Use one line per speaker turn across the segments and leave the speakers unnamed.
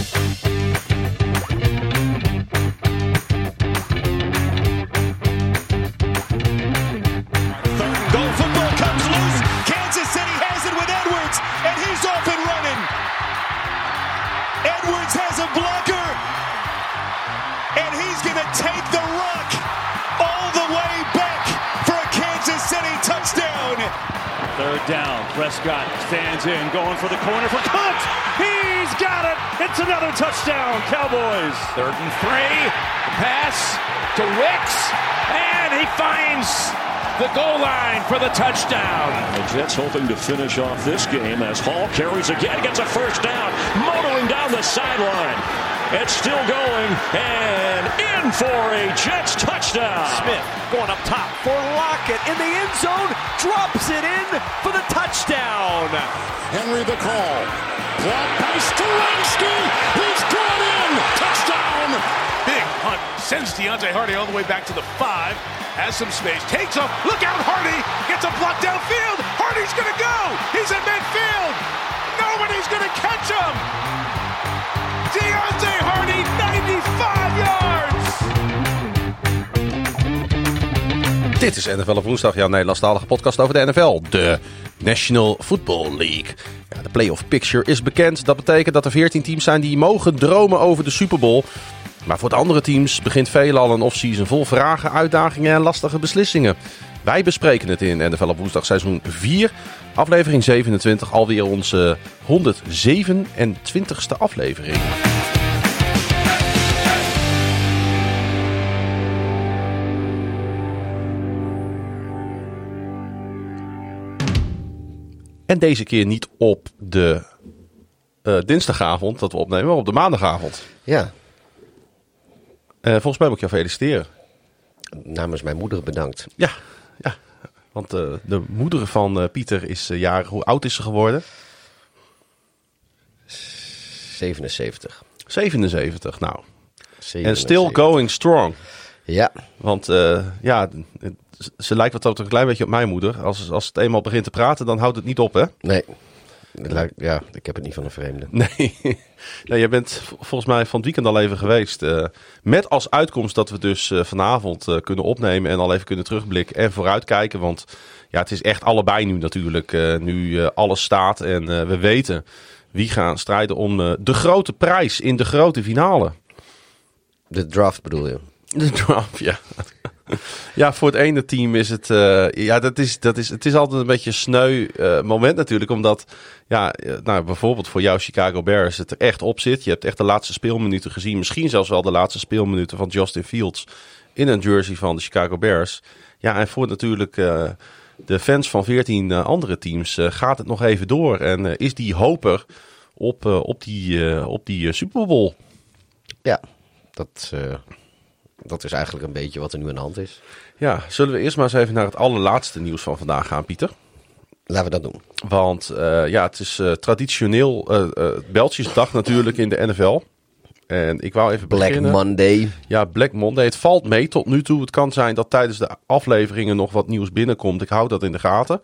Música down. Prescott stands in, going for the corner for Cook. He's got it. It's another touchdown, Cowboys.
Third and three. Pass to Wicks. And he finds the goal line for the touchdown.
The Jets hoping to finish off this game as Hall carries again, gets a first down, motoring down the sideline. It's still going and in for a Jets touchdown.
Smith going up top for Lockett in the end zone, drops it in for the touchdown.
Henry the call. Blocked by Stefanski. He's got in. Touchdown.
Big hunt sends Deontay Hardy all the way back to the five. Has some space. Takes off. Look out, Hardy. Gets a block downfield. Hardy's going to go. He's in midfield. Nobody's going to catch him. Deontay Hardy, 95 yards.
Dit is NFL op woensdag, jouw Nederlandstalige podcast over de NFL. De National Football League. Ja, de playoff picture is bekend. Dat betekent dat er 14 teams zijn die mogen dromen over de Super Bowl. Maar voor de andere teams begint veelal een offseason vol vragen, uitdagingen en lastige beslissingen. Wij bespreken het in NFL op woensdag seizoen 4, aflevering 27, alweer onze 127ste aflevering. En deze keer niet op de eh, dinsdagavond dat we opnemen, maar op de maandagavond.
Ja,
Eh, volgens mij moet ik jou feliciteren.
namens mijn moeder bedankt.
Ja, ja. want eh, de moeder van eh, Pieter is uh. Hoe oud is ze geworden?
77.
77, nou. En
77.
still going strong.
Ja,
Want ja, ze lijkt wat dat een klein beetje op mijn moeder. Als, als het eenmaal begint te praten, dan houdt het niet op, hè?
nee. Ja, ik heb het niet van een vreemde.
Nee. jij bent volgens mij van het weekend al even geweest. eh, met als uitkomst dat we dus eh, vanavond eh, kunnen opnemen en al even kunnen terugblikken en vooruitkijken. Want ja, het is echt allebei nu natuurlijk. nu alles staat en we weten wie gaan strijden om de grote prijs in de grote finale.
De draft bedoel je?
De draft, ja. ja, voor het ene team is het. eh, ja, dat is, dat is, het is altijd een beetje een sneu eh, moment natuurlijk. Omdat, ja, eh, nou, bijvoorbeeld voor jou, Chicago Bears, het er echt op zit. Je hebt echt de laatste speelminuten gezien. Misschien zelfs wel de laatste speelminuten van Justin Fields. In een jersey van de Chicago Bears. Ja, en voor natuurlijk. de fans van 14 eh, andere teams gaat het nog even door. En is die hoper op, op die, op die Super Bowl.
Ja, dat, dat is eigenlijk een beetje wat er nu aan de hand is.
Ja, zullen we eerst maar eens even naar het allerlaatste nieuws van vandaag gaan, Pieter?
Laten we dat doen.
Want eh, ja, het is eh, traditioneel eh eh, Beltjesdag natuurlijk in de NFL. En ik wou even
Black
beginnen.
Monday.
Ja, Black Monday. Het valt mee tot nu toe. Het kan zijn dat tijdens de afleveringen nog wat nieuws binnenkomt. Ik hou dat in de gaten.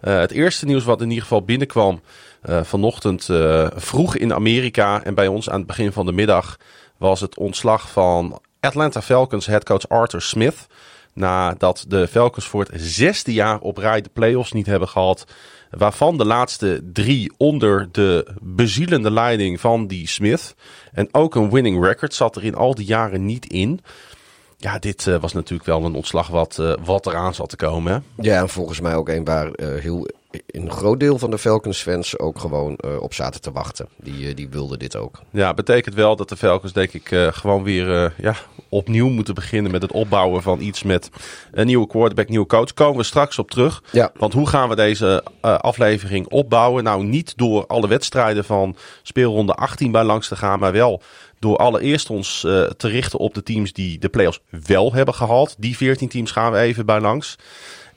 Het eerste nieuws wat in ieder geval binnenkwam vanochtend vroeg in Amerika en bij ons aan het begin van de middag was het ontslag van Atlanta Falcons headcoach Arthur Smith. Nadat de Falcons voor het zesde jaar op rij de playoffs niet hebben gehad. Waarvan de laatste drie onder de bezielende leiding van die Smith. En ook een winning record zat er in al die jaren niet in. Ja, dit eh, was natuurlijk wel een ontslag wat, eh, wat eraan zat te komen.
Ja, en volgens mij ook een waar eh, heel, een groot deel van de Falcons-fans ook gewoon eh, op zaten te wachten. Die, eh, die wilden dit ook.
Ja, betekent wel dat de Falcons denk ik eh, gewoon weer ja, opnieuw moeten beginnen met het opbouwen van iets met een nieuwe quarterback, nieuwe coach. Komen we straks op terug.
Ja.
Want hoe gaan we deze aflevering opbouwen? Nou, niet door alle wedstrijden van speelronde 18 bij langs te gaan, maar wel door allereerst ons te richten op de teams die de playoffs wel hebben gehaald. Die 14 teams gaan we even bij langs.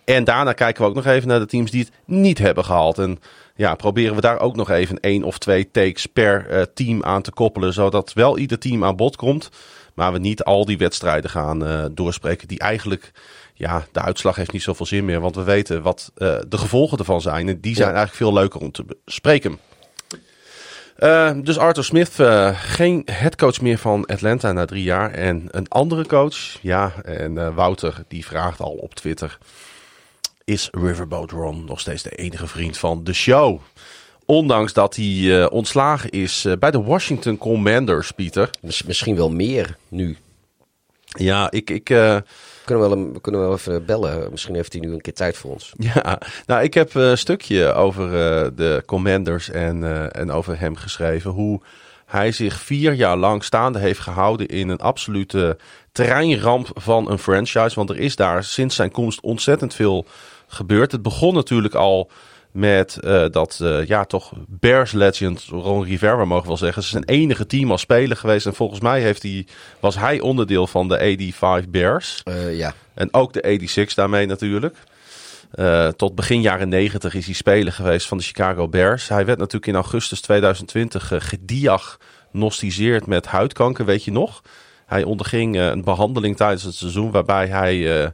En daarna kijken we ook nog even naar de teams die het niet hebben gehaald. En ja, proberen we daar ook nog even één of twee takes per eh, team aan te koppelen. Zodat wel ieder team aan bod komt. Maar we niet al die wedstrijden gaan eh, doorspreken die eigenlijk... Ja, de uitslag heeft niet zoveel zin meer. Want we weten wat eh, de gevolgen ervan zijn. En die zijn
Ja.
eigenlijk veel leuker om te bespreken. Uh, dus Arthur Smith, uh, geen headcoach meer van Atlanta na drie jaar. En een andere coach, ja, en uh, Wouter die vraagt al op Twitter... Is Riverboat Ron nog steeds de enige vriend van de show? Ondanks dat hij ontslagen is bij de Washington Commanders, Pieter.
Misschien wel meer nu.
Ja, ik... ik
we kunnen, wel, we kunnen wel even bellen. Misschien heeft hij nu een keer tijd voor ons.
Ja, nou, ik heb een stukje over de Commanders en, en over hem geschreven. Hoe hij zich vier jaar lang staande heeft gehouden in een absolute terreinramp van een franchise. Want er is daar sinds zijn komst ontzettend veel gebeurd. Het begon natuurlijk al met uh, dat, uh, ja, toch Bears legend Ron Rivera, mogen we wel zeggen. Ze is zijn enige team als speler geweest. En volgens mij heeft hij, was hij onderdeel van de 85 Bears.
Uh, ja.
En ook de 86 daarmee natuurlijk. tot begin jaren 90 is hij speler geweest van de Chicago Bears. Hij werd natuurlijk in augustus 2020 gediagnosticeerd met huidkanker, weet je nog? Hij onderging een behandeling tijdens het seizoen waarbij hij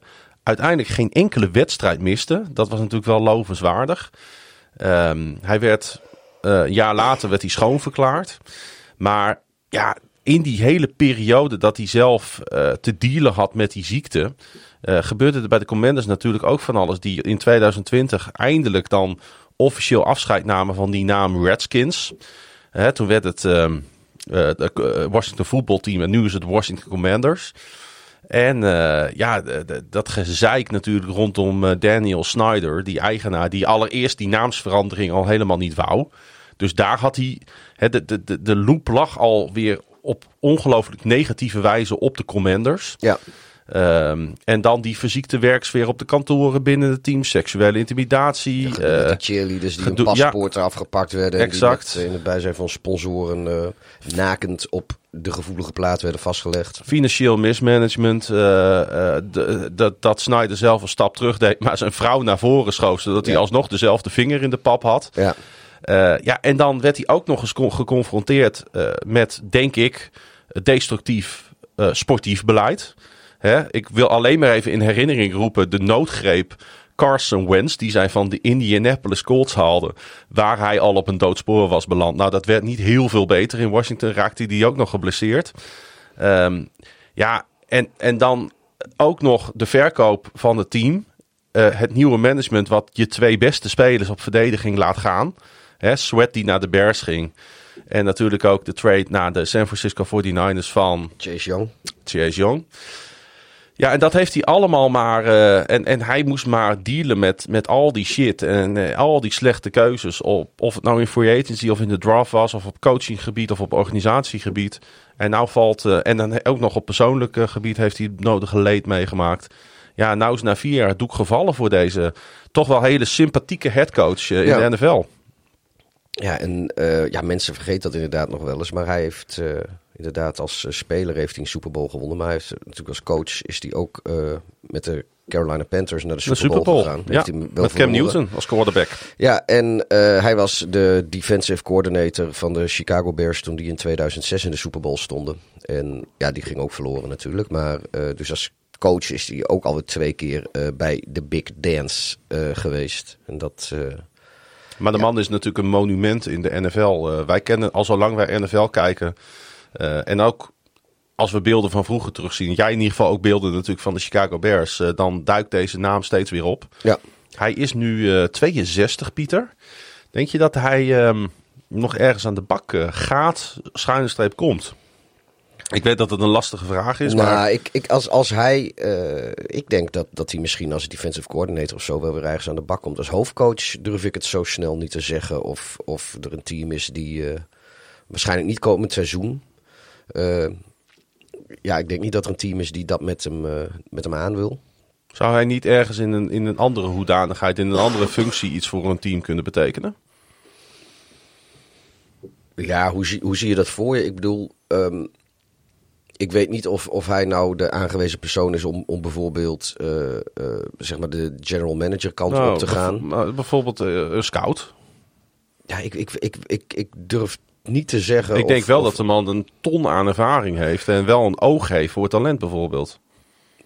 uiteindelijk geen enkele wedstrijd miste. Dat was natuurlijk wel lovenswaardig. Um, hij werd uh, een jaar later werd hij schoonverklaard. Maar ja, in die hele periode dat hij zelf uh, te dealen had met die ziekte, uh, gebeurde er bij de Commanders natuurlijk ook van alles. Die in 2020 eindelijk dan officieel afscheid namen van die naam Redskins. toen werd het het Washington voetbalteam en nu is het Washington Commanders. En uh, ja, dat gezeik natuurlijk rondom uh, Daniel Snyder, die eigenaar, die allereerst die naamsverandering al helemaal niet wou. Dus daar had hij, he, de, de, de, de loop lag alweer op ongelooflijk negatieve wijze op de commanders.
Ja.
Um, en dan die fysieke werksfeer op de kantoren binnen het team, seksuele intimidatie.
Ja, uh, de cheerleaders die hun paspoort ja, afgepakt werden.
Exact.
Die met, in het bijzijn van sponsoren uh, nakend op de gevoelige plaats werden vastgelegd.
Financieel mismanagement. Uh, dat, dat Snyder zelf een stap terug deed, maar zijn vrouw naar voren schoof, zodat ja. hij alsnog dezelfde vinger in de pap had.
Ja.
ja, en dan werd hij ook nog eens geconfronteerd met, denk ik, destructief sportief beleid. Hè? Ik wil alleen maar even in herinnering roepen de noodgreep Carson Wentz, die zij van de Indianapolis Colts haalde, waar hij al op een doodspoor was beland. Nou, dat werd niet heel veel beter. In Washington raakte hij die ook nog geblesseerd. Um, ja, en, en dan ook nog de verkoop van het team. Uh, het nieuwe management wat je twee beste spelers op verdediging laat gaan. Hè, Sweat die naar de Bears ging. En natuurlijk ook de trade naar de San Francisco 49ers van...
Chase Young.
Chase Young. Ja, en dat heeft hij allemaal maar. Uh, en, en hij moest maar dealen met, met al die shit. En uh, al die slechte keuzes. Op, of het nou in free agency of in de draft was. Of op coachinggebied of op organisatiegebied. En nou valt. Uh, en dan ook nog op persoonlijk gebied heeft hij het nodige leed meegemaakt. Ja, nou is na vier jaar het doek gevallen voor deze toch wel hele sympathieke headcoach in ja. de NFL.
Ja, en ja, mensen vergeten dat inderdaad nog wel eens. Maar hij heeft inderdaad, als speler heeft hij een Super Bowl gewonnen. Maar hij heeft, natuurlijk als coach is hij ook uh, met de Carolina Panthers naar de Super,
de Super
Bowl, gegaan.
Ja, met Cam Newton als quarterback.
Ja, en uh, hij was de defensive coordinator van de Chicago Bears toen die in 2006 in de Super Bowl stonden. En ja, die ging ook verloren natuurlijk. Maar uh, dus als coach is hij ook alweer twee keer bij de Big Dance geweest. En dat...
maar de ja. man is natuurlijk een monument in de NFL. wij kennen al zolang wij NFL kijken... Uh, en ook als we beelden van vroeger terugzien, jij in ieder geval ook beelden natuurlijk van de Chicago Bears, uh, dan duikt deze naam steeds weer op.
Ja.
Hij is nu uh, 62, Pieter. Denk je dat hij um, nog ergens aan de bak gaat, schuine streep komt? Ik weet dat het een lastige vraag is.
Nou,
maar...
ik, ik, als, als hij. Uh, ik denk dat, dat hij misschien als defensive coordinator of zo wel weer ergens aan de bak komt. Als hoofdcoach durf ik het zo snel niet te zeggen. Of, of er een team is die uh, waarschijnlijk niet komend seizoen. Uh, ja, ik denk niet dat er een team is die dat met hem, uh, met hem aan wil.
Zou hij niet ergens in een, in een andere hoedanigheid, in een andere functie iets voor een team kunnen betekenen?
Ja, hoe zie, hoe zie je dat voor je? Ik bedoel, um, ik weet niet of, of hij nou de aangewezen persoon is om, om bijvoorbeeld uh, uh, zeg maar de general manager kant
nou,
op te gaan.
Bijv bijvoorbeeld uh, een scout.
Ja, ik, ik, ik, ik, ik durf niet te zeggen.
Ik denk
of,
wel
of,
dat de man een ton aan ervaring heeft en wel een oog heeft voor talent bijvoorbeeld.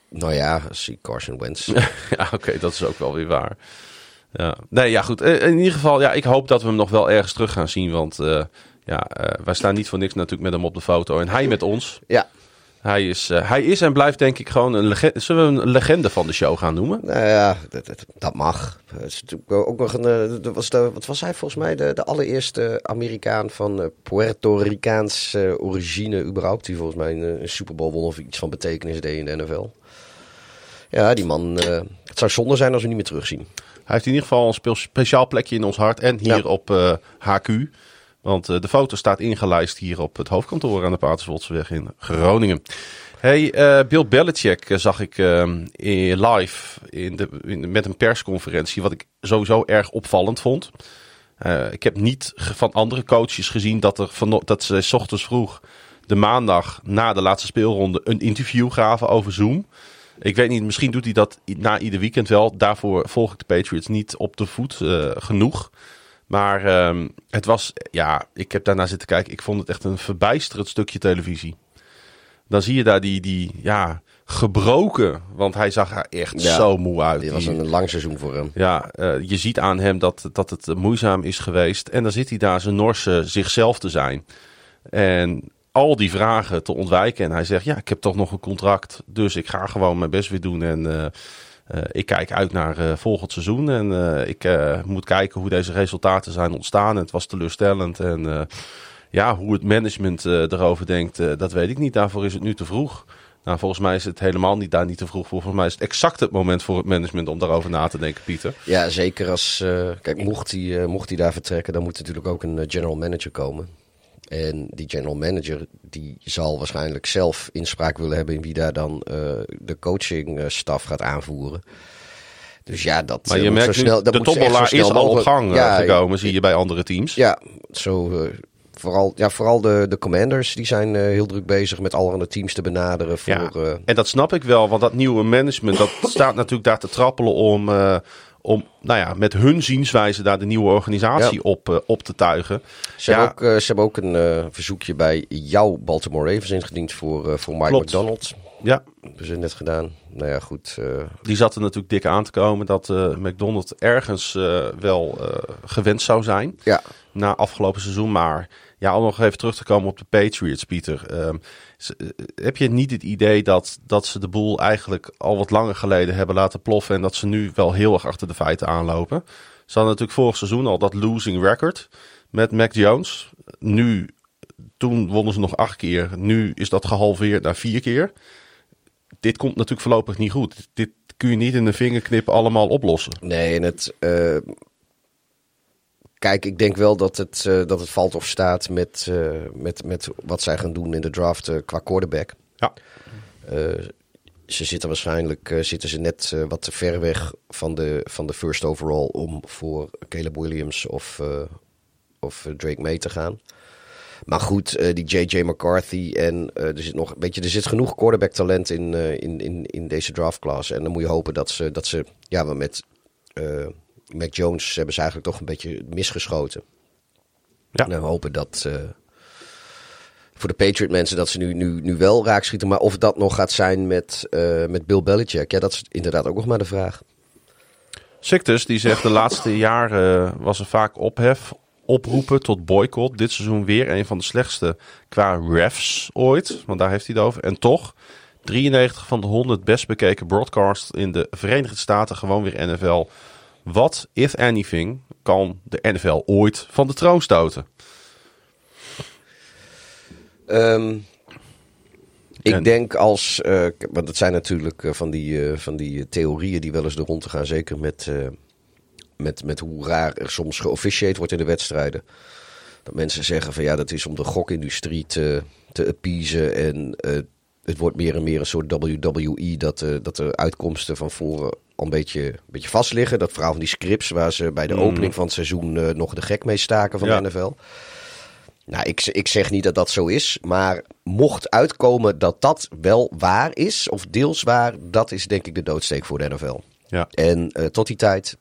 Nou ja, zie Carson Wentz.
ja, oké, okay, dat is ook wel weer waar. Ja. Nee, ja, goed. In ieder geval, ja, ik hoop dat we hem nog wel ergens terug gaan zien. Want uh, ja, eh, wij staan niet voor niks natuurlijk met hem op de foto. En hij met ons.
Ja,
Hij is, eh, hij is en blijft denk ik gewoon een legende. Zullen we een legende van de show gaan noemen?
nou ja, dat, dat, dat mag. Het is natuurlijk ook nog een. eh, dat was de, wat was hij volgens mij? De, de allereerste Amerikaan van eh, Puerto Ricaans eh, origine, überhaupt. Die volgens mij een, een Super Bowl won of iets van betekenis deed in de NFL. Ja, die man. het zou zonde zijn als we niet meer terugzien.
Hij heeft in ieder geval een speciaal plekje in ons hart. En hier
Ja.
op HQ. Want eh, de foto staat ingelijst hier op het hoofdkantoor aan de Paterswoldseweg in Groningen. Hey, eh, Bill Belichick eh, zag ik eh, in live in de, in, met een persconferentie. Wat ik sowieso erg opvallend vond. Ik heb niet van andere coaches gezien dat, er van, dat ze 's ochtends vroeg de maandag na de laatste speelronde een interview gaven over Zoom. Ik weet niet, misschien doet hij dat na ieder weekend wel. Daarvoor volg ik de Patriots niet op de voet genoeg. Maar ehm, het was, ja, ik heb daarna zitten kijken. Ik vond het echt een verbijsterend stukje televisie. Dan zie je daar die, die ja, gebroken. Want hij zag er echt
Ja,
zo moe uit.
Dit was een lang seizoen voor hem.
ja, eh, je ziet aan hem dat, dat het moeizaam is geweest. En dan zit hij daar zijn Norse zichzelf te zijn. En al die vragen te ontwijken. En hij zegt, ja, ik heb toch nog een contract. Dus ik ga gewoon mijn best weer doen. En eh, ik kijk uit naar eh, volgend seizoen. En eh, ik eh, moet kijken hoe deze resultaten zijn ontstaan. Het was teleurstellend. En eh, ja, hoe het management eh, erover denkt, eh, dat weet ik niet. Daarvoor is het nu te vroeg. Nou, volgens mij is het helemaal niet daar niet te vroeg voor. Volgens mij is het exact het moment voor het management om daarover na te denken, Pieter.
Ja, zeker als. eh, kijk, mocht hij, eh, mocht hij daar vertrekken, dan moet natuurlijk ook een eh, general manager komen. En die general manager die zal waarschijnlijk zelf inspraak willen hebben in wie daar dan eh, de coaching eh, gaat aanvoeren. Dus ja, dat
Maar
eh,
je merkt
zo snel, dat
de
snel
is al op gang
Ja,
gekomen, zie je bij andere teams.
Ja, zo. vooral, ja, vooral de, de commanders die zijn heel druk bezig met allerhande teams te benaderen. Voor,
Ja, en dat snap ik wel, want dat nieuwe management, dat staat natuurlijk daar te trappelen om, om nou ja, met hun zienswijze daar de nieuwe organisatie
Ja.
op, eh, op te tuigen.
Ze,
Ja.
hebben ook, eh, ze hebben ook een eh, verzoekje bij jouw Baltimore Ravens ingediend voor, voor Mike
Klopt.
McDonald.
Ja,
Hebben ze net gedaan. Nou ja, goed.
die zat er natuurlijk dik aan te komen dat McDonald ergens wel gewenst zou zijn.
ja,
na afgelopen seizoen. Maar ja, om nog even terug te komen op de Patriots, Pieter. Eh, heb je niet het idee dat, dat ze de boel eigenlijk al wat langer geleden hebben laten ploffen... en dat ze nu wel heel erg achter de feiten aanlopen? Ze hadden natuurlijk vorig seizoen al dat losing record met Mac Jones. Nu, toen wonnen ze nog acht keer. Nu is dat gehalveerd naar vier keer. Dit komt natuurlijk voorlopig niet goed. Dit kun je niet in een vingerknip allemaal oplossen.
nee, en het. eh, kijk, ik denk wel dat het, eh, dat het valt of staat met, eh, met, met wat zij gaan doen in de draft eh, qua quarterback.
Ja.
Ze zitten waarschijnlijk zitten ze net wat te ver weg van de, van de first overall om voor Caleb Williams of, of Drake May te gaan. Maar goed, die JJ McCarthy en er zit nog, weet je, er zit genoeg quarterback talent in, in, in, in deze draftclass. En dan moet je hopen dat ze, dat ze ja, maar met Mac Jones hebben ze eigenlijk toch een beetje misgeschoten.
Ja.
En dan hopen dat eh, voor de Patriot mensen dat ze nu, nu, nu wel raak schieten. Maar of dat nog gaat zijn met, eh, met Bill Belichick, ja, dat is inderdaad ook nog maar de vraag.
Sictus die zegt de laatste jaren was er vaak ophef, oproepen tot boycott. Dit seizoen weer een van de slechtste qua refs ooit, want daar heeft hij het over. En toch, 93 van de 100 best bekeken broadcasts in de Verenigde Staten gewoon weer NFL. Wat, if anything, kan de NFL ooit van de troon stoten?
Ehm, ik
En-
denk als, k- want het zijn natuurlijk eh, van die, eh, van die theorieën die wel eens de rond te gaan, zeker met, met, met hoe raar er soms geofficieerd wordt in de wedstrijden. Dat mensen zeggen van ja, dat is om de gokindustrie te, te appeasen en eh, het wordt meer en meer een soort WWE dat, eh, dat de uitkomsten van voren al een beetje, een beetje vast liggen. Dat verhaal van die scripts waar ze bij de opening van het seizoen eh, nog de gek mee staken van
Ja.
de NFL. Nou, ik, ik zeg niet dat dat zo is, maar mocht uitkomen dat dat wel waar is, of deels waar, dat is denk ik de doodsteek voor de NFL.
Ja.
En eh, tot die tijd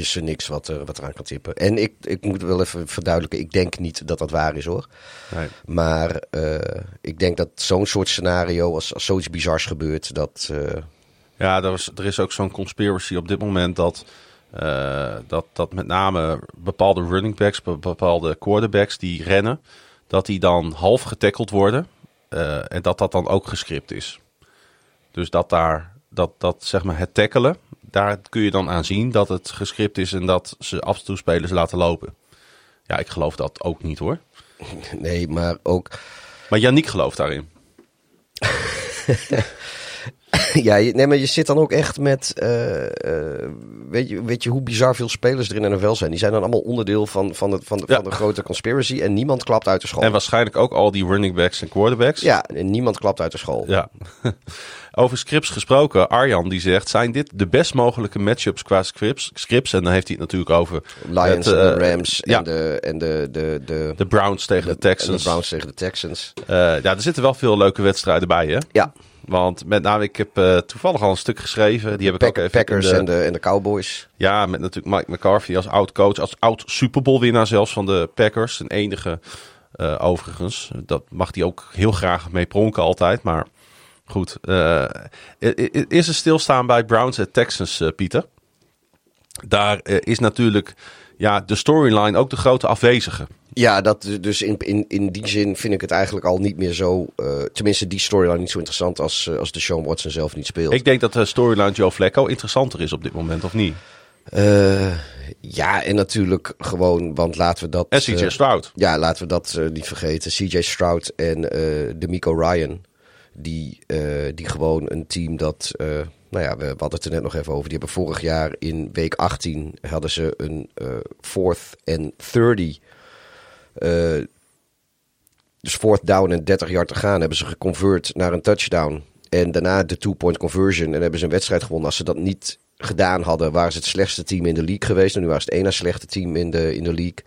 is er niks wat, er wat eraan kan tippen. En ik, ik moet wel even verduidelijken, ik denk niet dat dat waar is hoor.
Nee.
Maar eh, ik denk dat zo'n soort scenario, als, als zoiets bizars gebeurt, dat... eh,
Ja, er, was, er is ook zo'n conspiracy op dit moment dat Eh, dat, dat met name bepaalde running backs, be- bepaalde quarterbacks die rennen, dat die dan half getackeld worden. eh, en dat dat dan ook gescript is. Dus dat daar, dat, dat zeg maar het tackelen, daar kun je dan aan zien dat het gescript is en dat ze af en toe spelers laten lopen. Ja, ik geloof dat ook niet hoor.
Nee, maar ook...
Maar Yannick gelooft daarin.
Ja, nee, maar je zit dan ook echt met... eh, eh, weet, je, weet je hoe bizar veel spelers er in de NFL zijn? Die zijn dan allemaal onderdeel van, van, het, van, de,
Ja.
van de grote conspiracy. En niemand klapt uit de school.
En waarschijnlijk ook al die running backs en quarterbacks.
Ja, en niemand klapt uit de school.
Ja. Over scripts gesproken, Arjan die zegt: zijn dit de best mogelijke matchups qua scripts? scripts? En dan heeft hij het natuurlijk over
Lions en
eh,
de Rams
ja.
en, de, en de, de, de,
de Browns tegen de, Texans.
de Browns tegen de Texans.
Eh, ja, er zitten wel veel leuke wedstrijden bij, hè?
Ja,
Want met name, ik heb eh, toevallig al een stuk geschreven. Die heb ik ook even in
Packers
de-
en, de, en de Cowboys.
Ja, met natuurlijk Mike McCarthy als oud coach, als oud Super Bowl winnaar zelfs van de Packers. Een enige eh, overigens. Dat mag hij ook heel graag mee pronken altijd. Maar goed, i- is er stilstaan bij Browns en Texans, Pieter? Daar is natuurlijk ja, de storyline ook de grote afwezige.
Ja, dat, dus in, in, in die zin vind ik het eigenlijk al niet meer zo... eh, tenminste, die storyline niet zo interessant als, eh, als de Sean Watson zelf niet speelt.
Ik denk dat de storyline Joe Flacco interessanter is op dit moment, of niet?
Eh, ja, en natuurlijk gewoon, want laten we dat...
En CJ Stroud.
Ja, laten we dat niet vergeten. CJ Stroud en eh D'Amico Ryan. Die, die gewoon een team dat... nou ja, we, hadden het er net nog even over. Die hebben vorig jaar in week 18 hadden ze een eh fourth en 30. eh, dus fourth down en 30 yard te gaan. Hebben ze geconvert naar een touchdown. En daarna de two-point conversion. En hebben ze een wedstrijd gewonnen. Als ze dat niet gedaan hadden, waren ze het slechtste team in de league geweest. En nu waren ze het ene slechte team in de, in de league.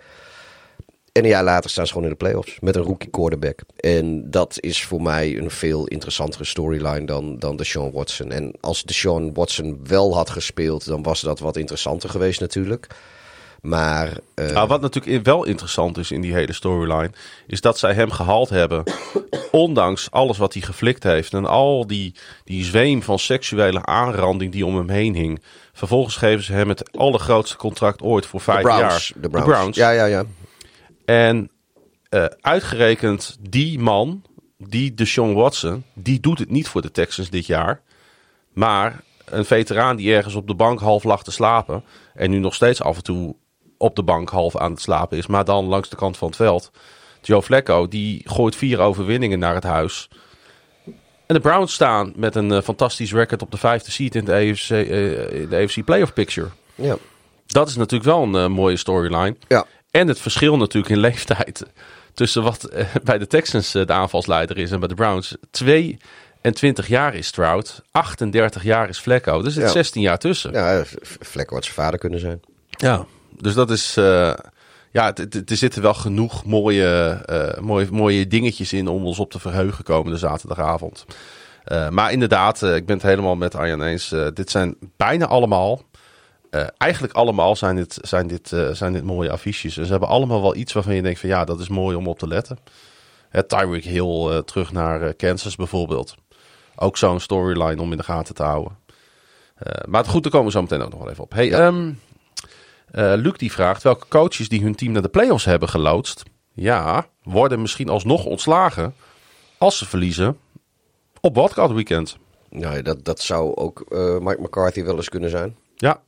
En een jaar later staan ze gewoon in de playoffs met een rookie quarterback. En dat is voor mij een veel interessantere storyline dan, dan de Sean Watson. En als de Sean Watson wel had gespeeld, dan was dat wat interessanter geweest natuurlijk. Maar eh,
Nou, wat natuurlijk wel interessant is in die hele storyline, is dat zij hem gehaald hebben. ondanks alles wat hij geflikt heeft. En al die, die zweem van seksuele aanranding die om hem heen hing. Vervolgens geven ze hem het allergrootste contract ooit voor
de
vijf
Browns,
jaar.
de Browns. Ja, ja, ja.
En eh, uitgerekend die man, die Deshaun Watson, die doet het niet voor de Texans dit jaar. Maar een veteraan die ergens op de bank half lag te slapen. En nu nog steeds af en toe op de bank half aan het slapen is. Maar dan langs de kant van het veld. Joe Flacco, die gooit vier overwinningen naar het huis. En de Browns staan met een eh, fantastisch record op de vijfde seat in de AFC, eh, in de AFC Playoff Picture.
ja.
Dat is natuurlijk wel een mooie storyline.
ja.
En het verschil natuurlijk in leeftijd tussen wat eh, bij de Texans eh, de aanvalsleider is en bij de Browns. 22 jaar is Stroud, 38 jaar is Flacco. Dus er zit
Ja.
16 jaar tussen.
ja Vlekken wat zijn vader kunnen zijn.
Ja. Dus dat is... eh, ja, er zitten wel genoeg mooie, mooie, mooie dingetjes in om ons op te verheugen komende zaterdagavond. Maar inderdaad, ik ben het helemaal met Arjan eens. Dit zijn bijna allemaal, eh, eigenlijk allemaal zijn dit, zijn, dit, eh, zijn dit mooie affiches. En ze hebben allemaal wel iets waarvan je denkt van ja, dat is mooi om op te letten. Het Tyreek Hill eh, terug naar Kansas bijvoorbeeld. Ook zo'n storyline om in de gaten te houden. Maar goed, daar komen we zo meteen ook nog wel even op. Hey,
Ja.
ehm, eh, Luc die vraagt welke coaches die hun team naar de playoffs hebben geloodst. Ja, worden misschien alsnog ontslagen als ze verliezen op wildcard weekend.
Nou, dat, dat zou ook Mike McCarthy wel eens kunnen zijn.
Ja.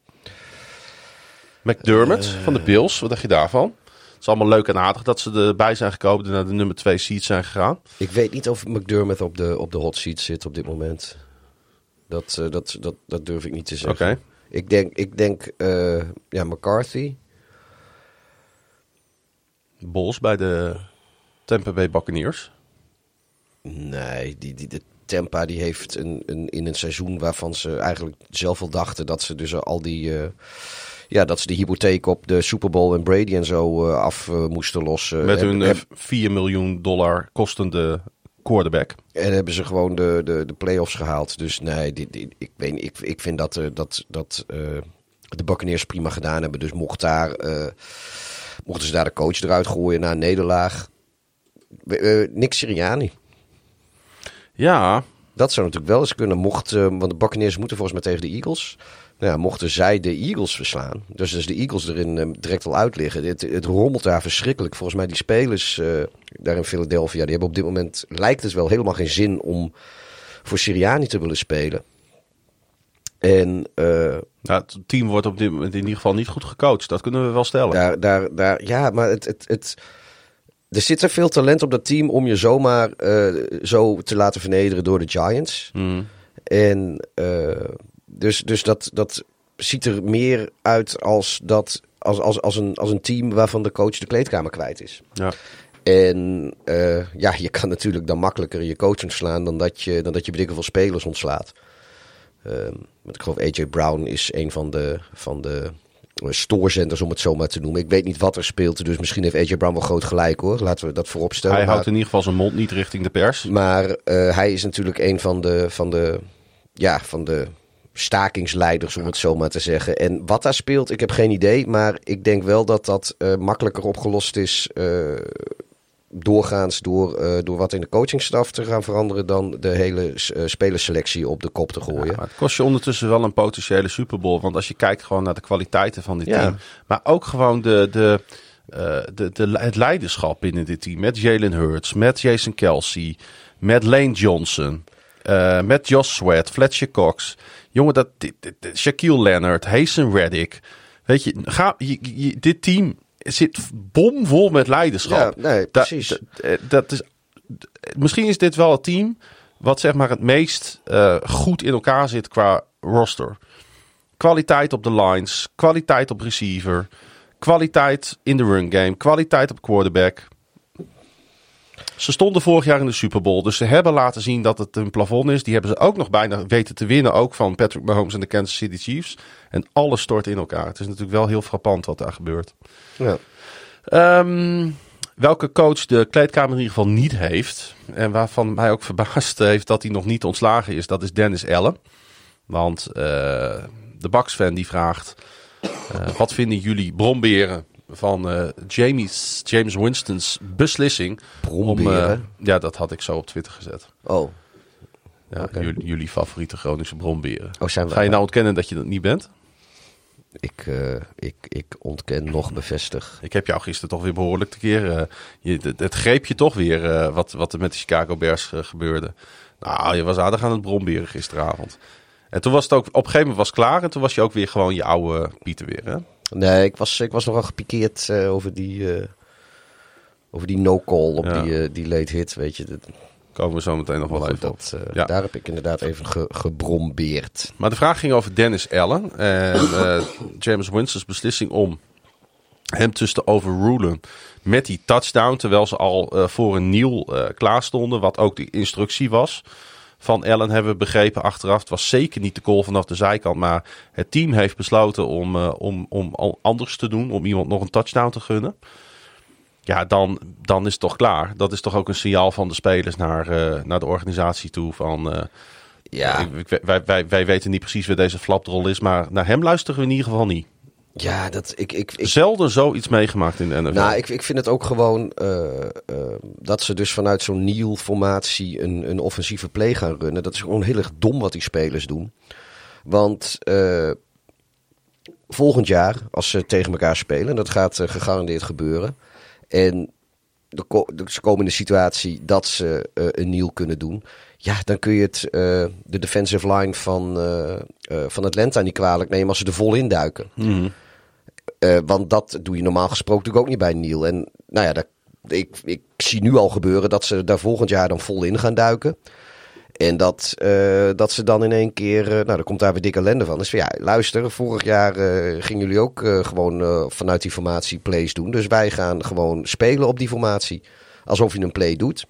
McDermott van de Bills, wat dacht je daarvan? Het is allemaal leuk en aardig dat ze erbij zijn gekomen en naar de nummer 2 seed zijn gegaan.
Ik weet niet of McDermott op de, op de hot seat zit op dit moment. Dat, eh, dat, dat, dat durf ik niet te zeggen. Ik denk, ik denk eh, ja, McCarthy.
Bulls bij de Tampa Bay Buccaneers.
Nee, die, die, de Tampa die heeft een, een, in een seizoen waarvan ze eigenlijk zelf wel dachten dat ze dus al die... eh, ja, dat ze die hypotheek op de Super Bowl en Brady en zo eh, af eh, moesten lossen.
Met hun
heb-
eh, 4 miljoen dollar kostende quarterback.
En hebben ze gewoon de, de, de play-offs gehaald. Dus nee, dit, dit- ik, weet, ik, ik vind dat, dat, dat de Buccaneers prima gedaan hebben. Dus mocht daar, mochten ze daar de coach eruit gooien na een nederlaag. Nick Sirianni.
Ja,
Dat zou natuurlijk wel eens kunnen. Mocht, want de Buccaneers moeten volgens mij tegen de Eagles. Nou ja, mochten zij de Eagles verslaan. Dus als de Eagles erin eh, direct al uit liggen. Het, het rommelt daar verschrikkelijk. Volgens mij die spelers eh, daar in Philadelphia. Die hebben op dit moment, lijkt het wel, helemaal geen zin om voor Sirianni te willen spelen. En
Nou, het team wordt op dit moment in ieder geval niet goed gecoacht. Dat kunnen we wel stellen.
daar, daar, daar, ja, maar het, het, het, er zit er veel talent op dat team om je zomaar zo te laten vernederen door de Giants.
Mhm.
En dus, dus dat, dat ziet er meer uit als, dat, als, als, als, een, als een team waarvan de coach de kleedkamer kwijt is.
Ja.
En eh, ja, je kan natuurlijk dan makkelijker je coach ontslaan dan dat je, dan dat je veel spelers ontslaat. Ehm, want ik geloof AJ Brown is een van de, van de eh, stoorzenders, om het zo maar te noemen. Ik weet niet wat er speelt, dus misschien heeft AJ Brown wel groot gelijk hoor. Laten we dat voorop stellen.
Hij
Maar-
houdt in ieder geval zijn mond niet richting de pers.
maar eh, hij is natuurlijk een van de, van de, ja, van de stakingsleiders, om het zo maar te zeggen. En wat daar speelt, ik heb geen idee. Maar ik denk wel dat dat eh, makkelijker opgelost is. eh, doorgaans door, eh, door wat in de coachingstaf te gaan veranderen. dan de hele spelerselectie op de kop te gooien.
Ja, het kost je ondertussen wel een potentiële Super Bowl. Want als je kijkt gewoon naar de kwaliteiten van dit
Ja.
team. Maar ook gewoon de, de, de, de, het leiderschap binnen dit team. Met Jalen Hurts, met Jason Kelsey, met Lane Johnson, met Josh Sweat, Fletcher Cox. Jongen, dat, dit, dit- dit- Shaquille Leonard, Hazen Reddick. Weet je, ga, je, je- dit team zit bomvol met leiderschap.
Ja, nee, precies.
eh, dat is, misschien is dit wel het team wat zeg maar het meest eh, goed in elkaar zit qua roster. Kwaliteit op de lines, kwaliteit op receiver, kwaliteit in de run game, kwaliteit op quarterback. Ze stonden vorig jaar in de Super Bowl, dus ze hebben laten zien dat het een plafond is. Die hebben ze ook nog bijna weten te winnen, ook van Patrick Mahomes en de Kansas City Chiefs. En alles stort in elkaar. Het is natuurlijk wel heel frappant wat daar gebeurt.
Ja.
Ehm, welke coach de kleedkamer in ieder geval niet heeft. En waarvan mij ook verbaasd heeft dat hij nog niet ontslagen is. Dat is Dennis Allen. Want eh, de Bucks-fan die vraagt... eh, wat vinden jullie bromberen van eh, James, James Winston's beslissing? Om, eh, ja, dat had ik zo op Twitter gezet.
Oh,
Ja, jullie, jullie favoriete Groningse bromberen.
oh zijn we,
Ga je nou ontkennen dat je dat niet bent?
ik, eh, ik, ik ontken nog bevestig.
Ik heb jou gisteren toch weer behoorlijk te keer. je, het, het greep je toch weer wat, wat er met de Chicago Bears gebeurde. Nou, je was aardig aan het bromberen gisteravond. En toen was het ook, op een gegeven moment was het klaar. En toen was je ook weer gewoon je oude Pieter weer. Hè?
Nee, ik was, ik was nogal gepikeerd eh, over die, eh, over die no-call op
Ja.
die, eh, die late hit. Weet je, dat,
Komen we zo meteen nog wel even
dat,
Ja.
daar heb ik inderdaad even ge, gebrombeerd.
Maar de vraag ging over Dennis Allen. En James Winston's beslissing om hem dus te overrulen met die touchdown. Terwijl ze al voor een nieuw klaar stonden. Wat ook de instructie was van Allen hebben we begrepen achteraf. Het was zeker niet de call vanaf de zijkant. Maar het team heeft besloten om, eh, om, om anders te doen. Om iemand nog een touchdown te gunnen. Ja, dan, dan is het toch klaar. Dat is toch ook een signaal van de spelers naar, eh, naar de organisatie toe. Van, eh,
Ja,
ik- wij, wij, wij weten niet precies wie deze flapdrol is, maar naar hem luisteren we in ieder geval niet.
Ja dat, ik, ik, ik,
Zelden zoiets meegemaakt in de NFL.
nou, ik, ik vind het ook gewoon eh, eh, dat ze dus vanuit zo'n Neil-formatie een, een offensieve play gaan runnen. Dat is gewoon heel erg dom wat die spelers doen. Want eh, volgend jaar, als ze tegen elkaar spelen, dat gaat gegarandeerd gebeuren. En de de- ze komen in de situatie dat ze een Neil kunnen doen. Ja, dan kun je het, eh, de defensive line van, eh, eh, van Atlanta niet kwalijk nemen als ze er vol in duiken.
Mhm.
Eh, want dat doe je normaal gesproken natuurlijk ook niet bij Neil. En nou ja, dat, ik, ik zie nu al gebeuren dat ze daar volgend jaar dan vol in gaan duiken. En dat, dat ze dan in één keer, nou, dan komt daar weer dikke ellende van. Dus van, ja, luister, vorig jaar gingen jullie ook gewoon vanuit die formatie plays doen. Dus wij gaan gewoon spelen op die formatie. Alsof je een play doet.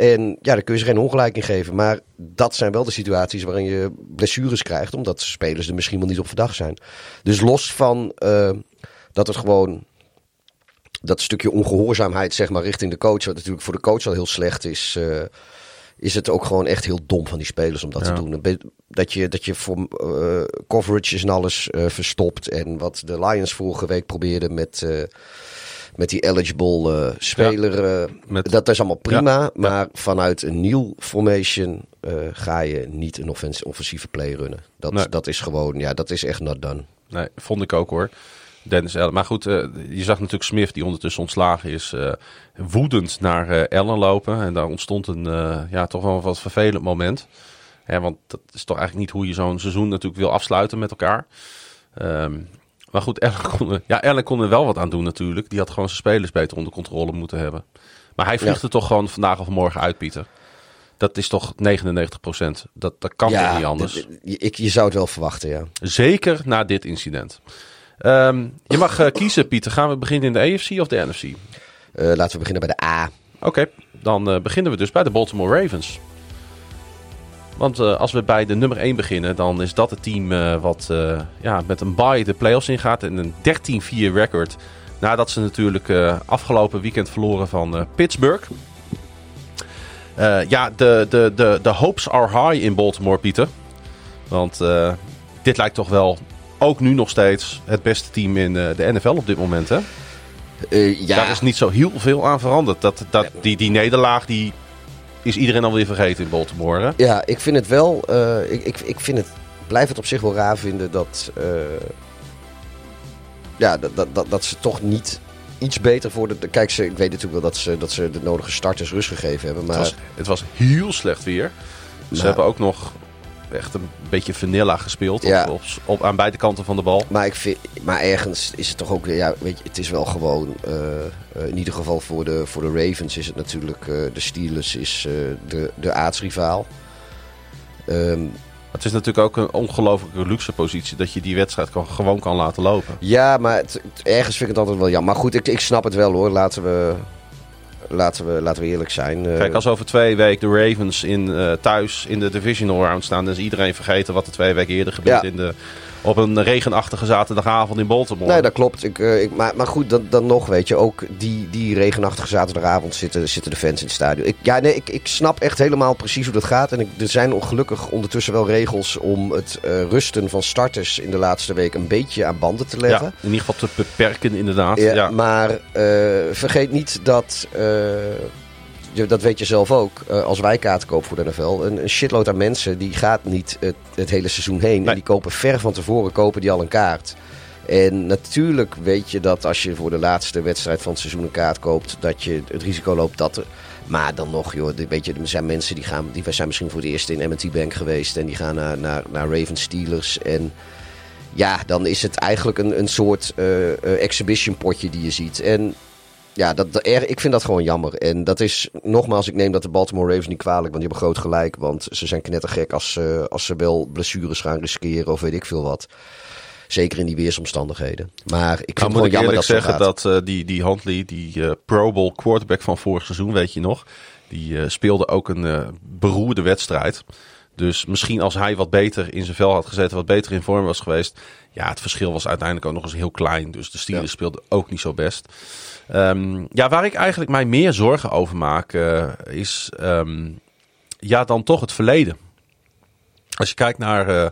En ja, daar kun je ze geen ongelijk in geven. Maar dat zijn wel de situaties waarin je blessures krijgt. Omdat spelers er misschien wel niet op verdacht zijn. Dus los van eh, dat het gewoon dat stukje ongehoorzaamheid zeg maar richting de coach, wat natuurlijk voor de coach al heel slecht is, eh, is het ook gewoon echt heel dom van die spelers om dat
Ja.
te doen. Dat je, dat je voor eh, coverages en alles verstopt en wat de Lions vorige week probeerden met, met die eligible eh, speler, eh,
met-
dat is allemaal prima, maar vanuit een nieuw formation eh, ga je niet een offens- offensieve play runnen. Dat,
Nee.
dat is gewoon, ja, dat is echt not done.
Nee, vond ik ook hoor. Dennis Allen. Maar goed, je zag natuurlijk Smith, die ondertussen ontslagen is, woedend naar Allen lopen. En daar ontstond een, ja, toch wel een wat vervelend moment. Hè, want dat is toch eigenlijk niet hoe je zo'n seizoen natuurlijk wil afsluiten met elkaar. Ehm, maar goed, Allen kon, er, ja, Allen kon er wel wat aan doen natuurlijk. Die had gewoon zijn spelers beter onder controle moeten hebben. Maar hij vliegt
Ja.
er toch gewoon vandaag of morgen uit, Pieter. Dat is toch 99 procent. Dat, dat kan niet anders.
ik, je zou het wel verwachten, ja.
Zeker na dit incident. Ehm, je mag eh, kiezen, Pieter. Gaan we beginnen in de AFC of de NFC?
Eh, laten we beginnen bij de A.
Oké, dan eh, beginnen we dus bij de Baltimore Ravens. Want eh, als we bij de nummer 1 beginnen, dan is dat het team eh, wat eh, ja, met een bye de playoffs ingaat. En een 13-4 record. Nadat ze natuurlijk afgelopen weekend verloren van Pittsburgh. Ja, de, de, de, de hopes are high in Baltimore, Pieter. Want dit lijkt toch wel ook nu nog steeds het beste team in de NFL op dit moment, hè?
Ja,
Daar is niet zo heel veel aan veranderd. Dat, dat, die, die nederlaag die is iedereen alweer vergeten in Baltimore. Hè?
ja, ik vind het wel. eh, ik, ik, ik vind het, blijf het op zich wel raar vinden dat. eh, ja, dat, dat, dat, dat ze toch niet iets beter voor de. de- Kijk, ze, ik weet natuurlijk wel dat ze, dat ze de nodige starters rust gegeven hebben. Maar
Het, was, het was heel slecht weer. Ze
Nou.
hebben ook nog echt een beetje vanilla gespeeld
Ja.
op, op, aan beide kanten van de bal.
Maar, ik vind, maar ergens is het toch ook ja, weet je, het is wel gewoon, eh, eh, in ieder geval voor de, voor de Ravens is het natuurlijk, eh, de Steelers is de, de aardsrivaal. Ehm,
Het is natuurlijk ook een ongelofelijke luxe positie dat je die wedstrijd kan, gewoon kan laten lopen.
ja, maar het- ergens vind ik het altijd wel jammer. Maar goed, ik, ik snap het wel hoor, laten we, laten we, laten we eerlijk zijn. Eh,
Kijk, als over twee weken de Ravens in, eh, thuis in de divisional round staan, dan is iedereen vergeten wat er twee weken eerder gebeurde
Ja.
in de, op een regenachtige zaterdagavond in Baltimore.
Nee, dat klopt. Ik, eh, ik, maar, maar goed, dan, dan nog, weet je, ook die, die regenachtige zaterdagavond zitten, zitten de fans in het stadion. Ik, ja, nee, ik, ik snap echt helemaal precies hoe dat gaat. En ik, er zijn ongelukkig ondertussen wel regels om het eh, rusten van starters in de laatste week een beetje aan banden te
ja,
leggen.
in ieder geval te beperken inderdaad.
Ja,
Ja,
Maar eh, vergeet niet dat, dat weet je zelf ook, eh, als wij kaarten kopen voor de NFL, een, een shitload aan mensen die gaat niet het, het hele seizoen heen.
Nee.
En die kopen ver van tevoren kopen die al een kaart. En natuurlijk weet je dat als je voor de laatste wedstrijd van het seizoen een kaart koopt, dat je het risico loopt dat er. Maar dan nog, joh, weet je, er zijn mensen die gaan, die zijn misschien voor het eerst in M&T Bank geweest en die gaan naar, naar, naar Ravens Steelers. En ja, dan is het eigenlijk een, een soort eh, eh, exhibition potje die je ziet. En ja, dat, dat- ik vind dat gewoon jammer. En dat is, nogmaals, ik neem dat de Baltimore Ravens niet kwalijk, want die hebben groot gelijk. Want ze zijn knettergek als, ze als ze wel blessures gaan riskeren of weet ik veel wat. Zeker in die weersomstandigheden. Maar ik vind
Nou
het gewoon jammer dat
zeggen dat eh, die, die Huntley, die eh, Pro Bowl quarterback van vorig seizoen, weet je nog, die eh, speelde ook een beroerde wedstrijd. Dus misschien als hij wat beter in zijn vel had gezeten, wat beter in vorm was geweest. Ja, het verschil was uiteindelijk ook nog eens heel klein. Dus de Steelers
Ja.
speelden ook niet zo best. Ehm, ja, waar ik eigenlijk mij meer zorgen over maak, eh, is ehm, ja, dan toch het verleden. Als je kijkt naar eh,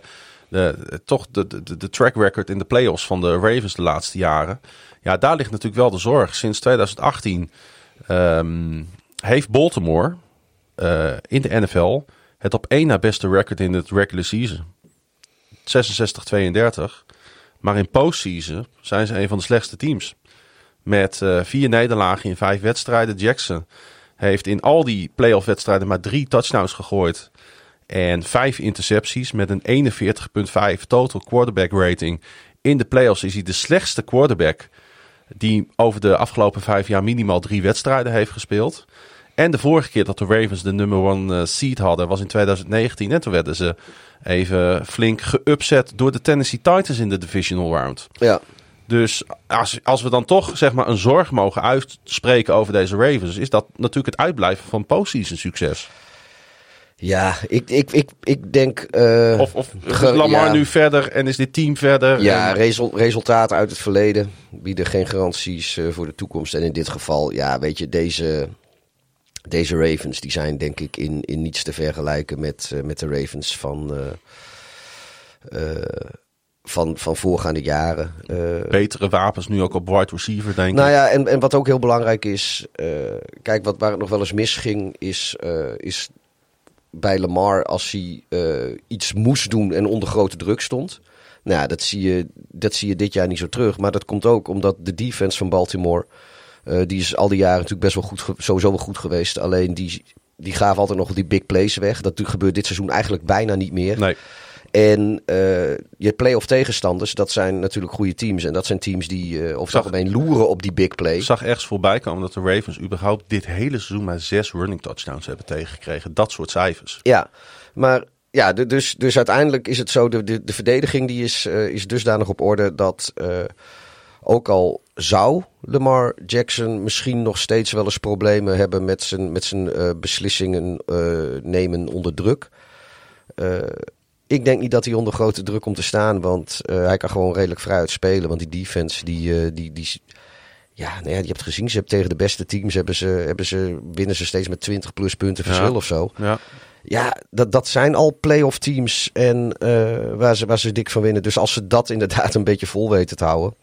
de, toch de, de, de track record in de playoffs van de Ravens de laatste jaren. Ja, daar ligt natuurlijk wel de zorg. Sinds 2018 ehm, heeft Baltimore eh, in de NFL het op één na beste record in het regular season. 66-32. Maar in postseason zijn ze een van de slechtste teams. Met eh, vier nederlagen in vijf wedstrijden. Jackson heeft in al die playoff wedstrijden maar drie touchdowns gegooid. En vijf intercepties met een 41,5 total quarterback rating. In de playoffs is hij de slechtste quarterback die over de afgelopen vijf jaar minimaal drie wedstrijden heeft gespeeld. En de vorige keer dat de Ravens de nummer one eh, seed hadden was in 2019. En toen werden ze even flink geupset door de Tennessee Titans in de divisional round.
Ja.
Dus als, als we dan toch zeg maar een zorg mogen uitspreken over deze Ravens, is dat natuurlijk het uitblijven van postseason succes.
Ja, ik, ik, ik, ik denk... eh,
Of, of
ge-
Lamar
ja.
nu verder en is dit team verder?
Ja,
En-
result, resultaten uit het verleden bieden geen garanties eh, voor de toekomst. En in dit geval, ja, weet je, deze, deze Ravens die zijn denk ik in, in niets te vergelijken met, eh, met de Ravens van, van, van voorgaande jaren. Eh,
betere wapens nu ook op wide receiver, denk
nou
ik.
ja, en, en wat ook heel belangrijk is, eh, kijk, wat, waar het nog wel eens misging, is, eh, is bij Lamar als hij iets moest doen en onder grote druk stond. Nou ja, dat zie, je, dat zie je dit jaar niet zo terug. Maar dat komt ook omdat de defense van Baltimore... die is al die jaren natuurlijk best wel goed, sowieso wel goed geweest. Alleen die, die gaven altijd nog die big plays weg. Dat gebeurt dit seizoen eigenlijk bijna niet meer.
Nee.
En eh, je playoff tegenstanders, dat zijn natuurlijk goede teams. En dat zijn teams die eh over het algemeen loeren op die big play.
Ik zag ergens voorbij komen dat de Ravens überhaupt dit hele seizoen maar zes running touchdowns hebben tegengekregen. Dat soort cijfers.
Ja, maar ja, dus, dus uiteindelijk is het zo, de, de, de verdediging die is, eh, is dusdanig op orde dat ook al zou Lamar Jackson misschien nog steeds wel eens problemen hebben met zijn, met zijn beslissingen nemen onder druk. Ik denk niet dat hij onder grote druk komt te staan, want eh, hij kan gewoon redelijk vrij spelen. Want die defense, die, eh, die, die, ja, nou ja, je hebt gezien, ze hebben tegen de beste teams hebben ze, hebben ze, winnen ze steeds met 20 plus punten verschil
Ja.
of zo.
Ja.
Ja, dat, dat zijn al playoff teams en eh, waar, ze, waar ze dik van winnen. Dus als ze dat inderdaad een beetje vol weten te houden.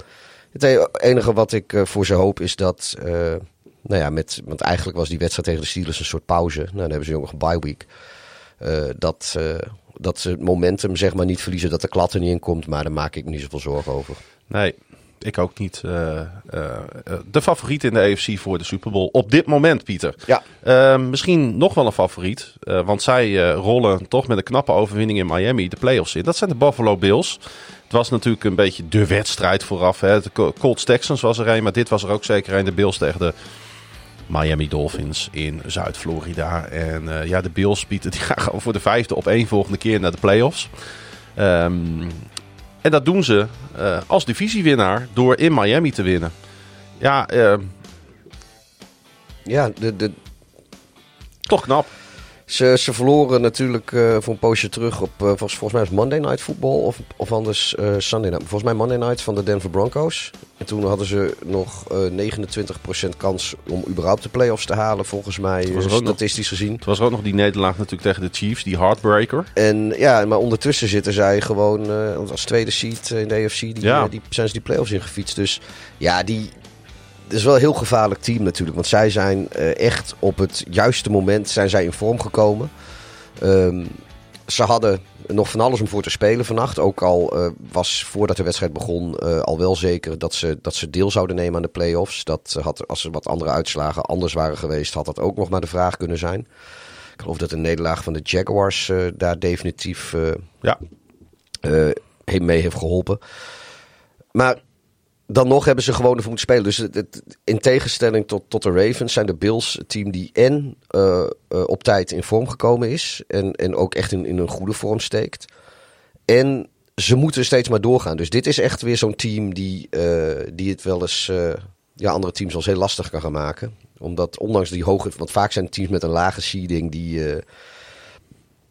Het e- enige wat ik voor ze hoop is dat, nou ja, met, want eigenlijk was die wedstrijd tegen de Steelers een soort pauze. Nou, dan hebben ze ook nog een bye week. Dat, dat ze het momentum zeg maar niet verliezen, dat de klad er niet in komt. Maar daar maak ik me niet zoveel zorgen over.
Nee, ik ook niet. eh, eh, eh, de favoriet in de AFC voor de Super Bowl op dit moment, Pieter.
Ja.
Misschien nog wel een favoriet, want zij rollen toch met een knappe overwinning in Miami de playoffs in. Dat zijn de Buffalo Bills. Het was natuurlijk een beetje de wedstrijd vooraf. Hè. De Col- Colts Texans was er een, maar dit was er ook zeker een. De Bills tegen de Miami Dolphins in Zuid-Florida. En eh, ja, de Bills, Pieter, die gaan voor de vijfde op één volgende keer naar de playoffs. Ehm en dat doen ze eh, als divisiewinnaar door in Miami te winnen. Ja, eh,
Ja, de, de,
toch knap.
Ze, ze verloren natuurlijk eh, voor een poosje terug op, eh, volgens, volgens mij was Monday Night Football of, of anders eh, Sunday Night. Volgens mij Monday Night van de Denver Broncos. En toen hadden ze nog eh 29% kans om überhaupt de playoffs te halen, volgens mij,
nog-
statistisch gezien.
Het was ook nog die nederlaag natuurlijk tegen de Chiefs, die heartbreaker.
En ja, maar ondertussen zitten zij gewoon als tweede seed in de AFC. Die,
Ja.
die zijn ze die playoffs ingefietst. Dus ja, die, het is wel een heel gevaarlijk team natuurlijk. Want zij zijn eh, echt op het juiste moment zijn zij in vorm gekomen. Ehm, ze hadden nog van alles om voor te spelen vannacht. Ook al eh, was voordat de wedstrijd begon eh, al wel zeker dat ze, dat ze deel zouden nemen aan de playoffs. Dat had, als er wat andere uitslagen anders waren geweest, had dat ook nog maar de vraag kunnen zijn. Ik geloof dat de nederlaag van de Jaguars daar definitief
Ja,
mee heeft geholpen. Maar dan nog hebben ze gewoon ervoor moeten spelen. Dus in tegenstelling tot, tot de Ravens zijn de Bills het team die en eh, eh, op tijd in vorm gekomen is. En, en ook echt in, in een goede vorm steekt. En ze moeten steeds maar doorgaan. Dus dit is echt weer zo'n team die, eh, die het wel eens ja, andere teams wel eens heel lastig kan gaan maken. Omdat ondanks die hoge... Want vaak zijn teams met een lage seeding die...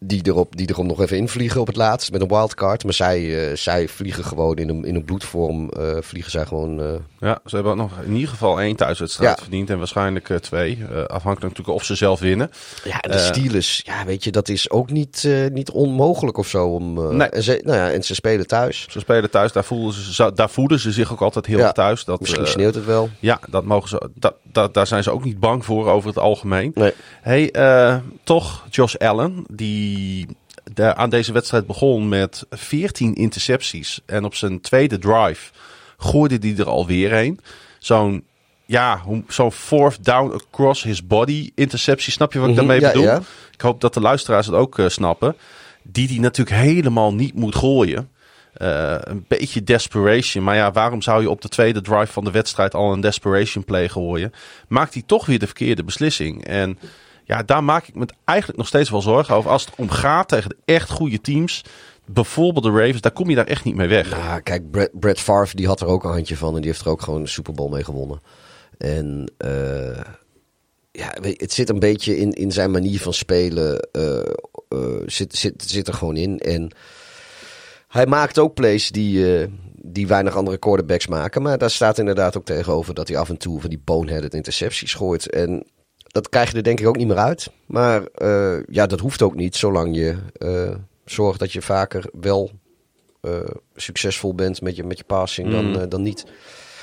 die erop, die erop nog even invliegen op het laatst met een wildcard. Maar zij, eh, zij vliegen gewoon in een, in een bloedvorm. eh, vliegen zij gewoon. eh,
ja, ze hebben nog in ieder geval één thuiswedstrijd
Ja.
verdiend. En waarschijnlijk twee. Afhankelijk natuurlijk of ze zelf winnen.
ja, en de. Steelers, ja, weet je, dat is ook niet, niet onmogelijk of zo. Om,
Nee.
en, ze, nou ja, en ze spelen thuis.
Ze spelen thuis, daar voelen ze, daar voelen ze zich ook altijd heel
Ja,
thuis. Dat,
Misschien sneeuwt het wel.
Ja, dat mogen ze, dat, dat, daar zijn ze ook niet bang voor over het algemeen.
Nee.
Hey, eh, toch Josh Allen, die de, aan deze wedstrijd begon met 14 intercepties. En op zijn tweede drive gooide hij er alweer een. Zo'n ja, zo'n fourth down across his body interceptie. Snap je wat ik
Mhm,
daarmee
ja,
bedoel?
ja.
Ik hoop dat de luisteraars het ook eh, snappen. Die die natuurlijk helemaal niet moet gooien. Eh, een beetje desperation. Maar ja, waarom zou je op de tweede drive van de wedstrijd al een desperation play gooien? Maakt hij toch weer de verkeerde beslissing. En ja, daar maak ik me eigenlijk nog steeds wel zorgen over. Als het om gaat tegen de echt goede teams. Bijvoorbeeld de Ravens, daar kom je daar echt niet mee weg.
Nou, kijk, Brett, Brett Favre die had er ook een handje van. En die heeft er ook gewoon een Super Bowl mee gewonnen. En eh, ja, het zit een beetje in, in zijn manier van spelen. eh, zit, zit, zit er gewoon in. En hij maakt ook plays die, eh, die weinig andere quarterbacks maken. Maar daar staat inderdaad ook tegenover dat hij af en toe van die boneheaded intercepties gooit. En dat krijg je er denk ik ook niet meer uit. Maar eh, ja, dat hoeft ook niet, zolang je eh, zorgt dat je vaker wel succesvol bent met je, met je passing dan,
Mm.
dan niet.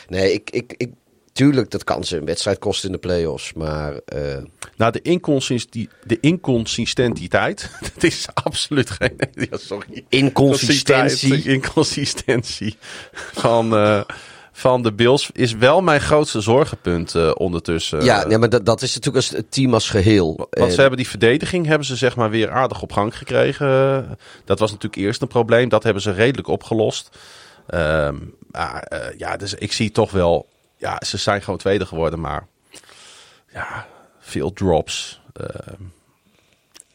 Nee, ik, ik, ik, tuurlijk, dat kan ze een wedstrijd kosten in de playoffs. Maar eh,
Nou, de, inconsisti de inconsistentiteit. Dat is absoluut geen. Ja, sorry.
inconsistentie.
Inconsistentie van, eh, van de Bills is wel mijn grootste zorgenpunt eh, ondertussen.
Ja, nee, maar dat, dat is natuurlijk als het team als geheel.
Want
En-
ze hebben die verdediging hebben ze zeg maar weer aardig op gang gekregen. Dat was natuurlijk eerst een probleem. Dat hebben ze redelijk opgelost. Ehm, maar, eh, ja, dus ik zie toch wel. Ja, ze zijn gewoon tweede geworden, maar ja, veel drops. Ehm,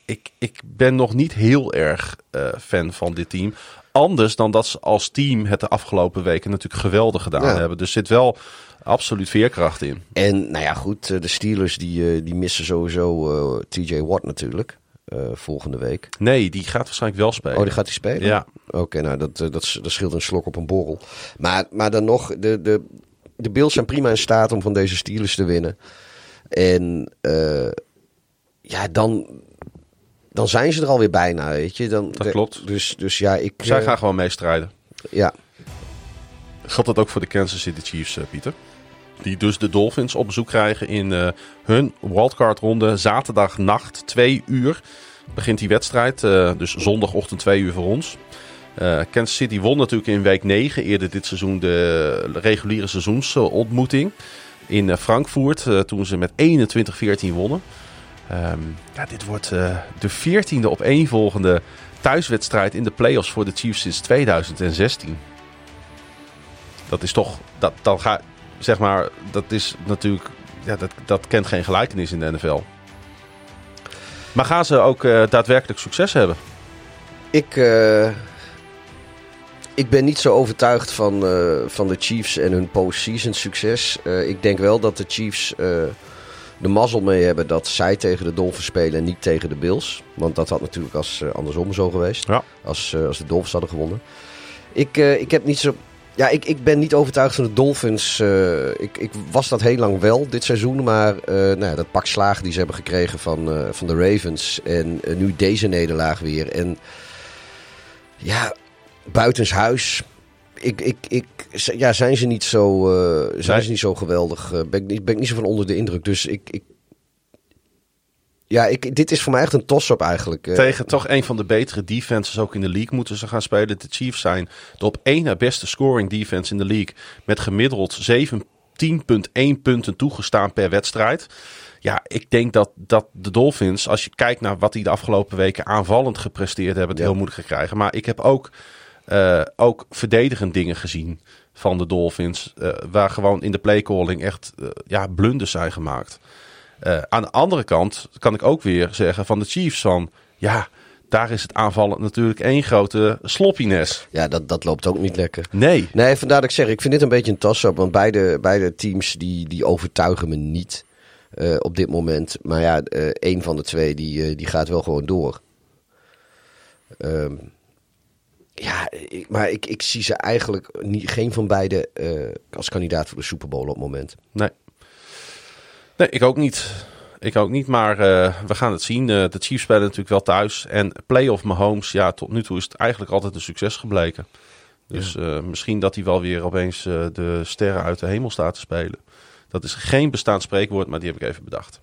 ik, ik ben nog niet heel erg eh, fan van dit team. Anders dan dat ze als team het de afgelopen weken natuurlijk geweldig gedaan
Ja.
hebben. Dus zit wel absoluut veerkracht in.
En nou ja, goed, eh, de Steelers die, eh, die missen sowieso eh, TJ Watt natuurlijk. eh, volgende week.
Nee, die gaat waarschijnlijk wel spelen.
Oh, die gaat hij spelen?
Ja.
Oké, nou dat, eh, dat, dat scheelt een slok op een borrel. Maar, maar dan nog, de, de, de Bills zijn prima in staat om van deze Steelers te winnen. En eh, ja, dan, dan zijn ze er alweer bijna, weet je. Dan,
Dat klopt.
Dus, dus ja, ik...
Zij
eh,
gaan gewoon meestrijden.
Ja,
Geldt dat ook voor de Kansas City Chiefs, eh, Pieter? Die dus de Dolphins op bezoek krijgen in eh, hun wildcard-ronde. Zaterdagnacht, 2 uur, begint die wedstrijd. eh, dus zondagochtend 2 uur voor ons. Eh, Kansas City won natuurlijk in week 9 eerder dit seizoen de reguliere seizoensontmoeting in eh, Frankfurt. eh, toen ze met 21-14 wonnen. Ehm, ja, dit wordt de 14e op één volgende thuiswedstrijd in de playoffs voor de Chiefs sinds 2016 dat is toch, dat, dan ga, zeg maar, dat is natuurlijk, ja, dat, dat kent geen gelijkenis in de NFL. Maar gaan ze ook daadwerkelijk succes hebben?
ik, ik ben niet zo overtuigd van, eh, van de Chiefs en hun postseason succes. Eh, ik denk wel dat de Chiefs eh, de mazzel mee hebben dat zij tegen de Dolphins spelen en niet tegen de Bills. Want dat had natuurlijk als andersom zo geweest.
Ja.
Als, als de Dolphins hadden gewonnen. Ik, ik heb niet zo. Ja, ik, ik ben niet overtuigd van de Dolphins. Ik, ik was dat heel lang wel dit seizoen. Maar nou ja, dat pak slaag die ze hebben gekregen van, van de Ravens. En nu deze nederlaag weer. En ja, buitenshuis. Ik, ik, ik, ja, zijn ze niet zo, eh, zijn
Nee.
ze niet zo geweldig? eh, ben, ik niet, ben ik niet zo van onder de indruk. Dus ik. ik ja, ik, dit is voor mij echt een toss-up eigenlijk. eh.
Tegen toch een van de betere defenses ook in de league moeten ze gaan spelen. De Chiefs zijn de op één na beste scoring defense in de league. Met gemiddeld 17,1 punten toegestaan per wedstrijd. Ja, ik denk dat, dat de Dolphins, als je kijkt naar wat die de afgelopen weken aanvallend gepresteerd hebben, het
Ja.
heel moeilijk gaan krijgen. Maar ik heb ook, eh, ook verdedigend dingen gezien van de Dolphins. eh, waar gewoon in de playcalling echt eh, ja, blunders zijn gemaakt. Aan de andere kant kan ik ook weer zeggen van de Chiefs van... Ja, daar is het aanvallen natuurlijk één grote sloppiness.
Ja, dat, dat loopt ook niet lekker.
Nee.
Nee, vandaar dat ik zeg, ik vind dit een beetje een toss-up. Want beide, beide teams die, die overtuigen me niet op dit moment. Maar ja, eh één van de twee die, die gaat wel gewoon door. Ehm, ja, ik- maar ik, ik zie ze eigenlijk niet, geen van beide eh, als kandidaat voor de Super Bowl op het moment.
Nee. Nee, ik ook niet. Ik ook niet, maar eh, we gaan het zien. Eh, de Chiefs spelen natuurlijk wel thuis. En playoff Mahomes, ja, tot nu toe is het eigenlijk altijd een succes gebleken. Dus misschien dat hij wel weer opeens de sterren uit de hemel staat te spelen. Dat is geen bestaand spreekwoord, maar die heb ik even bedacht.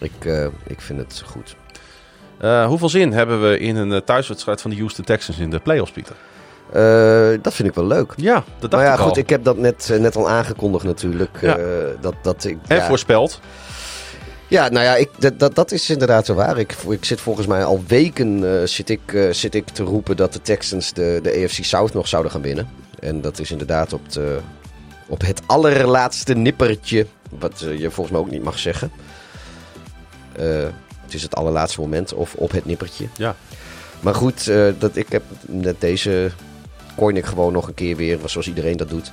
Ik, ik vind het goed.
Eh, hoeveel zin hebben we in een eh, thuiswedstrijd van de Houston Texans in de playoffs, Pieter?
Eh, dat vind ik wel leuk.
Ja, dat dacht
Nou ja,
ik
goed,
al.
ik heb dat net, net al aangekondigd natuurlijk.
Ja.
dat, dat ik,
En
ja.
voorspeld.
Ja, nou ja, ik, dat, dat, dat is inderdaad zo waar. Ik, ik zit volgens mij al weken zit ik, zit ik te roepen dat de Texans de, de AFC South nog zouden gaan winnen. En dat is inderdaad op, de, op het allerlaatste nippertje, wat je volgens mij ook niet mag zeggen. Het is het allerlaatste moment, of op het nippertje.
Ja.
Maar goed, eh, dat, ik heb net deze coin ik gewoon nog een keer weer, zoals iedereen dat doet.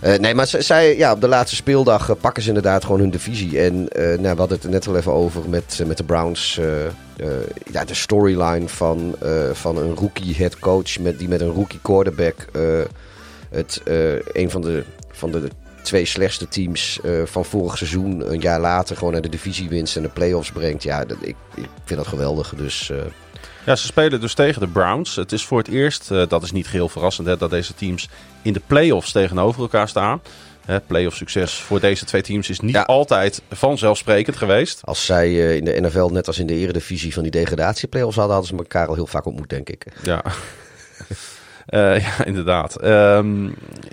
Eh, nee, maar zij, ja, op de laatste speeldag eh, pakken ze inderdaad gewoon hun divisie. En eh, nou, we hadden het er net al even over met, met de Browns. ja, de storyline van, van een rookie head coach met, die met een rookie quarterback het, een van de, van de twee slechtste teams eh, van vorig seizoen een jaar later gewoon naar de divisiewinst en de playoffs brengt. Ja, dat, ik, ik vind dat geweldig. Dus eh,
Ja, ze spelen dus tegen de Browns. Het is voor het eerst, eh, dat is niet geheel verrassend, hè, dat deze teams in de playoffs tegenover elkaar staan. Hè, playoff succes voor deze twee teams is niet
Ja.
altijd vanzelfsprekend geweest.
Als zij in de NFL, net als in de eredivisie van die degradatieplayoffs hadden, hadden ze elkaar al heel vaak ontmoet, denk ik.
Ja. Eh, ja, inderdaad. Ehm,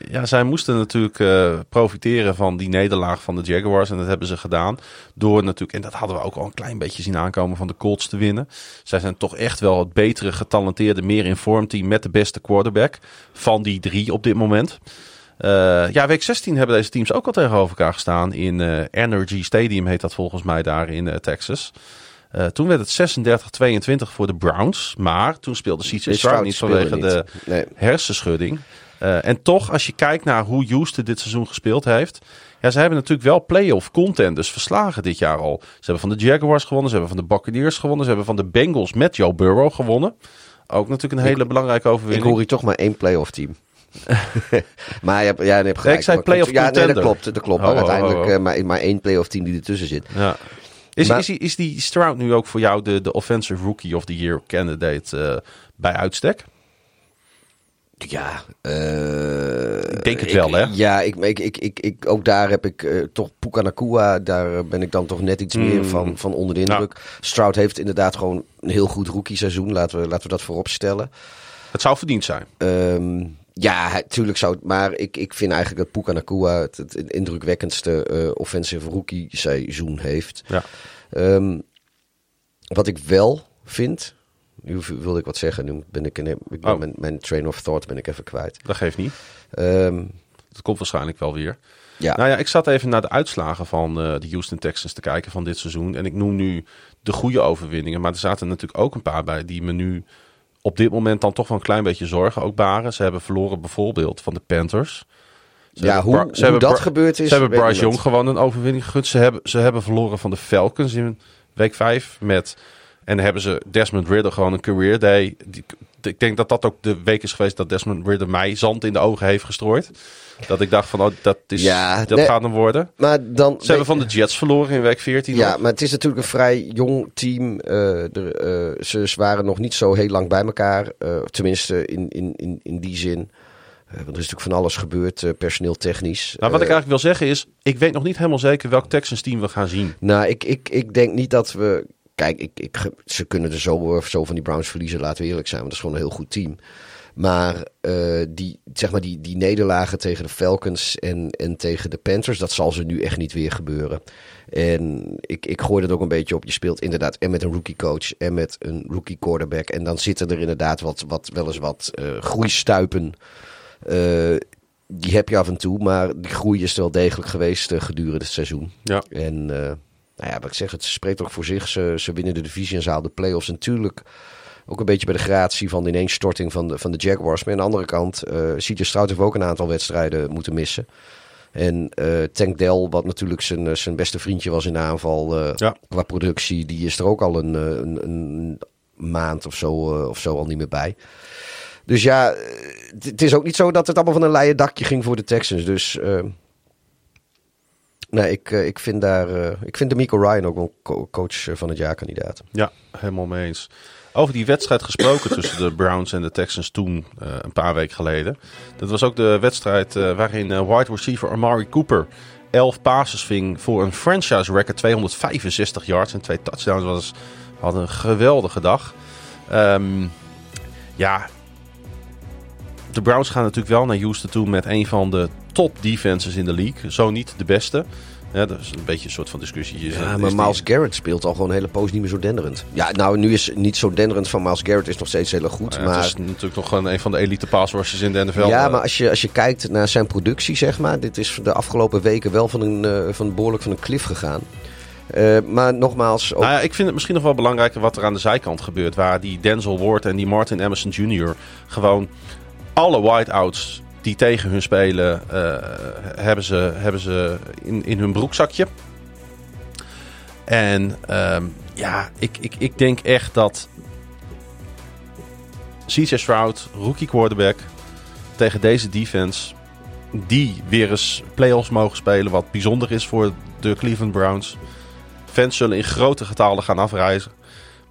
ja, zij moesten natuurlijk eh, profiteren van die nederlaag van de Jaguars. En dat hebben ze gedaan. Door natuurlijk, en dat hadden we ook al een klein beetje zien aankomen, van de Colts te winnen. Zij zijn toch echt wel het betere, getalenteerde, meer informed team met de beste quarterback van die drie op dit moment. Eh, ja, week 16 hebben deze teams ook al tegenover elkaar gestaan. In Energy Stadium heet dat volgens mij daar in Texas. Eh, toen werd het 36-22 voor de Browns. Maar toen speelde CJ Stroud niet vanwege
niet.
de
Nee.
hersenschudding. Eh, en toch, als je kijkt naar hoe Houston dit seizoen gespeeld heeft. Ja, ze hebben natuurlijk wel playoff contenders verslagen dit jaar al. Ze hebben van de Jaguars gewonnen, ze hebben van de Buccaneers gewonnen, ze hebben van de Bengals met Joe Burrow gewonnen. Ook natuurlijk een hele belangrijke
Ik
overwinning.
hoor hier toch maar één playoff team. maar je hebt, ja, je hebt gelijk.
ik zei playoff
Ja, nee, dat klopt. Dat klopt.
Oh,
maar
oh,
uiteindelijk
oh, oh.
eh, maar, maar één playoff team die ertussen zit.
Ja. Is,
Maar-
is, die, is die Stroud nu ook voor jou de, de Offensive Rookie of the Year candidate eh, bij uitstek?
Ja, eh,
Ik denk het wel, hè?
Ja, ik, ik, ik, ik, ik, ook daar heb ik eh, toch Puka Nakua. Daar ben ik dan toch net iets meer
Mm.
van, van onder de indruk. Stroud heeft inderdaad gewoon een heel goed rookie seizoen. Laten we, laten we dat voorop stellen.
Het zou verdiend zijn.
Ehm, ja, tuurlijk zou het. Maar ik, ik vind eigenlijk dat Puka Nakua het, het indrukwekkendste eh, offensive rookie seizoen heeft.
Ja.
Ehm, wat ik wel vind. Nu wilde ik wat zeggen. Nu ben ik, in, ik ben
Oh.
mijn, mijn train of thought ben ik even kwijt.
Dat geeft niet.
Ehm,
Dat komt waarschijnlijk wel weer.
ja.
Nou ja, ik zat even naar de uitslagen van eh, de Houston Texans te kijken van dit seizoen. En ik noem nu de goede overwinningen. Maar er zaten natuurlijk ook een paar bij die me nu op dit moment dan toch wel een klein beetje zorgen ook baren. Ze hebben verloren bijvoorbeeld van de Panthers. Ze
ja, hoe,
ze
dat gebeurd is.
Ze hebben Bryce. Young gewoon een overwinning gegund. Ze hebben, ze hebben verloren van de Falcons in week 5 met... En dan hebben ze Desmond Ridder gewoon een career day. Die, ik denk dat dat ook de week is geweest dat Desmond Ridder mij zand in de ogen heeft gestrooid. Dat ik dacht van, oh, dat, is,
Ja,
dat
nee.
gaat hem worden.
Maar dan.
Ze hebben van de Jets verloren in week 14.
Ja,
nog.
maar het is natuurlijk een vrij jong team. Eh, er, eh, ze, waren nog niet zo heel lang bij elkaar. eh, tenminste, in, in, in, in die zin. Want er is natuurlijk van alles gebeurd, personeel technisch.
Nou, wat ik eigenlijk wil zeggen is, ik weet nog niet helemaal zeker welk Texans team we gaan zien.
Nou, ik, ik, ik denk niet dat we. Kijk, ik, ik, ze kunnen er zo, of zo van die Browns verliezen, laten we eerlijk zijn. Want dat is gewoon een heel goed team. Maar, eh, die, zeg maar die, die nederlagen tegen de Falcons en, en tegen de Panthers, dat zal ze nu echt niet weer gebeuren. En ik, ik gooi dat ook een beetje op. Je speelt inderdaad en met een rookie coach en met een rookie quarterback. En dan zitten er inderdaad wat, wat, wel eens wat eh, groeistuipen. Eh, die heb je af en toe, maar die groei is er wel degelijk geweest gedurende het seizoen.
Ja.
En nou ja, wat ik zeg, het spreekt ook voor zich. Ze, ze winnen de divisie en ze halen de playoffs. Natuurlijk ook een beetje bij de gratie van de ineenstorting van de, van de Jaguars. Maar aan de andere kant, eh CJ Stroud heeft ook een aantal wedstrijden moeten missen. En eh Tank Dell, wat natuurlijk zijn, eh, zijn beste vriendje was in de aanval
Ja.
qua productie, die is er ook al een, een, een maand of zo, of zo al niet meer bij. Dus ja, het- is ook niet zo dat het allemaal van een leien dakje ging voor de Texans. Dus nee, ik, eh, ik vind daar, eh, ik vind D'Amico Ryan ook wel co- coach eh, van het jaar kandidaat.
Ja, helemaal mee eens. Over die wedstrijd gesproken tussen de Browns en de Texans toen, een paar weken geleden. Dat was ook de wedstrijd eh, waarin wide receiver Amari Cooper 11 passes ving voor een franchise record 265 yards en twee touchdowns. Was, had een geweldige dag. Ehm, ja, de Browns gaan natuurlijk wel naar Houston toe met een van de top defenses in de league. Zo niet de beste. Ja, dat is een beetje een soort van discussie. Is-
Ja, maar
die-
Miles Garrett speelt al gewoon een hele poos niet meer zo denderend. Ja, nou, nu is niet zo denderend van Miles Garrett is nog steeds heel erg goed.
Ja,
maar
Het is natuurlijk nog gewoon een van de elite pass rushers in de NFL.
Ja,
Eh,
maar als je, als je kijkt naar zijn productie, zeg maar. Dit is de afgelopen weken wel van een, eh, van behoorlijk van een cliff gegaan. Eh, maar nogmaals, ook,
Nou ja, ik vind het misschien nog wel belangrijker wat er aan de zijkant gebeurt. Waar die Denzel Ward en die Martin Emerson Jr. gewoon alle whiteouts die tegen hun spelen, eh, hebben ze, hebben ze in, in hun broekzakje. En ehm, ja, ik, ik, ik denk echt dat CJ Stroud, rookie quarterback, tegen deze defense, die weer eens playoffs mogen spelen, wat bijzonder is voor de Cleveland Browns. Fans zullen in grote getalen gaan afreizen.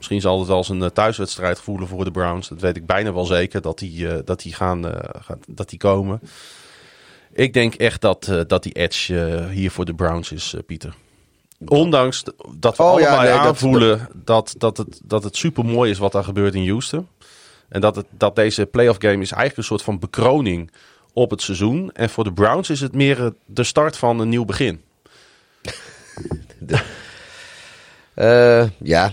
Misschien zal het als een eh, thuiswedstrijd voelen voor de Browns. Dat weet ik bijna wel zeker dat die, eh, dat die, gaan, eh, gaan- dat die komen. Ik denk echt dat, dat die edge hier voor de Browns is, Pieter. Ondanks dat we
Oh, ja,
allemaal
nee, dat-
aanvoelen dat, dat, het, dat het super mooi is wat daar gebeurt in Houston. En dat, het, dat deze playoff game is eigenlijk een soort van bekroning op het seizoen. En voor de Browns is het meer de start van een nieuw begin.
Ja,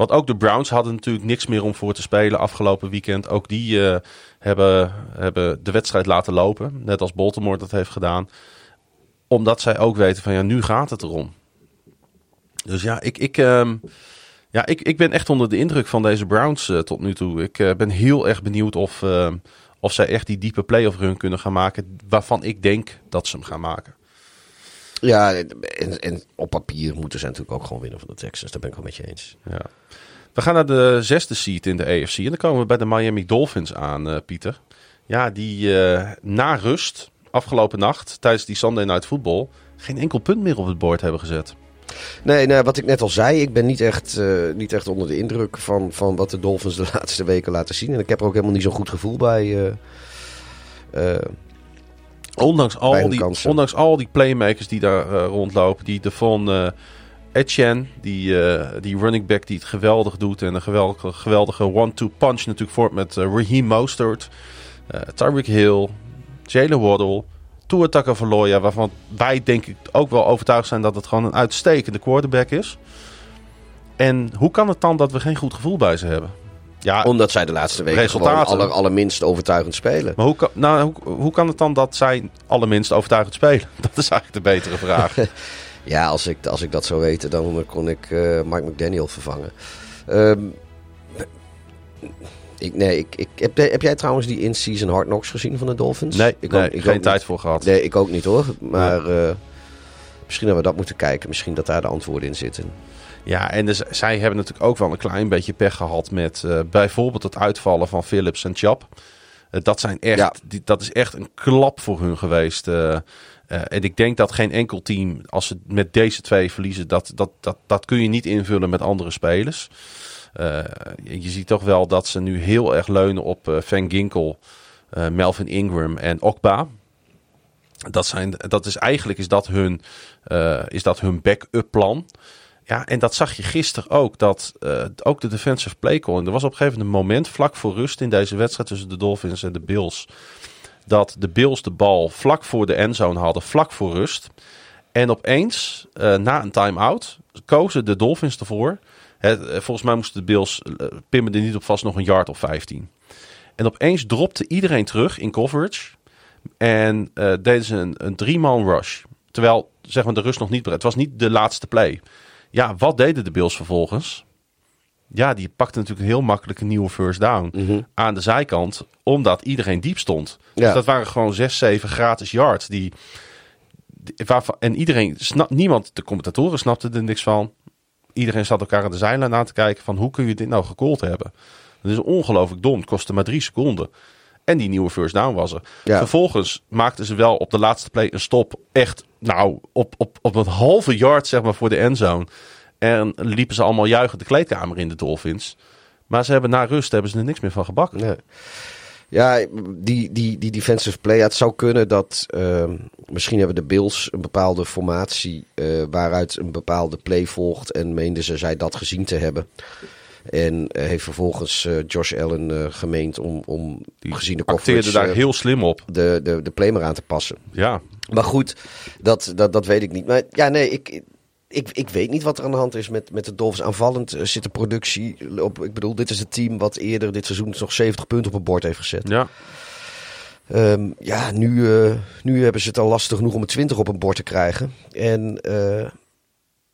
Want ook de Browns hadden natuurlijk niks meer om voor te spelen afgelopen weekend. Ook die eh, hebben, hebben de wedstrijd laten lopen. Net als Baltimore dat heeft gedaan. Omdat zij ook weten van ja, nu gaat het erom. Dus ja, ik, ik, ehm, ja, ik, ik ben echt onder de indruk van deze Browns eh, tot nu toe. Ik eh, ben heel erg benieuwd of, ehm, of zij echt die diepe playoff run kunnen gaan maken. Waarvan ik denk dat ze hem gaan maken.
Ja en, en op papier moeten ze natuurlijk ook gewoon winnen van de Texans. Daar ben ik wel met je eens.
Ja. We gaan naar de zesde seed in de AFC. En dan komen we bij de Miami Dolphins aan, eh, Pieter. Ja, die eh, na rust, afgelopen nacht, tijdens die Sunday Night Football... geen enkel punt meer op het bord hebben gezet.
Nee, nou, wat ik net al zei, ik ben niet echt, eh, niet echt onder de indruk van, van wat de Dolphins de laatste weken laten zien. En ik heb er ook helemaal niet zo'n goed gevoel bij. eh,
Ondanks al, die,
kansen.
ondanks al die playmakers die daar eh, rondlopen. Die Devon uh, Etienne, die, eh, die running back die het geweldig doet. En een geweldige, geweldige one-two punch natuurlijk voort met Raheem Mostert. Tyreek Hill, Jalen Waddle, Tua Tagovailoa. Waarvan wij denk ik ook wel overtuigd zijn dat het gewoon een uitstekende quarterback is. En hoe kan het dan dat we geen goed gevoel bij ze hebben? Ja,
omdat zij de laatste weken gewoon
Resultaten.
aller, allerminst overtuigend spelen.
maar hoe kan, nou, hoe, hoe kan het dan dat zij allerminst overtuigend spelen? Dat is eigenlijk de betere vraag.
Ja, als ik, als ik dat zou weten, dan kon ik eh Mike McDaniel vervangen. Ehm, ik, nee, ik, ik, heb, heb jij trouwens die in-season Hard Knocks gezien van de Dolphins?
Nee,
ik
nee,
ook, ik
geen
ook
tijd
niet.
voor gehad.
Nee, ik ook niet hoor. Maar eh, misschien hebben we dat moeten kijken. Misschien dat daar de antwoorden in zitten.
Ja, en dus, zij hebben natuurlijk ook wel een klein beetje pech gehad met eh, bijvoorbeeld het uitvallen van Philips en Chap. Eh, dat, zijn echt,
Ja.
die, dat is echt een klap voor hun geweest. eh, en ik denk dat geen enkel team, als ze met deze twee verliezen, dat, dat, dat, dat kun je niet invullen met andere spelers. Je je ziet toch wel dat ze nu heel erg leunen op Van Ginkel, Melvin Ingram en Okba. Dat, zijn, dat is eigenlijk is dat hun, is dat hun backup plan. Ja, en dat zag je gisteren ook. Dat eh, ook de defensive play calling. Er was op een gegeven moment vlak voor rust in deze wedstrijd tussen de Dolphins en de Bills. Dat de Bills de bal vlak voor de endzone hadden, vlak voor rust. En opeens, eh, na een time-out, kozen de Dolphins ervoor. Eh, volgens mij moesten de Bills, uh, pimmen er niet op vast, nog een yard of 15. En opeens dropte iedereen terug in coverage. En deden ze een, een drie-man rush. Terwijl zeg maar, de rust nog niet... Het was niet de laatste play. Ja, wat deden de Bills vervolgens? Ja, die pakten natuurlijk een heel makkelijk een nieuwe first down aan de zijkant, omdat iedereen diep stond. Dus
Ja.
dat waren gewoon zes, zeven gratis yards. Die, die- waarvan, en iedereen, snap, niemand, de commentatoren snapten er niks van. Iedereen zat elkaar aan de zijlijn aan te kijken van hoe kun je dit nou gecallt hebben? Dat is ongelooflijk dom. Het kostte maar drie seconden. En die nieuwe first down was er.
Ja.
Vervolgens maakten ze wel op de laatste play een stop. Echt, nou, op, op, op een halve yard zeg maar voor de endzone. En liepen ze allemaal juichend de kleedkamer in de Dolphins. Maar ze hebben na rust hebben ze er niks meer van gebakken.
Nee. Ja, die, die, die defensive play. ja, Het zou kunnen dat ehm, misschien hebben de Bills een bepaalde formatie eh, waaruit een bepaalde play volgt. En meenden ze zij dat gezien te hebben. En eh, heeft vervolgens eh, Josh Allen eh, gemeend om, om
Die
gezien de coverage
daar heel slim op.
de, de, de play maar aan te passen.
Ja,
Maar goed, dat, dat, dat weet ik niet. Maar ja, nee, ik, ik, ik weet niet wat er aan de hand is met, met de Dolphins. Aanvallend zit de productie op. Ik bedoel, dit is het team wat eerder dit seizoen nog 70 punten op het bord heeft gezet.
ja.
Ehm, ja, nu, nu hebben ze het al lastig genoeg om een 20 op een bord te krijgen. En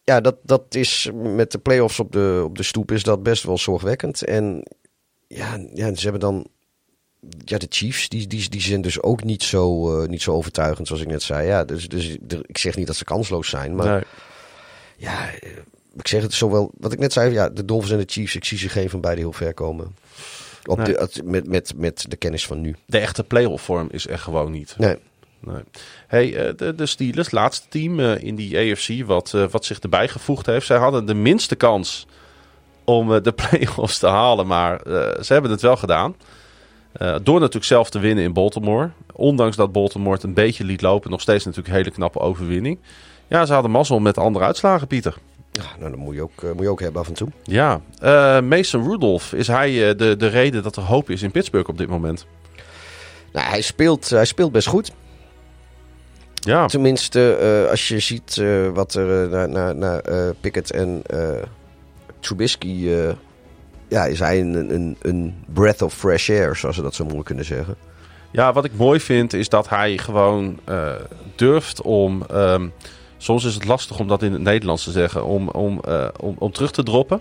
ja, dat, dat is met de playoffs op de, op de stoep is dat best wel zorgwekkend. En ja, ja ze hebben dan. Ja, de Chiefs, die, die, die zijn dus ook niet zo, eh, niet zo overtuigend, zoals ik net zei. Ja, dus, dus ik zeg niet dat ze kansloos zijn, maar
Nee.
ja, eh, ik zeg het zowel. Wat ik net zei, ja, de Dolphins en de Chiefs, ik zie ze geen van beide heel ver komen. Op
Nee.
de, het- met, met, met de kennis van nu.
De echte playoff vorm is er gewoon niet.
Nee.
Nee. Hey, eh, de, de Steelers, laatste team eh, in die AFC wat, eh, wat zich erbij gevoegd heeft. Zij hadden de minste kans om de playoffs te halen, maar ze hebben het wel gedaan. Door natuurlijk zelf te winnen in Baltimore. Ondanks dat Baltimore het een beetje liet lopen. Nog steeds natuurlijk een hele knappe overwinning. Ja, ze hadden mazzel met andere uitslagen, Pieter.
Ja, nou, dat moet je, ook, uh, moet je ook hebben af en toe.
Ja, uh, Mason Rudolph, is hij de, de reden dat er hoop is in Pittsburgh op dit moment?
Nou, hij speelt, hij speelt best goed.
Ja.
Tenminste, als je ziet wat er naar, naar, naar Pickett en Trubisky ja, is hij een, een, een breath of fresh air, zoals ze dat zo mooi kunnen zeggen.
Ja, wat ik mooi vind is dat hij gewoon durft om. Um, soms is het lastig om dat in het Nederlands te zeggen. Om, om, om, om terug te droppen.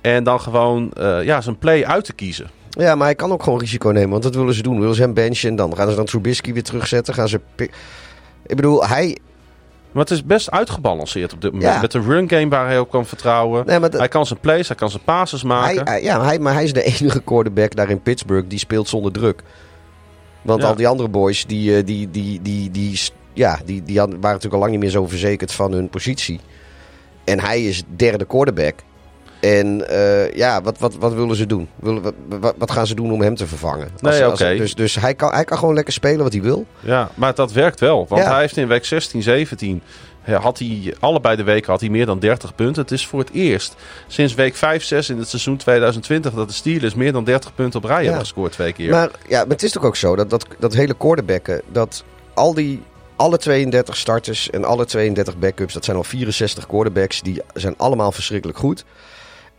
En dan gewoon ja, zijn play uit te kiezen.
Ja, maar hij kan ook gewoon risico nemen. Want dat willen ze doen. Willen ze hem benchen en dan gaan ze dan Trubisky weer terugzetten. Gaan ze. Ik bedoel, hij,
maar het is best uitgebalanceerd op dit moment. Met de run game waar hij op kan vertrouwen. Nee, Hij kan zijn plays, hij kan zijn passes maken.
Hij, ja, hij, maar hij is de enige quarterback daar in Pittsburgh die speelt zonder druk. Want al die andere boys, die, die, die, die, die, ja, die, die waren natuurlijk al lang niet meer zo verzekerd van hun positie. En hij is derde quarterback. En uh, ja, wat, wat, wat willen ze doen? Willen, wat, wat gaan ze doen om hem te vervangen?
Als, nee, oké.
dus dus hij, kan, hij kan gewoon lekker spelen wat hij wil.
Ja, maar dat werkt wel. Want hij heeft in week 16, 17... Had hij, allebei de weken had hij meer dan 30 punten. Het is voor het eerst sinds week 5, 6 in het seizoen 2020 dat de Steelers meer dan 30 punten op rij ja. hebben gescoord twee keer.
Maar, ja, maar het is toch ook zo dat dat, dat hele quarterbacken, dat al die alle 32 starters en alle 32 backups, dat zijn al 64 quarterbacks, die zijn allemaal verschrikkelijk goed.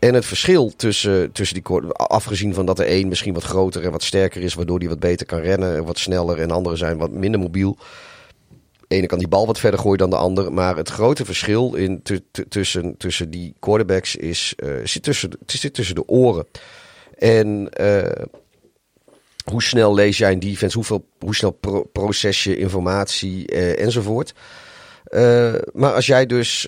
En het verschil tussen, tussen die afgezien van dat er één misschien wat groter en wat sterker is, waardoor die wat beter kan rennen en wat sneller en anderen zijn wat minder mobiel. De ene kan die bal wat verder gooien dan de ander. Maar het grote verschil in tussen, tussen die quarterbacks is, uh, zit, tussen, zit tussen de oren. En uh, hoe snel lees jij een defense? Hoeveel, hoe snel pro proces je informatie uh, enzovoort. maar als jij dus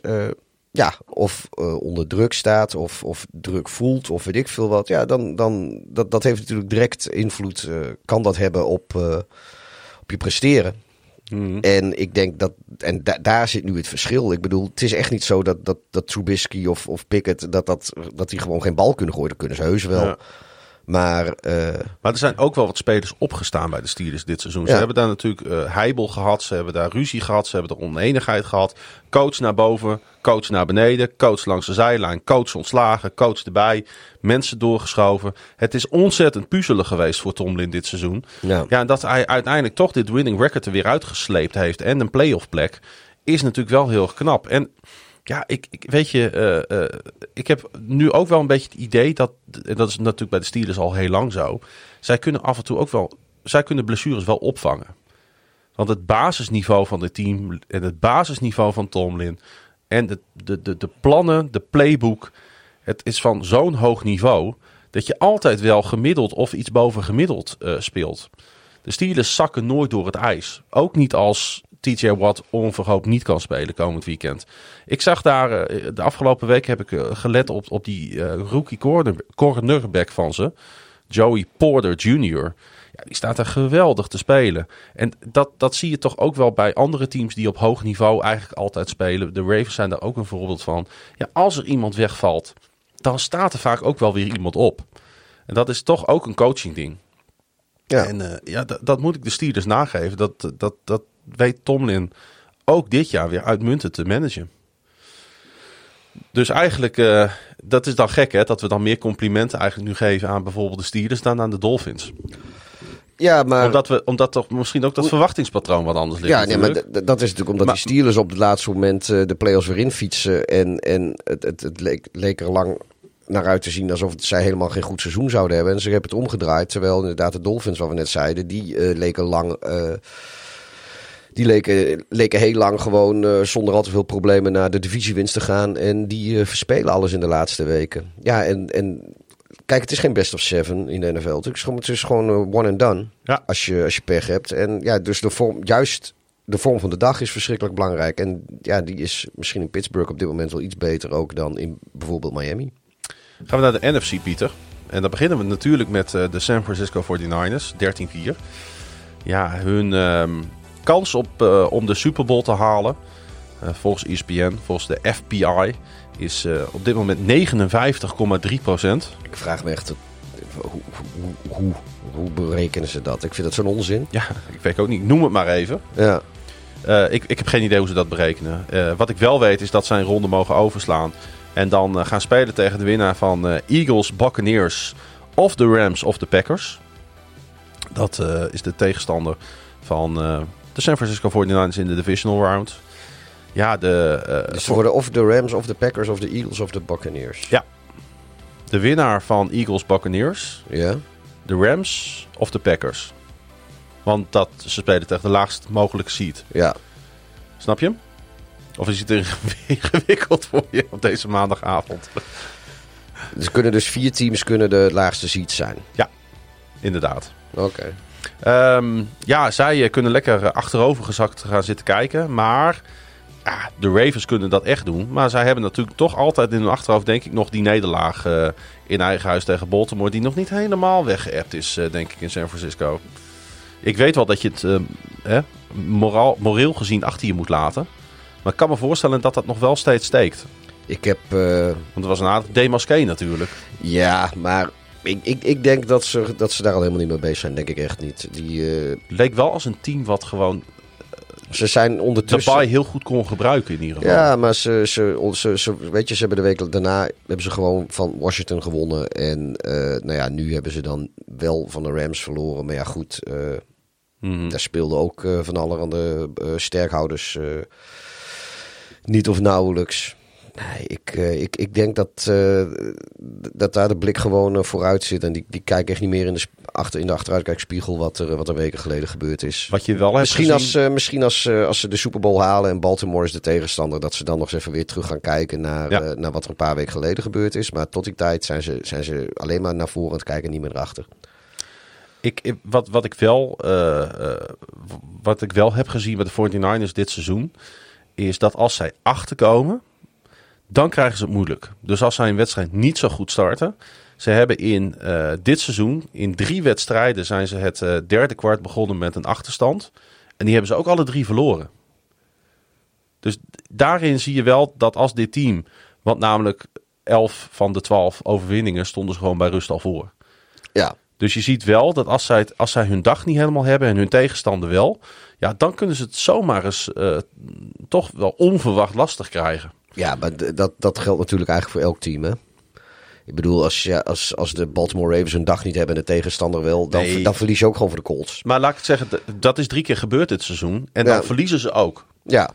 ja, of uh, onder druk staat of, of druk voelt of weet ik veel wat. Ja, dan, dan dat, dat heeft natuurlijk direct invloed, uh, kan dat hebben op, uh, op je presteren. Mm. En ik denk dat, en da daar zit nu het verschil. Ik bedoel, het is echt niet zo dat, dat, dat Trubisky of, of Pickett, dat, dat, dat die gewoon geen bal kunnen gooien. Dat kunnen ze heus wel. Ja. Maar, uh...
maar er zijn ook wel wat spelers opgestaan bij de Steelers dit seizoen. Ja. Ze hebben daar natuurlijk uh, Heibel gehad, ze hebben daar ruzie gehad, ze hebben er oneenigheid gehad. Coach naar boven, coach naar beneden, coach langs de zijlijn, coach ontslagen, coach erbij, mensen doorgeschoven. Het is ontzettend puzzelig geweest voor Tomlin dit seizoen. Ja. ja, en dat hij uiteindelijk toch dit winning record er weer uitgesleept heeft en een playoff plek, is natuurlijk wel heel knap. En ja, ik, ik weet je, uh, uh, ik heb nu ook wel een beetje het idee dat, en dat is natuurlijk bij de Steelers al heel lang zo, zij kunnen af en toe ook wel, zij kunnen blessures wel opvangen. Want het basisniveau van het team en het basisniveau van Tomlin en de, de, de, de plannen, de playbook, het is van zo'n hoog niveau dat je altijd wel gemiddeld of iets boven gemiddeld uh, speelt. De Steelers zakken nooit door het ijs. Ook niet als TJ Watt onverhoopt niet kan spelen komend weekend. Ik zag daar, uh, de afgelopen week heb ik uh, gelet op, op die uh, rookie corner, cornerback van ze. Joey Porter Jr. Ja, die staat er geweldig te spelen. En dat, dat zie je toch ook wel bij andere teams die op hoog niveau eigenlijk altijd spelen. De Ravens zijn daar ook een voorbeeld van. Ja, als er iemand wegvalt, dan staat er vaak ook wel weer iemand op. En dat is toch ook een coaching ding. Ja. En uh, ja, dat moet ik de Steelers nageven. Dat, dat, dat weet Tomlin ook dit jaar weer uitmuntend te managen. Dus eigenlijk, uh, dat is dan gek hè, dat we dan meer complimenten eigenlijk nu geven aan bijvoorbeeld de Steelers dan aan de Dolphins.
Ja, maar...
Omdat, we, omdat toch misschien ook dat verwachtingspatroon wat anders ligt.
Ja, nee, maar dat is natuurlijk omdat die Steelers op het laatste moment uh, de playoffs weer infietsen. En, en het, het, het leek, leek er lang naar uit te zien alsof zij helemaal geen goed seizoen zouden hebben. En ze hebben het omgedraaid. Terwijl inderdaad de Dolphins, wat we net zeiden, die uh, leken lang... Uh, die leken, leken heel lang gewoon uh, zonder al te veel problemen naar de divisiewinst te gaan. En die uh, verspelen alles in de laatste weken. Ja, en, en kijk, het is geen best of seven in de NFL. Het is gewoon, het is gewoon uh, one and done.
Ja.
Als, je, als je pech hebt. En ja, dus de vorm, juist de vorm van de dag is verschrikkelijk belangrijk. En ja, die is misschien in Pittsburgh op dit moment wel iets beter ook dan in bijvoorbeeld Miami.
Gaan we naar de NFC, Pieter. En dan beginnen we natuurlijk met de San Francisco 49ers, 13-4. Ja, hun, um, kans op, uh, om de Super Bowl te halen, uh, volgens ESPN, volgens de FPI, is uh, op dit moment 59,3 procent.
Ik vraag me echt hoe, hoe, hoe, hoe berekenen ze dat? Ik vind dat zo'n onzin.
Ja, ik weet ook niet. Noem het maar even.
Ja.
Uh, ik, ik heb geen idee hoe ze dat berekenen. Uh, wat ik wel weet is dat zij een ronde mogen overslaan. En dan uh, gaan spelen tegen de winnaar van Eagles, Buccaneers of de Rams of de Packers. Dat is de tegenstander van de San Francisco 49ers in de divisional round. Ja, de...
dus ze worden of de Rams of de Packers of de Eagles of de Buccaneers.
Ja. De winnaar van Eagles, Buccaneers.
Ja.
De Rams of de Packers. Want dat, ze spelen tegen de laagst mogelijke seed.
Ja.
Snap je hem? Of is het ingewikkeld voor je op deze maandagavond?
Dus kunnen dus vier teams kunnen de laagste seed zijn?
Ja, inderdaad.
Oké.
Okay. Um, ja, zij kunnen lekker achterovergezakt gaan zitten kijken. Maar ja, de Ravens kunnen dat echt doen. Maar zij hebben natuurlijk toch altijd in hun achterhoofd, denk ik, nog die nederlaag uh, in eigen huis tegen Baltimore. Die nog niet helemaal weggeëpt is, uh, denk ik, in San Francisco. Ik weet wel dat je het uh, hè, moraal, moreel gezien achter je moet laten. Maar ik kan me voorstellen dat dat nog wel steeds steekt.
Ik heb...
Want het was een aardig demasqué natuurlijk.
Ja, maar ik, ik, ik denk dat ze, dat ze daar al helemaal niet mee bezig zijn. Denk ik echt niet. Die, uh...
Leek wel als een team wat gewoon...
Ze zijn ondertussen...
Heel goed kon gebruiken in ieder geval.
Ja, maar ze, ze, ze, ze, weet je, ze hebben de week daarna hebben ze gewoon van Washington gewonnen. En uh, nou ja, nu hebben ze dan wel van de Rams verloren. Maar ja, goed... Mm. Daar speelden ook uh, van allerhande sterkhouders niet of nauwelijks. Nee, ik, ik, ik denk dat, dat daar de blik gewoon vooruit zit. En die, die kijken echt niet meer in de, achter, in de achteruitkijkspiegel wat er, wat er weken geleden gebeurd is.
Wat je wel hebt
misschien
gezien...
als, misschien als, als ze de Super Bowl halen en Baltimore is de tegenstander... dat ze dan nog eens even weer terug gaan kijken naar, ja. naar wat er een paar weken geleden gebeurd is. Maar tot die tijd zijn ze, zijn ze alleen maar naar voren aan het kijken en niet meer naar achter.
Ik, wat, wat, ik wel, wat ik wel heb gezien bij de 49ers dit seizoen, is dat als zij achterkomen, dan krijgen ze het moeilijk. Dus als zij een wedstrijd niet zo goed starten. Ze hebben in uh, dit seizoen, in drie wedstrijden, zijn ze het derde kwart begonnen met een achterstand. En die hebben ze ook alle drie verloren. Dus daarin zie je wel dat als dit team, want namelijk 11 van de 12 overwinningen stonden ze gewoon bij rust al voor.
Ja,
dus je ziet wel dat als zij, als zij hun dag niet helemaal hebben en hun tegenstander wel, ja, dan kunnen ze het zomaar eens uh, toch wel onverwacht lastig krijgen.
Ja, maar dat, dat geldt natuurlijk eigenlijk voor elk team, hè? Ik bedoel, als, ja, als, als de Baltimore Ravens hun dag niet hebben en de tegenstander wel, dan, nee. dan verlies je ook gewoon voor de Colts.
Maar laat ik het zeggen, dat is drie keer gebeurd dit seizoen. En dan verliezen ze ook.
Ja?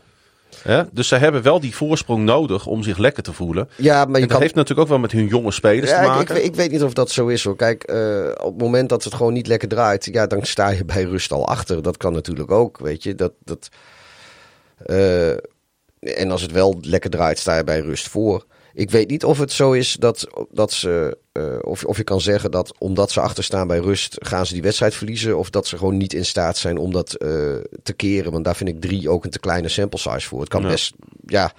Dus ze hebben wel die voorsprong nodig om zich lekker te voelen.
ja maar je
En dat
kan...
heeft natuurlijk ook wel met hun jonge spelers te
Ja, ik,
maken.
ik, weet- ik weet niet of dat zo is hoor. Kijk, eh, op het moment dat het gewoon niet lekker draait, ja, dan sta je bij rust al achter. Dat kan natuurlijk ook, weet je. Dat, dat, eh, en als het wel lekker draait, sta je bij rust voor. Ik weet niet of het zo is dat, dat ze, eh, of, of je kan zeggen dat omdat ze achterstaan bij rust, gaan ze die wedstrijd verliezen. Of dat ze gewoon niet in staat zijn om dat eh, te keren. Want daar vind ik drie ook een te kleine sample size voor. Het kan
Ja.
best, ja,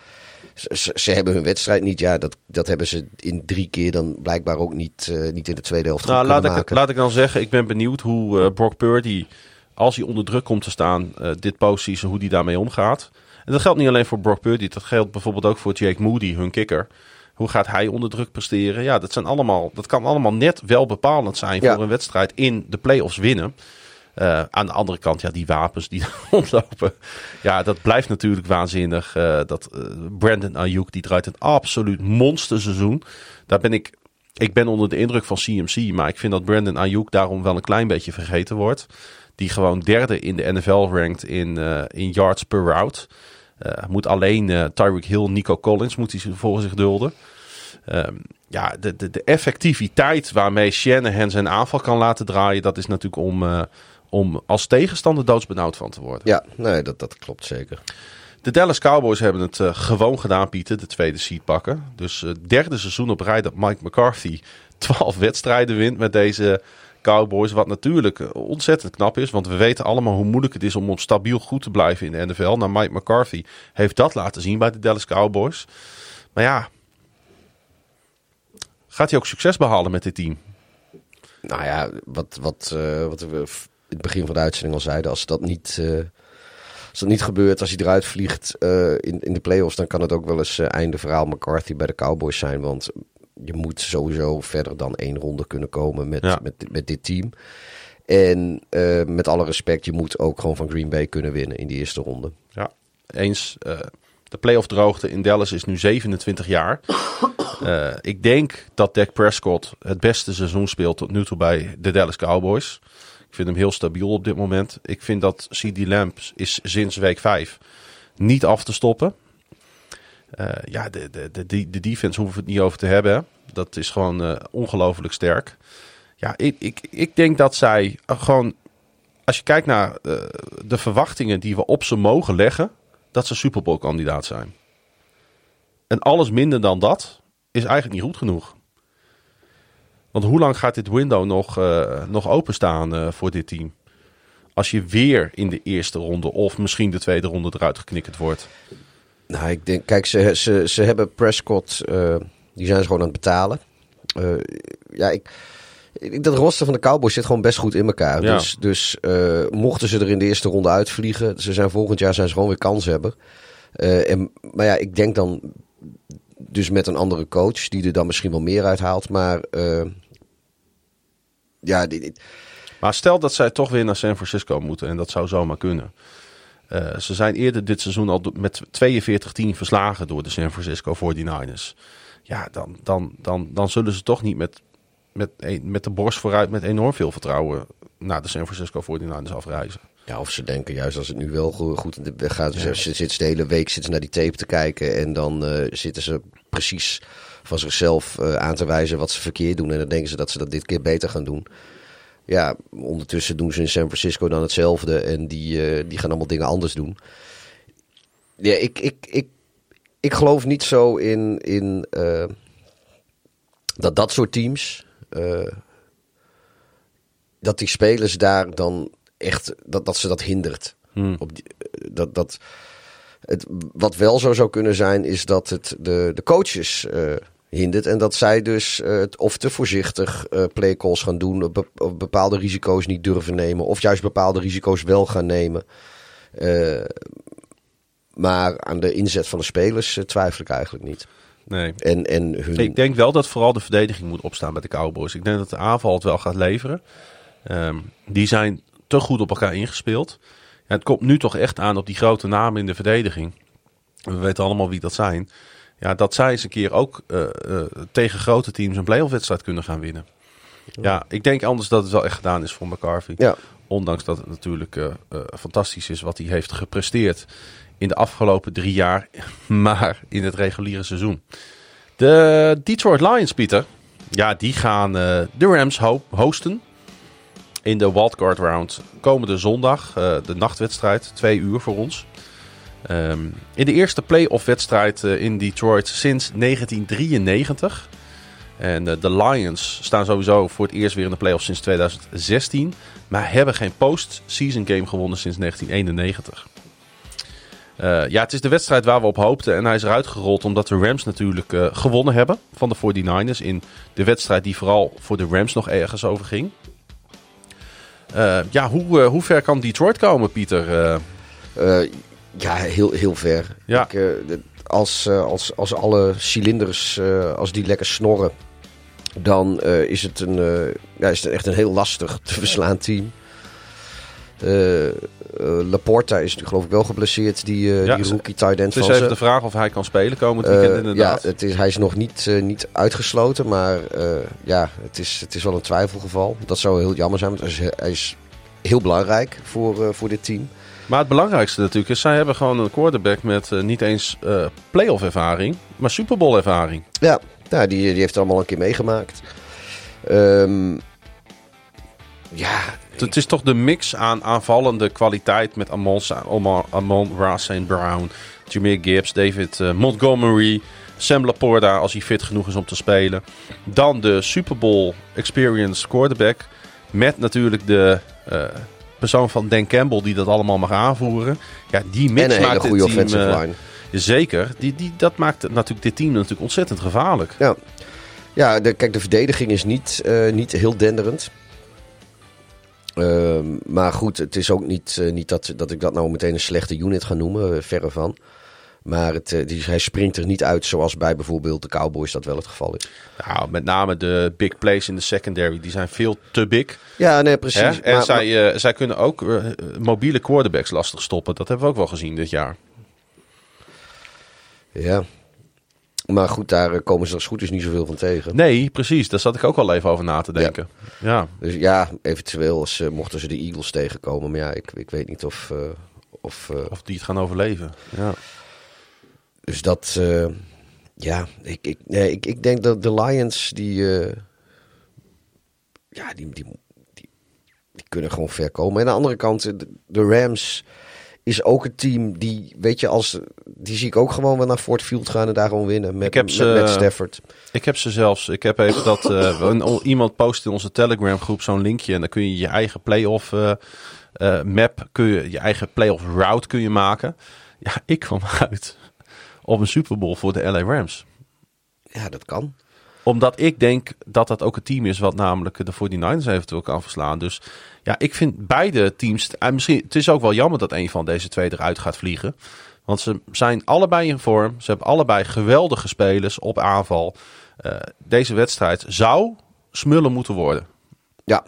ze, hebben hun wedstrijd niet. Ja, dat, dat hebben ze in drie keer dan blijkbaar ook niet, eh, niet in de tweede helft
Nou, laat
kunnen
ik,
maken.
laat ik dan zeggen, ik ben benieuwd hoe Brock Purdy, als hij onder druk komt te staan, dit postseason, hoe die daarmee omgaat. En dat geldt niet alleen voor Brock Purdy, dat geldt bijvoorbeeld ook voor Jake Moody, hun kicker. Hoe gaat hij onder druk presteren? Ja, dat, zijn allemaal, dat kan allemaal net wel bepalend zijn
Ja.
voor een wedstrijd in de playoffs winnen. Eh, aan de andere kant, ja, die wapens die rondlopen. Ja, dat blijft natuurlijk waanzinnig. Eh, dat eh, Brandon Ayuk, die draait een absoluut monsterseizoen. Daar ben ik ik ben onder de indruk van CMC, maar ik vind dat Brandon Ayuk daarom wel een klein beetje vergeten wordt. Die gewoon derde in de NFL rankt in, in yards per route. Eh, moet alleen eh, Tyreek Hill, Nico Collins moet hij voor zich dulden. Ehm, ja, de, de, de effectiviteit waarmee Shanahan zijn aanval kan laten draaien, dat is natuurlijk om, eh, om als tegenstander doodsbenauwd van te worden.
Ja, nee, dat, dat klopt zeker.
De Dallas Cowboys hebben het gewoon gedaan, Pieter, de tweede seed pakken. Dus het derde seizoen op rij dat Mike McCarthy 12 wedstrijden wint met deze Cowboys. Wat natuurlijk ontzettend knap is, want we weten allemaal hoe moeilijk het is om stabiel goed te blijven in de NFL. Nou, Mike McCarthy heeft dat laten zien bij de Dallas Cowboys. Maar ja, gaat hij ook succes behalen met dit team?
Nou ja, wat, wat, eh, wat we in het begin van de uitzending al zeiden, als dat niet, eh, als dat niet gebeurt, als hij eruit vliegt eh, in, in de playoffs, dan kan het ook wel eens eh, einde verhaal McCarthy bij de Cowboys zijn. Want je moet sowieso verder dan één ronde kunnen komen met,
Ja.
met, met dit team. En eh, met alle respect, je moet ook gewoon van Green Bay kunnen winnen in die eerste ronde.
Ja, eens. eh, de playoff droogte in Dallas is nu 27 jaar. Eh, ik denk dat Dak Prescott het beste seizoen speelt tot nu toe bij de Dallas Cowboys. Ik vind hem heel stabiel op dit moment. Ik vind dat CD Lamb is sinds week 5 niet af te stoppen. Eh, ja, de, de, de, de, de defense hoeven we het niet over te hebben. Dat is gewoon eh, ongelooflijk sterk. Ja, ik, ik, ik denk dat zij eh, gewoon als je kijkt naar de verwachtingen die we op ze mogen leggen, dat ze Super Bowl kandidaat zijn. En alles minder dan dat is eigenlijk niet goed genoeg. Want hoe lang gaat dit window nog, nog openstaan voor dit team? Als je weer in de eerste ronde of misschien de tweede ronde eruit geknikkerd wordt.
Nou, ik denk, kijk, ze, ze, ze hebben Prescott, eh, die zijn ze gewoon aan het betalen. Eh, ja, ik, ik, dat roster van de Cowboys zit gewoon best goed in elkaar.
Ja.
Dus, dus eh, mochten ze er in de eerste ronde uitvliegen, ze zijn volgend jaar zijn ze gewoon weer kans hebben. Eh, en, maar ja, ik denk dan dus met een andere coach, die er dan misschien wel meer uithaalt. Maar ja, dit, dit-
Maar stel dat zij toch weer naar San Francisco moeten. En dat zou zomaar kunnen. Eh, ze zijn eerder dit seizoen al met 42-10 verslagen door de San Francisco 49ers. Ja, dan, dan, dan, dan zullen ze toch niet met, met, met de borst vooruit met enorm veel vertrouwen naar de San Francisco 49ers afreizen.
Ja, of ze denken juist als het nu wel go- goed in de weg gaat. Ze ze zitten de hele week zitten naar die tape te kijken. En dan eh, zitten ze precies van zichzelf eh, aan te wijzen wat ze verkeerd doen. En dan denken ze dat ze dat dit keer beter gaan doen. Ja, ondertussen doen ze in San Francisco dan hetzelfde. En die, eh, die gaan allemaal dingen anders doen. Ja, ik, ik, ik, ik geloof niet zo in, in eh, dat dat soort teams. eh, dat die spelers daar dan echt dat, dat ze dat hindert. Op die, eh, dat, dat, het, wat wel zo zou kunnen zijn, is dat het de, de coaches hindert. En dat zij dus het of te voorzichtig eh playcalls gaan doen, be- bepaalde risico's niet durven nemen, of juist bepaalde risico's wel gaan nemen. Eh, maar aan de inzet van de spelers twijfel ik eigenlijk niet.
Nee.
En, en hun,
Ik denk wel dat vooral de verdediging moet opstaan bij de Cowboys. Ik denk dat de aanval het wel gaat leveren. Ehm, die zijn te goed op elkaar ingespeeld. Ja, het komt nu toch echt aan op die grote namen in de verdediging. We weten allemaal wie dat zijn. Ja, dat zij eens een keer ook eh, eh, tegen grote teams een playoff wedstrijd kunnen gaan winnen. Ja, ik denk anders dat het wel echt gedaan is voor McCarthy.
ja,
Ondanks dat het natuurlijk eh, fantastisch is wat hij heeft gepresteerd in de afgelopen drie jaar, maar in het reguliere seizoen. De Detroit Lions, Pieter, ja, die gaan de Rams ho- hosten in de wildcard round komende zondag. de nachtwedstrijd, twee uur voor ons. Ehm, in de eerste playoff wedstrijd eh, in Detroit sinds 1993. En eh, de Lions staan sowieso voor het eerst weer in de playoffs sinds 2016. Maar hebben geen postseason game gewonnen sinds 1991. Eh, ja, het is de wedstrijd waar we op hoopten. En hij is eruit gerold omdat de Rams natuurlijk gewonnen hebben van de 49ers. In de wedstrijd die vooral voor de Rams nog ergens over ging. Ja, hoe, hoe ver kan Detroit komen, Pieter?
Ja, heel, heel ver.
Ja.
Ik, eh, als, eh, als, als alle cilinders, eh, als die lekker snorren, dan is, het een, ja, is het echt een heel lastig te verslaan team. Laporta is nu geloof ik wel geblesseerd, die,
Ja,
die rookie tight end
het is
van
even de vraag of hij kan spelen komend weekend
ja,
inderdaad.
het is, hij is nog niet, niet uitgesloten, maar ja, het is, het is wel een twijfelgeval. Dat zou heel jammer zijn, want hij is, hij is heel belangrijk voor, voor dit team.
Maar het belangrijkste natuurlijk is, zij hebben gewoon een quarterback met eh, niet eens eh playoff ervaring, maar Super Bowl ervaring.
Ja, nou, die, die heeft het allemaal een keer meegemaakt. Ehm, ja,
Het- Het is toch de mix aan aanvallende kwaliteit met Amon, Sa- Amon, Amon Ra St. Brown, Jameer Gibbs, David eh, Montgomery, Sam Laporta als hij fit genoeg is om te spelen. Dan de Super Bowl experience quarterback met natuurlijk de persoon van Dan Campbell die dat allemaal mag aanvoeren. Ja, die mix
en een
maakt
goede
team,
offensive
eh,
line.
Zeker, die, die, dat maakt natuurlijk dit team natuurlijk ontzettend gevaarlijk.
Ja, ja de, kijk, de verdediging is niet, eh, niet heel denderend. Ehm, maar goed, het is ook niet, eh, niet dat, dat ik dat nou meteen een slechte unit ga noemen, verre van. Maar het, eh, die, hij springt er niet uit zoals bij bijvoorbeeld de Cowboys dat wel het geval is.
Nou, met name de big plays in de secondary, die zijn veel te big.
Ja, nee, precies.
Hè? En
Maar-
zij, eh, zij kunnen ook eh, mobiele quarterbacks lastig stoppen. Dat hebben we ook wel gezien dit jaar.
Ja. Maar goed, daar komen ze als goed is niet zoveel van tegen.
Nee, precies. Daar zat ik ook al even over na te denken. Ja.
Dus ja, eventueel als, mochten ze de Eagles tegenkomen. Maar ja, ik, ik weet niet of... of
Of die het gaan overleven. Ja.
Dus dat... eh, ja, ik, ik, nee, ik, ik denk dat de Lions die... eh, ja, die, die, die, die kunnen gewoon ver komen. En aan de andere kant, de, de Rams is ook een team die, weet je, als, die zie ik ook gewoon wel naar Fort Field gaan en daar gewoon winnen. Met,
Ik heb ze-
met Stafford.
Ik heb ze zelfs. Ik heb even dat. eh, een- iemand post in onze Telegram groep zo'n linkje. En dan kun je je eigen playoff map. Kun je, je eigen playoff route kun je maken. Ja, ik kwam uit op een Super Bowl voor de LA Rams.
Ja, dat kan.
Omdat ik denk dat dat ook een team is wat namelijk de 49ers eventueel kan verslaan. Dus ja, ik vind beide teams... En misschien, het is ook wel jammer dat een van deze twee eruit gaat vliegen. Want ze zijn allebei in vorm. Ze hebben allebei geweldige spelers op aanval. Eh, deze wedstrijd zou smullen moeten worden.
Ja,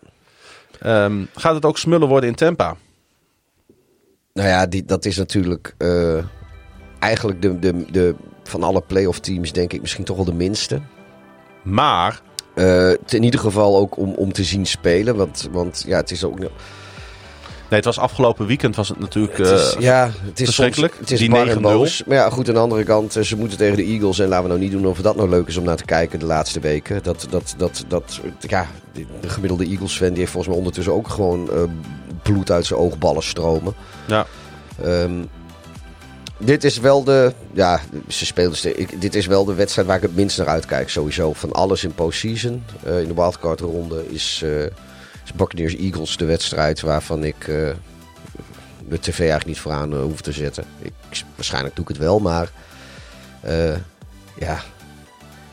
Ehm, gaat het ook smullen worden in Tampa?
Nou ja, die, dat is natuurlijk eh, eigenlijk de, de, de, van alle playoff teams denk ik misschien toch wel de minste.
Maar
Eh, in ieder geval ook om, om te zien spelen. Want, want ja, het is ook...
nee, het was afgelopen weekend was het natuurlijk...
Het is,
eh,
ja, het is
verschrikkelijk.
Soms, het is
Die
bar en
9-0.
boos. Maar ja, goed, aan de andere kant, eh, ze moeten tegen de Eagles. En laten we nou niet doen of dat nou leuk is om naar te kijken de laatste weken. Dat, dat, dat, dat, ja, de gemiddelde Eagles-fan die heeft volgens mij ondertussen ook gewoon bloed uit zijn oogballen stromen.
ja,
Ehm, dit is wel de. Ja, ze speelden. dit is wel de wedstrijd waar ik het minst naar uitkijk. Sowieso. Van alles in postseason. eh, in de wildcard ronde is, is Buccaneers Eagles de wedstrijd waarvan ik eh, de tv eigenlijk niet vooraan hoef te zetten. Ik, waarschijnlijk doe ik het wel, maar. ja.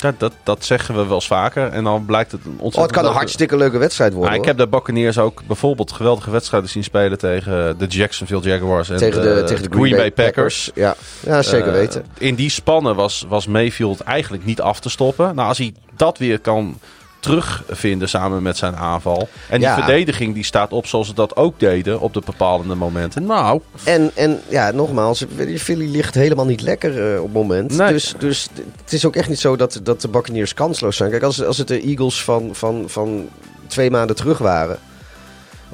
Ja, dat, dat zeggen we wel eens vaker. En dan blijkt het een ontzettend...
Oh, het kan een hartstikke leuke wedstrijd worden.
Maar ik
hoor.
heb de Buccaneers ook bijvoorbeeld geweldige wedstrijden zien spelen tegen de Jacksonville Jaguars en
tegen, de,
de,
tegen de
Green Bay Packers.
Ja, ja zeker
Eh,
weten.
In die spannen was, was Mayfield eigenlijk niet af te stoppen. Nou, als hij dat weer kan terugvinden samen met zijn aanval. En die
Ja.
verdediging die staat op zoals ze dat ook deden op de bepalende momenten. Nou,
En, en ja, nogmaals, Philly ligt helemaal niet lekker eh, op het moment.
Nee.
Dus, dus het is ook echt niet zo dat, dat de Buccaneers kansloos zijn. Kijk, als, als het de Eagles van, van, van twee maanden terug waren...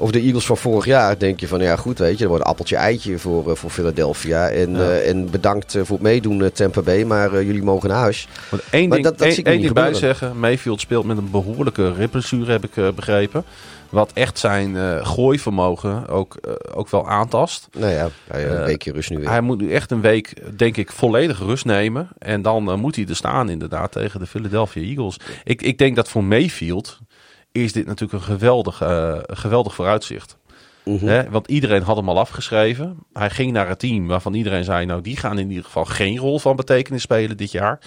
Of de Eagles van vorig jaar, denk je van ja goed, weet je, er wordt een appeltje eitje voor, eh, voor Philadelphia. En,
Ja.
eh, en bedankt eh, voor het meedoen Tampa Bay, maar jullie mogen naar huis.
want één
Maar
ding,
dat- dat
één-
zie ik
één ding bij zeggen. Mayfield speelt met een behoorlijke ribblessure, heb ik begrepen. Wat echt zijn gooivermogen ook, ook wel aantast.
Nou ja, een weekje rust nu weer.
Hij moet nu echt een week, denk ik, volledig rust nemen. En dan moet hij er staan, inderdaad, tegen de Philadelphia Eagles. Ik, ik denk dat voor Mayfield is dit natuurlijk een geweldig, eh, een geweldig vooruitzicht.
Mhm.
Hè? Want iedereen had hem al afgeschreven. Hij ging naar een team waarvan iedereen zei... nou, die gaan in ieder geval geen rol van betekenis spelen dit jaar.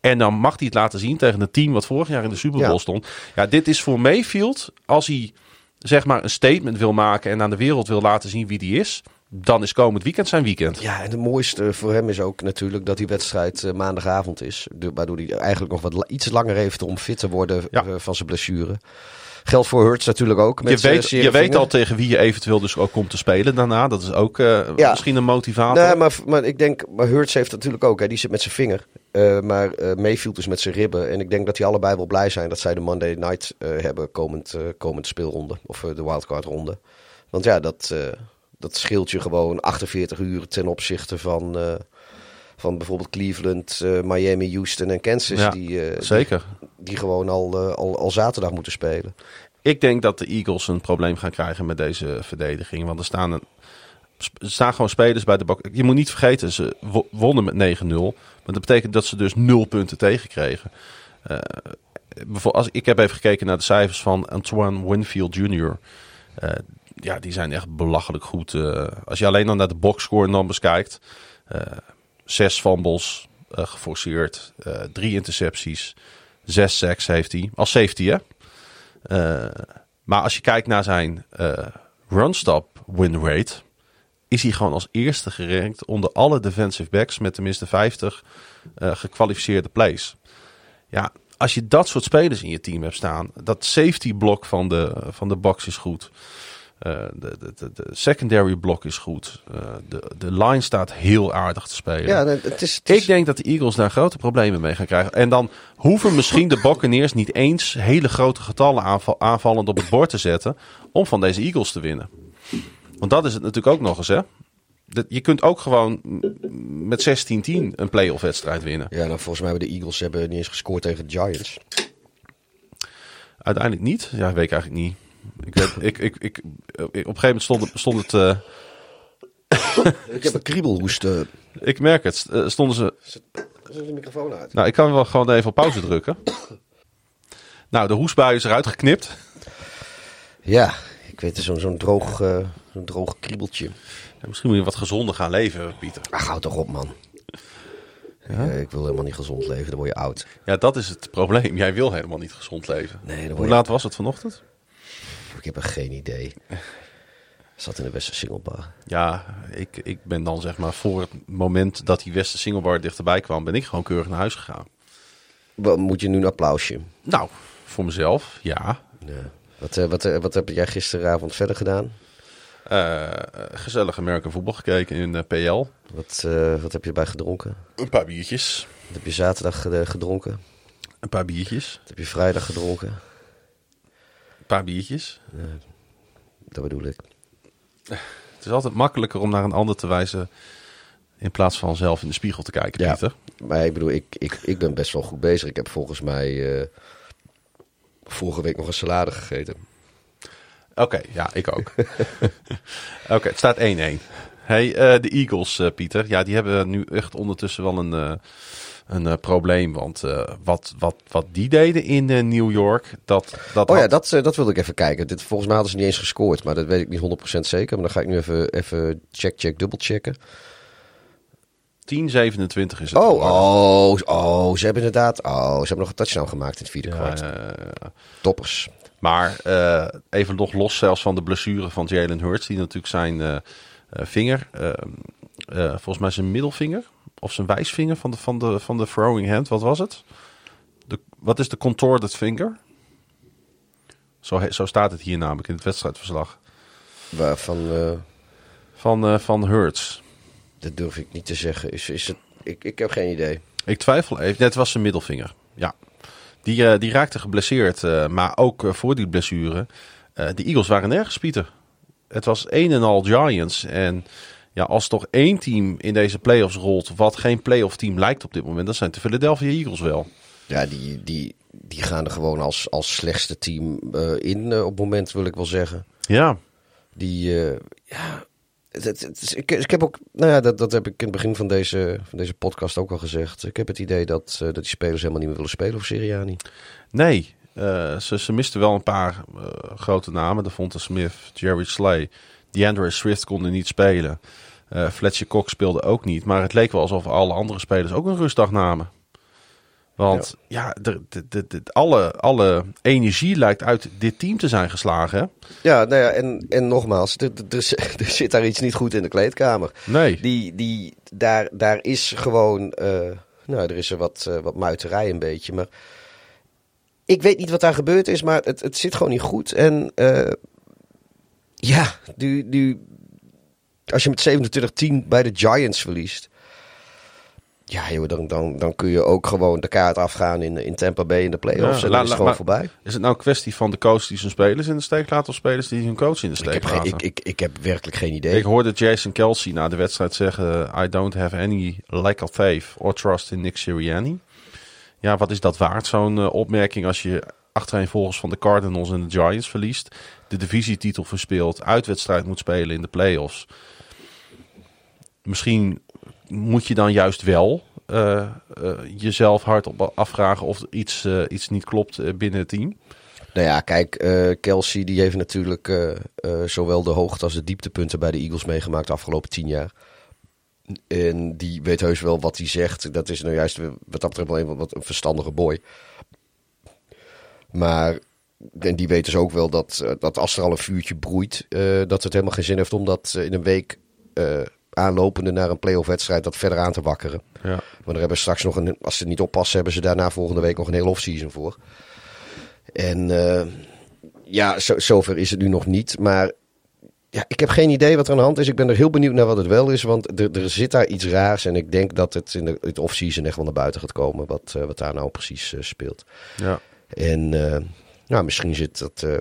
En dan mag hij het laten zien tegen een team... wat vorig jaar in de Super Bowl
Ja.
stond. Ja, dit is voor Mayfield, als hij zeg maar een statement wil maken... en aan de wereld wil laten zien wie die is... dan is komend weekend zijn weekend.
Ja, en het mooiste voor hem is ook natuurlijk dat die wedstrijd eh, maandagavond is. Waardoor hij eigenlijk nog wat iets langer heeft om fit te worden
Ja.
eh, van zijn blessure. Geldt voor Hurts natuurlijk ook. Met
Je weet,
zere
je weet al tegen wie je eventueel dus ook komt te spelen daarna. Dat is ook eh,
Ja.
misschien een motivator.
Nee, maar, maar ik denk, maar Hurts heeft natuurlijk ook, hè, die zit met zijn vinger. Eh, maar eh Mayfield is met zijn ribben. En ik denk dat die allebei wel blij zijn dat zij de Monday Night eh, hebben komend, eh komend speelronde. Of eh, de wildcard ronde. Want ja, dat, eh, dat scheelt je gewoon 48 uur ten opzichte van, eh, van bijvoorbeeld Cleveland, eh, Miami, Houston en Kansas.
Ja,
die, eh,
Zeker.
die gewoon al, eh, al, al zaterdag moeten spelen.
Ik denk dat de Eagles een probleem gaan krijgen met deze verdediging. Want er staan, een, er staan gewoon spelers bij de bak. Je moet niet vergeten, ze wo- wonnen met 9-0. Maar dat betekent dat ze dus nul punten tegenkregen. Eh als, ik heb even gekeken naar de cijfers van Antoine Winfield Jr. Ja, die zijn echt belachelijk goed. Eh, als je alleen dan naar de boxscore numbers kijkt. eh, zes fumbles eh, geforceerd. drie intercepties. Zes sacks heeft hij. Als safety, hè? Maar als je kijkt naar zijn run-stop win rate, is hij gewoon als eerste gerankt onder alle defensive backs met tenminste 50 uh, gekwalificeerde plays. Ja, als je dat soort spelers in je team hebt staan, dat safety blok van de, van de box is goed. Uh, de, de, de, secondary blok is goed. Uh, de, de line staat heel aardig te spelen.
Ja, het is, het is...
Ik denk dat de Eagles daar grote problemen mee gaan krijgen. En dan hoeven misschien de Buccaneers niet eens hele grote getallen aanval, aanvallend op het bord te zetten om van deze Eagles te winnen. Want dat is het natuurlijk ook nog eens, hè? je kunt ook gewoon met 16-10 een playoff wedstrijd winnen.
Ja, nou volgens mij hebben de Eagles hebben niet eens gescoord tegen de Giants.
Uiteindelijk niet. Ja, weet ik eigenlijk niet. Ik weet, ik, ik, ik, op een gegeven moment stond, stond het... Uh...
ik heb een kriebelhoest. Uh...
Ik merk het. Uh, stonden ze...
Zet de microfoon uit.
Nou, ik kan wel gewoon even op pauze drukken. nou, de hoestbui is eruit geknipt.
Ja, ik weet zo'n zo'n droog, zo'n droog kriebeltje.
Ja, misschien moet je wat gezonder gaan leven, Pieter.
Ach, houd toch op, man. Ja? ik wil helemaal niet gezond leven, dan word je oud.
Ja, dat is het probleem. Jij wil helemaal niet gezond leven.
Nee,
Hoe laat was het vanochtend?
Ik heb er geen idee. Zat in de Westen Singlebar.
Ja, ik, ik ben dan zeg maar voor het moment dat die Westen Singlebar dichterbij kwam, ben ik gewoon keurig naar huis gegaan.
Wat, moet je nu een applausje?
Nou, voor mezelf, ja.
ja. Wat, uh, wat, uh, wat heb jij gisteravond verder gedaan?
Uh, gezellig American voetbal gekeken in uh, PL.
Wat, uh, wat heb je erbij gedronken?
Een paar biertjes.
Wat heb je zaterdag gedronken?
Een paar biertjes.
Wat heb je vrijdag gedronken?
Paar biertjes.
dat bedoel ik.
Het is altijd makkelijker om naar een ander te wijzen in plaats van zelf in de spiegel te kijken,
ja,
Pieter.
Maar ik bedoel, ik, ik, ik ben best wel goed bezig. Ik heb volgens mij vorige week nog een salade gegeten.
Oké, okay, ja, ik ook. Oké, okay, het staat 1-1. Hey, uh, de Eagles, uh, Pieter. Ja, die hebben nu echt ondertussen wel een, uh, een probleem. Want wat, wat, wat die deden in New York, dat... dat
oh
had...
ja, dat, dat wilde ik even kijken. Dit, volgens mij hadden ze niet eens gescoord, maar dat weet ik niet 100% zeker. Maar dan ga ik nu even, even check, check, dubbel checken.
10-27 is het.
Oh, oh, oh, ze hebben inderdaad... Oh, ze hebben nog een touchdown gemaakt in het vierde
ja,
kwart. Toppers.
Maar even nog los zelfs van de blessure van Jalen Hurts, die natuurlijk zijn uh, uh, vinger, volgens mij zijn middelvinger of zijn wijsvinger van de, van de, van de throwing hand, wat was het? De, wat is de contorted finger? Zo, zo staat het hier namelijk in het wedstrijdverslag.
Waarvan?
Van, van Hurts.
Dat durf ik niet te zeggen. Is, is het, ik, ik heb geen idee.
Ik twijfel even. Net was zijn middelvinger. Ja. Die, uh, die raakte geblesseerd, uh, maar ook uh, voor die blessure. de Eagles waren nergens, Pieter. Het was een en al Giants. En ja, als toch één team in deze playoffs rolt, wat geen playoff team lijkt op dit moment, dat zijn de Philadelphia Eagles wel.
Ja, die, die, die gaan er gewoon als, als slechtste team in op het moment, wil ik wel zeggen.
Ja.
Die, ja, het, het, het, ik, ik, heb ook, nou ja, dat, dat heb ik in het begin van deze, van deze podcast ook al gezegd. Ik heb het idee dat, dat die spelers helemaal niet meer willen spelen voor Siriani.
Nee, ze, ze misten wel een paar grote namen. De Fonte Smith, Jerry Slay, DeAndre Swift konden niet spelen. Fletcher Cox speelde ook niet. Maar het leek wel alsof alle andere spelers ook een rustdag namen. Want ja, ja de, de, de, alle, alle energie lijkt uit dit team te zijn geslagen. Hè?
Ja, nou ja, en, en nogmaals, er, er, er, zit daar iets niet goed in de kleedkamer.
Nee.
Die, die, daar, daar is gewoon, uh, nou, er is er wat, uh, wat muiterij een beetje. Maar ik weet niet wat daar gebeurd is, maar het, het zit gewoon niet goed. En uh, ja, als je met 27-10 bij de Giants verliest. Ja, joh, dan, dan, dan kun je ook gewoon de kaart afgaan in, in Tampa Bay in de playoffs. Ja, en dan is het gewoon voorbij.
Is het nou een kwestie van de coach die zijn spelers in de steek laat... of spelers die hun coach in de steek
ik heb
laten?
Ik, ik, ik heb werkelijk geen idee.
Ik hoorde Jason Kelsey na de wedstrijd zeggen... I don't have any lack of faith or trust in Nick Sirianni. Ja, wat is dat waard, zo'n uh, opmerking... als je achtereenvolgens van de Cardinals en de Giants verliest... de divisietitel verspeelt, uitwedstrijd moet spelen in de playoffs... Misschien moet je dan juist wel uh, uh, jezelf hardop afvragen of iets, uh, iets niet klopt binnen het team?
Nou ja, kijk, Kelsey die heeft natuurlijk zowel de hoogte als de dieptepunten bij de Eagles meegemaakt de afgelopen tien jaar. En die weet heus wel wat hij zegt. Dat is nou juist wat dat betreft wel een, wat een verstandige boy. Maar en die weet dus ook wel dat, dat als er al een vuurtje broeit, dat het helemaal geen zin heeft om dat in een week eh, aanlopende naar een playoff wedstrijd dat verder aan te wakkeren.
Ja.
Maar daar hebben ze straks nog een, als ze niet oppassen, hebben ze daarna volgende week nog een hele offseason voor. En eh, ja, zo, zover is het nu nog niet. Maar ja, ik heb geen idee wat er aan de hand is. Ik ben er heel benieuwd naar wat het wel is. Want er, er zit daar iets raars. En ik denk dat het in de het offseason echt wel naar buiten gaat komen. Wat, eh, wat daar nou precies eh, speelt.
Ja.
En ja, misschien zit dat eh,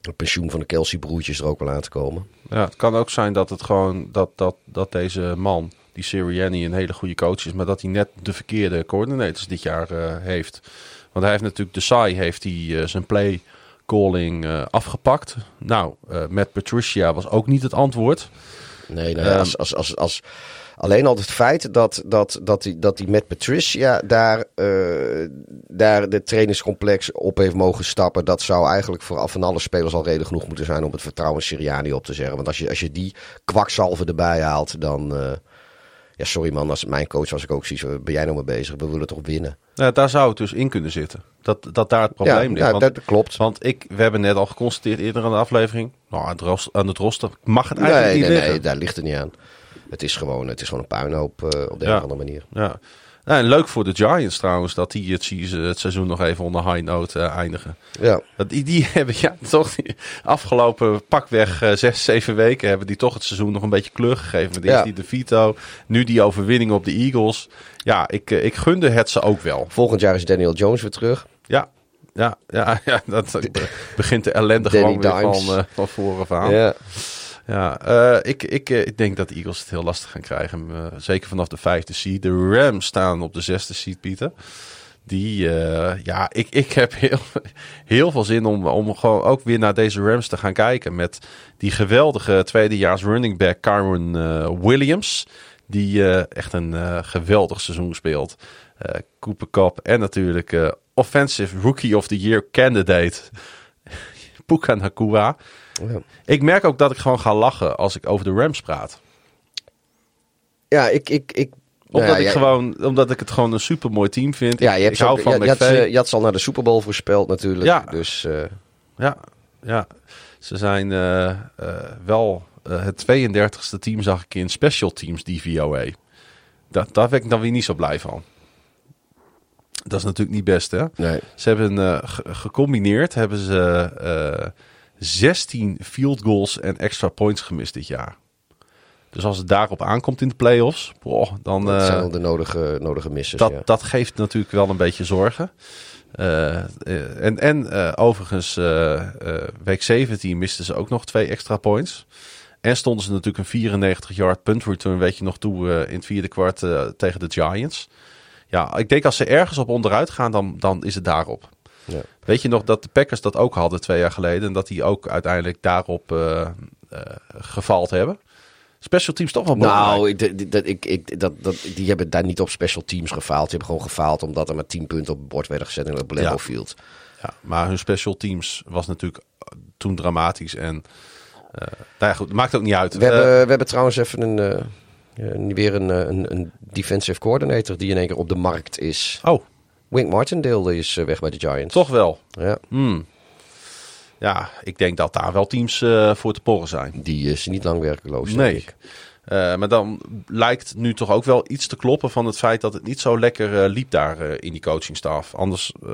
het pensioen van de Kelsey-broertjes er ook wel aan te komen.
Ja, het kan ook zijn dat het gewoon dat, dat, dat deze man, die Sirianni, een hele goede coach is, maar dat hij net de verkeerde coördinators dit jaar eh, heeft. Want hij heeft natuurlijk de Sai heeft hij zijn play calling afgepakt. Nou, met Patricia was ook niet het antwoord.
Nee, nou ja,
Ehm.
als, als, als, als, alleen al het feit dat, dat, dat, die, dat die met Patricia daar, eh, daar de trainingscomplex op heeft mogen stappen. Dat zou eigenlijk voor van alle spelers al reden genoeg moeten zijn om het vertrouwen in Siriani op te zeggen. Want als je, als je die kwakzalven erbij haalt, dan... eh, ja, sorry man, als mijn coach was ik ook zoiets. van, Ben jij nou mee bezig? We willen toch winnen?
Nou, daar zou het dus in kunnen zitten. Dat, dat daar het probleem
ja,
ligt. want,
dat klopt.
want ik, we hebben net al geconstateerd eerder aan de aflevering. Nou, aan het, ros- aan het roster mag het eigenlijk
Nee,
niet
nee,
liggen.
nee, daar ligt het niet aan. Het is gewoon, het is gewoon een puinhoop eh, op de een of andere manier.
Ja. En leuk voor de Giants trouwens dat die het, het seizoen nog even onder high note eh, eindigen.
Ja,
Want die, die hebben ja toch die afgelopen pakweg eh, zes, zeven weken hebben die toch het seizoen nog een beetje kleur gegeven. Met
Ja.
die de Vito, nu die overwinning op de Eagles. Ja, ik, ik gunde het ze ook wel.
volgend jaar is Daniel Jones weer terug.
Ja, ja, ja, ja dat begint de ellende
Danny
gewoon weer
Dimes.
van, van voren aan.
Ja.
Ja, eh, ik, ik, eh, ik denk dat de Eagles het heel lastig gaan krijgen. eh, zeker vanaf de vijfde seed. De Rams staan op de zesde seed, Pieter. Die, ja, ik, ik heb heel, heel veel zin om, om gewoon ook weer naar deze Rams te gaan kijken. Met die geweldige tweedejaars running back eh, Williams. Die echt een geweldig seizoen speelt. Cooper Cup en natuurlijk Offensive Rookie of the Year candidate Puka Nakua.
Ja.
Ik merk ook dat ik gewoon ga lachen als ik over de Rams praat.
Ja, ik... ik, ik
Omdat,
nou ja,
ik
ja,
gewoon, omdat ik het gewoon een supermooi team vind.
Ja, je, hebt
ik hou van
je, je, je had ze al naar de Super Bowl voorspeld natuurlijk.
Ja.
Dus eh,
Ja, ja. Ze zijn eh, eh, wel het 32e team, zag ik in Special Teams DVOA. Dat, daar werd ik dan weer niet zo blij van. Dat is natuurlijk niet best, hè?
nee.
Ze hebben ge- gecombineerd, hebben ze 16 field goals en extra points gemist dit jaar. Dus als het daarop aankomt in de playoffs, boah, dan...
Dat
eh,
zijn de nodige, nodige missers.
dat,
ja.
dat geeft natuurlijk wel een beetje zorgen. Eh, eh, en en overigens, week 17 misten ze ook nog twee extra points. En stonden ze natuurlijk een 94-yard punt return, weet je nog, toe in het vierde kwart tegen de Giants. Ja, ik denk als ze ergens op onderuit gaan, dan, dan is het daarop.
Ja.
Weet je nog dat de Packers dat ook hadden twee jaar geleden en dat die ook uiteindelijk daarop eh, gefaald hebben? Special teams toch wel belangrijk.
Nou, ik, dat- ik, ik, dat, dat, die hebben daar niet op special teams gefaald. Die hebben gewoon gefaald omdat er maar 10 punten op het bord werden gezet in het Lambeau. Field.
Ja, maar hun special teams was natuurlijk eh, toen dramatisch. En eh nou ja, goed, maakt ook niet uit.
We, hebben, we hebben trouwens even een, weer een, een, een defensive coordinator die in één keer op de markt is.
oh,
Wink Martindale is eh, weg bij de Giants.
toch wel.
Ja,
Hmm. Ja, ik denk dat daar wel teams eh, voor te porren zijn.
die is niet lang werkeloos. denk
Nee.
ik.
Eh, maar dan lijkt nu toch ook wel iets te kloppen van het feit dat het niet zo lekker eh, liep daar eh, in die coachingstaf. Anders eh,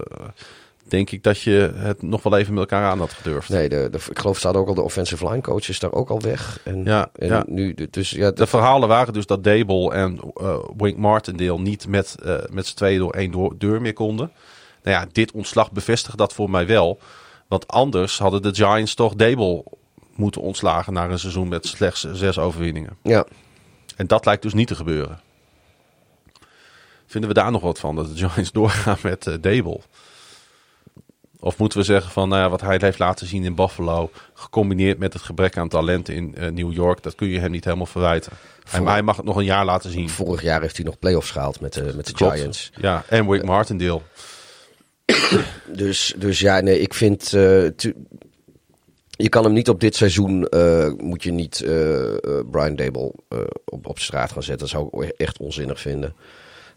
denk ik dat je het nog wel even met elkaar aan had gedurfd.
Nee, de, de, ik geloof staat ook al de offensive line coach is daar ook al weg. En,
Ja,
en
ja.
nu, dus ja,
De verhalen waren dus dat Dable en eh, Wink Martindale niet met, eh, met z'n tweeën door één door- deur meer konden. Nou ja, dit ontslag bevestigt dat voor mij wel. Want anders hadden de Giants toch Dable moeten ontslagen na een seizoen met slechts zes overwinningen.
ja.
En dat lijkt dus niet te gebeuren. Vinden we daar nog wat van, dat de Giants doorgaan met eh Dable? Of moeten we zeggen van, nou ja, wat hij heeft laten zien in Buffalo, gecombineerd met het gebrek aan talent in eh, New York, dat kun je hem niet helemaal verwijten. Hij, mag het nog een jaar laten zien.
Vorig jaar heeft hij nog playoffs gehaald met de, met de
Klopt.
Giants.
Ja, en Wake Martindale.
Dus, dus ja, nee, ik vind. eh, je kan hem niet op dit seizoen. eh, moet je niet eh, eh, Brian Dable eh, op, op straat gaan zetten. Dat zou ik echt onzinnig vinden.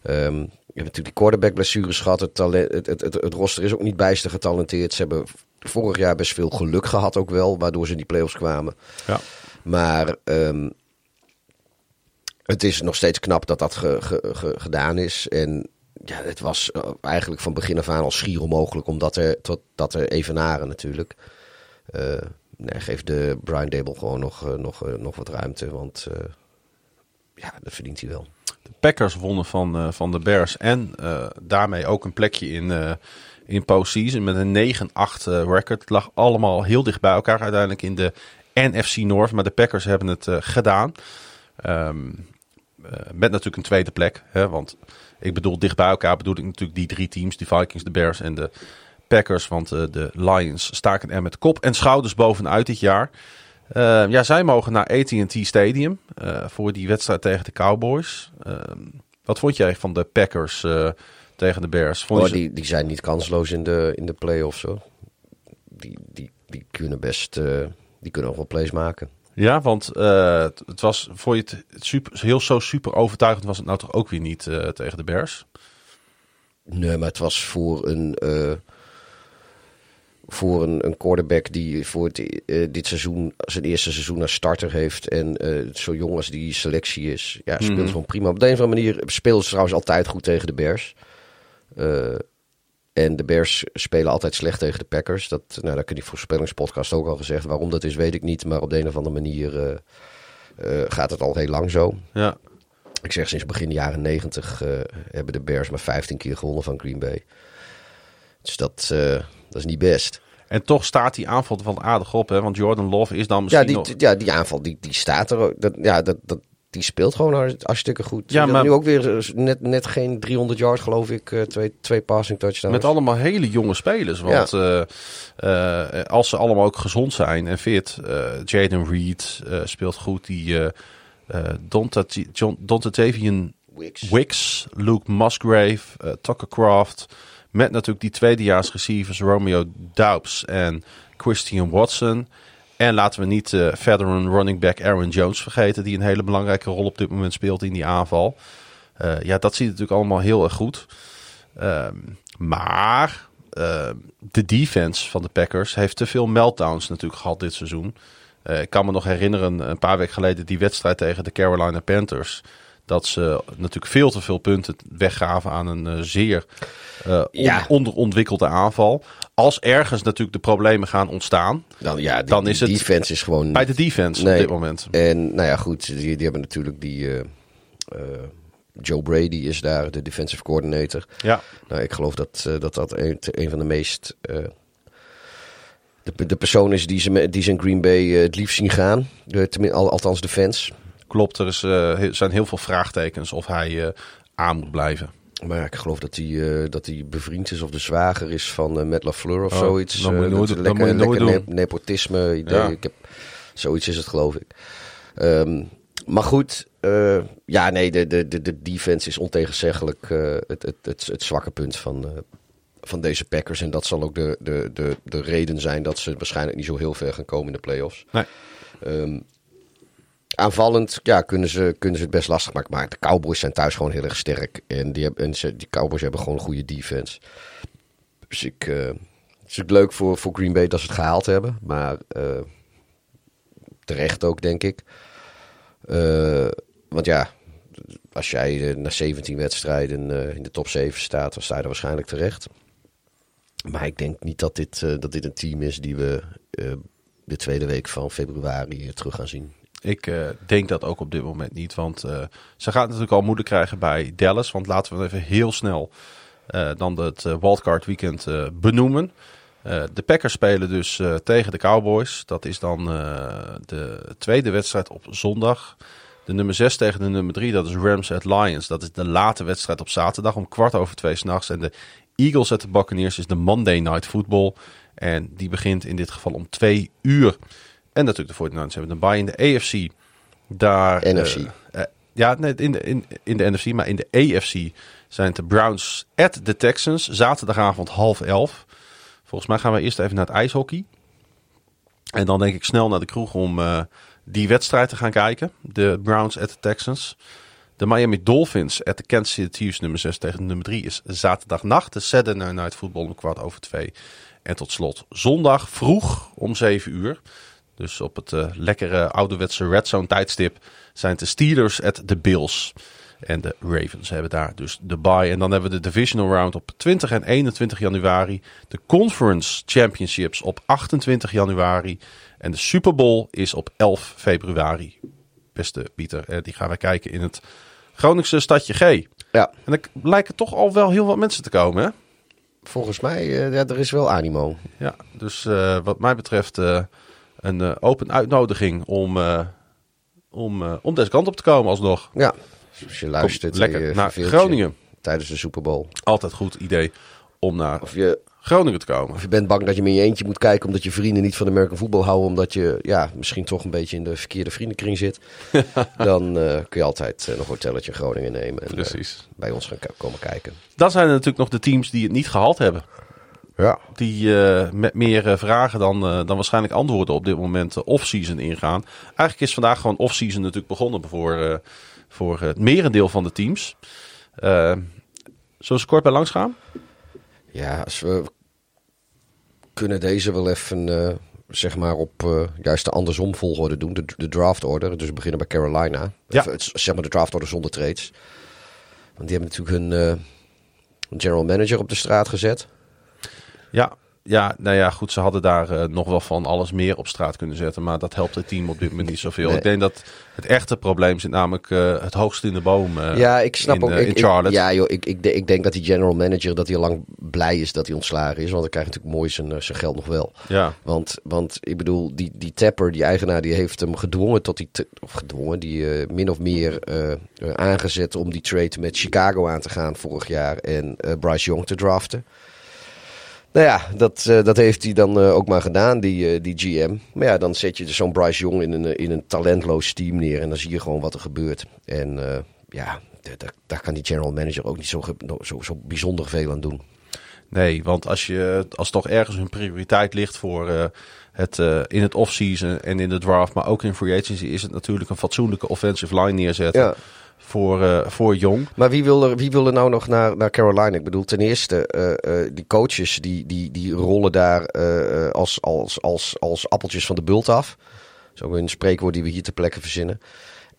Ehm, je hebt natuurlijk die quarterback blessures gehad. Het, talent, het, het, het, het roster is ook niet bijster getalenteerd. Ze hebben vorig jaar best veel geluk gehad ook wel. Waardoor ze in die playoffs kwamen.
Ja.
Maar ehm, het is nog steeds knap dat dat ge- ge- ge- gedaan is. En ja, het was eh, eigenlijk van begin af aan al schier onmogelijk om dat er, tot, dat te evenaren natuurlijk. Nee, geef de Brian Dable gewoon nog, eh, nog, nog wat ruimte, want ja, dat verdient hij wel.
De Packers wonnen van, eh, van de Bears. En eh, daarmee ook een plekje in, eh in postseason met een 9-8 eh, record. Het lag allemaal heel dicht bij elkaar uiteindelijk in de NFC North. Maar de Packers hebben het gedaan. Ehm, eh, met natuurlijk een tweede plek. Hè, want ik bedoel, dicht bij elkaar bedoel ik natuurlijk die drie teams. Die Vikings, de Bears en de Packers. Want de Lions staken er met kop en schouders bovenuit dit jaar. Eh, ja, zij mogen naar AT&T Stadium eh, voor die wedstrijd tegen de Cowboys. Eh, wat vond jij van de Packers eh, tegen de Bears? Vond je ze-
die, die zijn niet kansloos in de, in de play-offs hoor. Die, die, die kunnen best, eh, die kunnen nog wel plays maken.
Ja, want het, het was, vond je het super, heel zo super overtuigend was het nou toch ook weer niet tegen de Bears?
Nee, maar het was voor een, voor een, een quarterback die voor het, eh, dit seizoen zijn eerste seizoen als starter heeft. En eh, zo jong als die selectie is. Ja, speelt
Mhm.
gewoon prima. Op de een of andere manier speelden ze trouwens altijd goed tegen de Bears. Eh, en de Bears spelen altijd slecht tegen de Packers. Dat, nou, dat kun je voorspellingspodcast ook al gezegd. Waarom dat is, weet ik niet. Maar op de een of andere manier gaat het al heel lang zo.
Ja,
Ik zeg sinds begin jaren 90 eh, hebben de Bears maar 15 keer gewonnen van Green Bay. Dus dat, dat is niet best.
en toch staat die aanval wel aardig op, hè? Want Jordan Love is dan
Ja
misschien
die,
nog...
ja, die aanval die, die staat er ook. Dat, ja, dat, dat, die speelt gewoon har- hartstikke goed.
Ja,
Ja,
maar-
Nu ook weer eh, net, net geen 300 yards geloof ik. eh, twee, twee passing touchdowns.
Met allemaal hele jonge spelers. Want eh, als ze allemaal ook gezond zijn en fit. Jaden Reed speelt goed. Die Donta- John- Dontatavian
Wicks.
Wicks, Luke Musgrave, Tucker Craft. Met natuurlijk die tweedejaars receivers Romeo Doubs en Christian Watson. En laten we niet eh veteran running back Aaron Jones vergeten. Die een hele belangrijke rol op dit moment speelt in die aanval. Eh, ja, dat ziet natuurlijk allemaal heel erg goed. Ehm, maar ehm, de defense van de Packers heeft te veel meltdowns natuurlijk gehad dit seizoen. Eh, ik kan me nog herinneren, een paar weken geleden, die wedstrijd tegen de Carolina Panthers. Dat ze natuurlijk veel te veel punten weggaven aan een eh, zeer eh,
Ja.
onderontwikkelde aanval. Als ergens natuurlijk de problemen gaan ontstaan
Dan, ja, die,
dan is het
defense is gewoon...
bij de defense
Nee.
op dit moment.
En nou ja, goed, die, die hebben natuurlijk die... eh, Joe Brady is daar, de defensive coordinator.
Ja,
Nou, ik geloof dat dat, dat een, een van de meest. de, de persoon is die ze, die ze in Green Bay het liefst zien gaan. De, althans, de fans.
Klopt. Er is, eh, zijn heel veel vraagtekens of hij eh, aan moet blijven.
Maar ja, ik geloof dat hij eh, dat hij bevriend is of de zwager is van eh Matt LaFleur of
Oh,
zoiets.
dat moet je nooit-
lekker,
moet je nooit
lekker
doen.
ne- nepotisme idee.
Ja.
Ik heb, zoiets is het, geloof ik. Ehm, maar goed, ja, nee, de, de, de, de defense is ontegenzeggelijk het, het, het, het zwakke punt van, van deze Packers. En dat zal ook de, de, de, de reden zijn dat ze waarschijnlijk niet zo heel ver gaan komen in de playoffs.
Nee.
Ehm, aanvallend ja, kunnen, ze, kunnen ze het best lastig maken. Maar de Cowboys zijn thuis gewoon heel erg sterk. En die, hebben, en ze, die Cowboys hebben gewoon een goede defense. Dus ik, eh, het is ook leuk voor, voor Green Bay dat ze het gehaald hebben. Maar eh, terecht ook, denk ik. Eh, want ja, als jij na 17 wedstrijden in de top 7 staat, dan sta je er waarschijnlijk terecht. Maar ik denk niet dat dit, dat dit een team is die we de tweede week van februari terug gaan zien.
Ik eh, denk dat ook op dit moment niet. Want eh, ze gaat natuurlijk al moeilijk krijgen bij Dallas. Want laten we even heel snel eh, dan het wildcard weekend benoemen. De Packers spelen dus tegen de Cowboys. Dat is dan de tweede wedstrijd op zondag. De nummer 6 tegen de nummer 3, dat is Rams at Lions. Dat is de late wedstrijd op zaterdag om kwart over twee s'nachts. En de Eagles at de Buccaneers is de Monday Night Football. En die begint in dit geval om twee uur. En natuurlijk de 49ers hebben een bye in de AFC. Daar,
NFC.
eh, eh, ja, nee, in de, in, in de NFC, maar in de AFC zijn het de Browns at de Texans. Zaterdagavond half elf. Volgens mij gaan we eerst even naar het ijshockey. En dan denk ik snel naar de kroeg om eh, die wedstrijd te gaan kijken. De Browns at de Texans. De Miami Dolphins at de Kansas City Chiefs nummer 6 tegen nummer 3 is zaterdagnacht. De Saturday Night Football om kwart over twee. En tot slot zondag vroeg om 7 uur. Dus op het uh, lekkere ouderwetse red zone tijdstip zijn de Steelers at de Bills. En de Ravens hebben daar dus de bye. En dan hebben we de divisional round op 20 en 21 januari. De conference championships op 28 januari. En de Super Bowl is op 11 februari. Beste Pieter, die gaan we kijken in het Groningse stadje G.
Ja.
En er lijken toch al wel heel wat mensen te komen, hè?
Volgens mij, uh, ja, er is wel animo.
Ja, dus uh, wat mij betreft uh, een open uitnodiging om, om, om deze kant op te komen alsnog.
Ja, als je luistert
naar Groningen.
Tijdens de Super Bowl.
Altijd goed idee om naar
of je,
Groningen te komen.
Of je bent bang dat je met je eentje moet kijken omdat je vrienden niet van de American voetbal houden. Omdat je ja, misschien toch een beetje in de verkeerde vriendenkring zit. dan uh, kun je altijd uh, nog een hotelletje in Groningen nemen. En,
Precies.
Uh, bij ons gaan komen kijken.
Dan zijn er natuurlijk nog de teams die het niet gehaald hebben.
Ja.
Die met meer vragen dan, dan waarschijnlijk antwoorden op dit moment off-season ingaan. Eigenlijk is vandaag gewoon off-season natuurlijk begonnen voor, voor het merendeel van de teams. Zullen we kort bij langs gaan?
Ja, als we kunnen deze wel even zeg maar op uh, juist de andersom volgorde doen. De, de draft order. Dus we beginnen bij Carolina.
Ja.
Of, zeg maar de draft order zonder trades. Want die hebben natuurlijk hun, uh, hun general manager op de straat gezet.
Ja, ja, nou ja, goed, ze hadden daar uh, nog wel van alles meer op straat kunnen zetten. Maar dat helpt het team op dit moment niet zoveel.
Nee.
Ik denk dat het echte probleem zit namelijk uh, het hoogst in de boom uh,
ja, ik snap
in,
ook,
in
ik,
Charlotte.
Ik, ja, joh, ik, ik, ik denk dat die general manager dat hij al lang blij is dat hij ontslagen is. Want dan krijgt natuurlijk mooi zijn, zijn geld nog wel.
Ja.
Want, want ik bedoel, die, die Tapper, die eigenaar, die heeft hem gedwongen tot die... Of gedwongen, die min of meer aangezet om die trade met Chicago aan te gaan vorig jaar. En Bryce Young te draften. Nou ja, dat, uh, dat heeft hij dan uh, ook maar gedaan, die, uh, die GM. Maar ja, dan zet je zo'n Bryce Young in een, in een talentloos team neer. En dan zie je gewoon wat er gebeurt. En ja, daar kan die general manager ook niet zo, zo, zo bijzonder veel aan doen.
Nee, want als, je, als toch ergens hun prioriteit ligt voor het in het offseason en in de draft, maar ook in free agency, is het natuurlijk een fatsoenlijke offensive line neerzetten.
Ja
voor, uh, voor Jong.
Maar wie wil, er, wie wil er nou nog naar, naar Carolina? Ik bedoel, ten eerste, uh, uh, die coaches die, die, die rollen daar als, als, als, als appeltjes van de bult af. Zo een spreekwoord die we hier ter plekke verzinnen.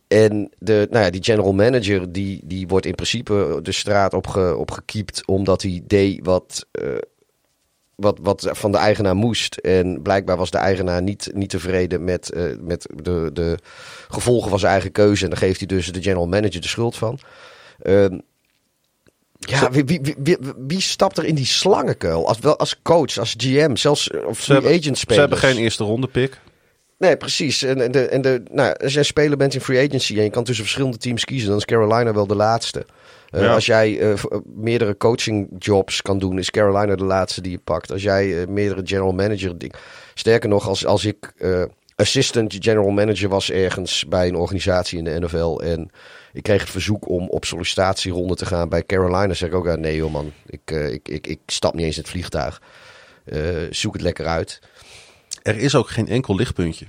En de, nou ja, die general manager die, die wordt in principe de straat opge, opgekiept omdat hij deed wat, wat, wat van de eigenaar moest. En blijkbaar was de eigenaar niet, niet tevreden met, uh, met de, de gevolgen van zijn eigen keuze. En dan geeft hij dus de general manager de schuld van. Uh, ja, wie, wie, wie, wie, stapt er in die slangenkuil? Als, wel, als coach, als GM, zelfs of free agent spelers.
Ze hebben geen eerste ronde pick.
Nee, precies. En, en, de, en de, nou, als jij speler bent in free agency en je kan tussen verschillende teams kiezen, dan is Carolina wel de laatste. Uh, ja. Als jij uh, meerdere coaching jobs kan doen, is Carolina de laatste die je pakt. Als jij uh, meerdere general manager... Sterker nog, als, als ik assistant general manager was ergens bij een organisatie in de NFL... en ik kreeg het verzoek om op sollicitatieronde te gaan bij Carolina... zeg ik ook, nee joh man, ik, ik, ik, ik stap niet eens in het vliegtuig. zoek het lekker uit.
Er is ook geen enkel lichtpuntje.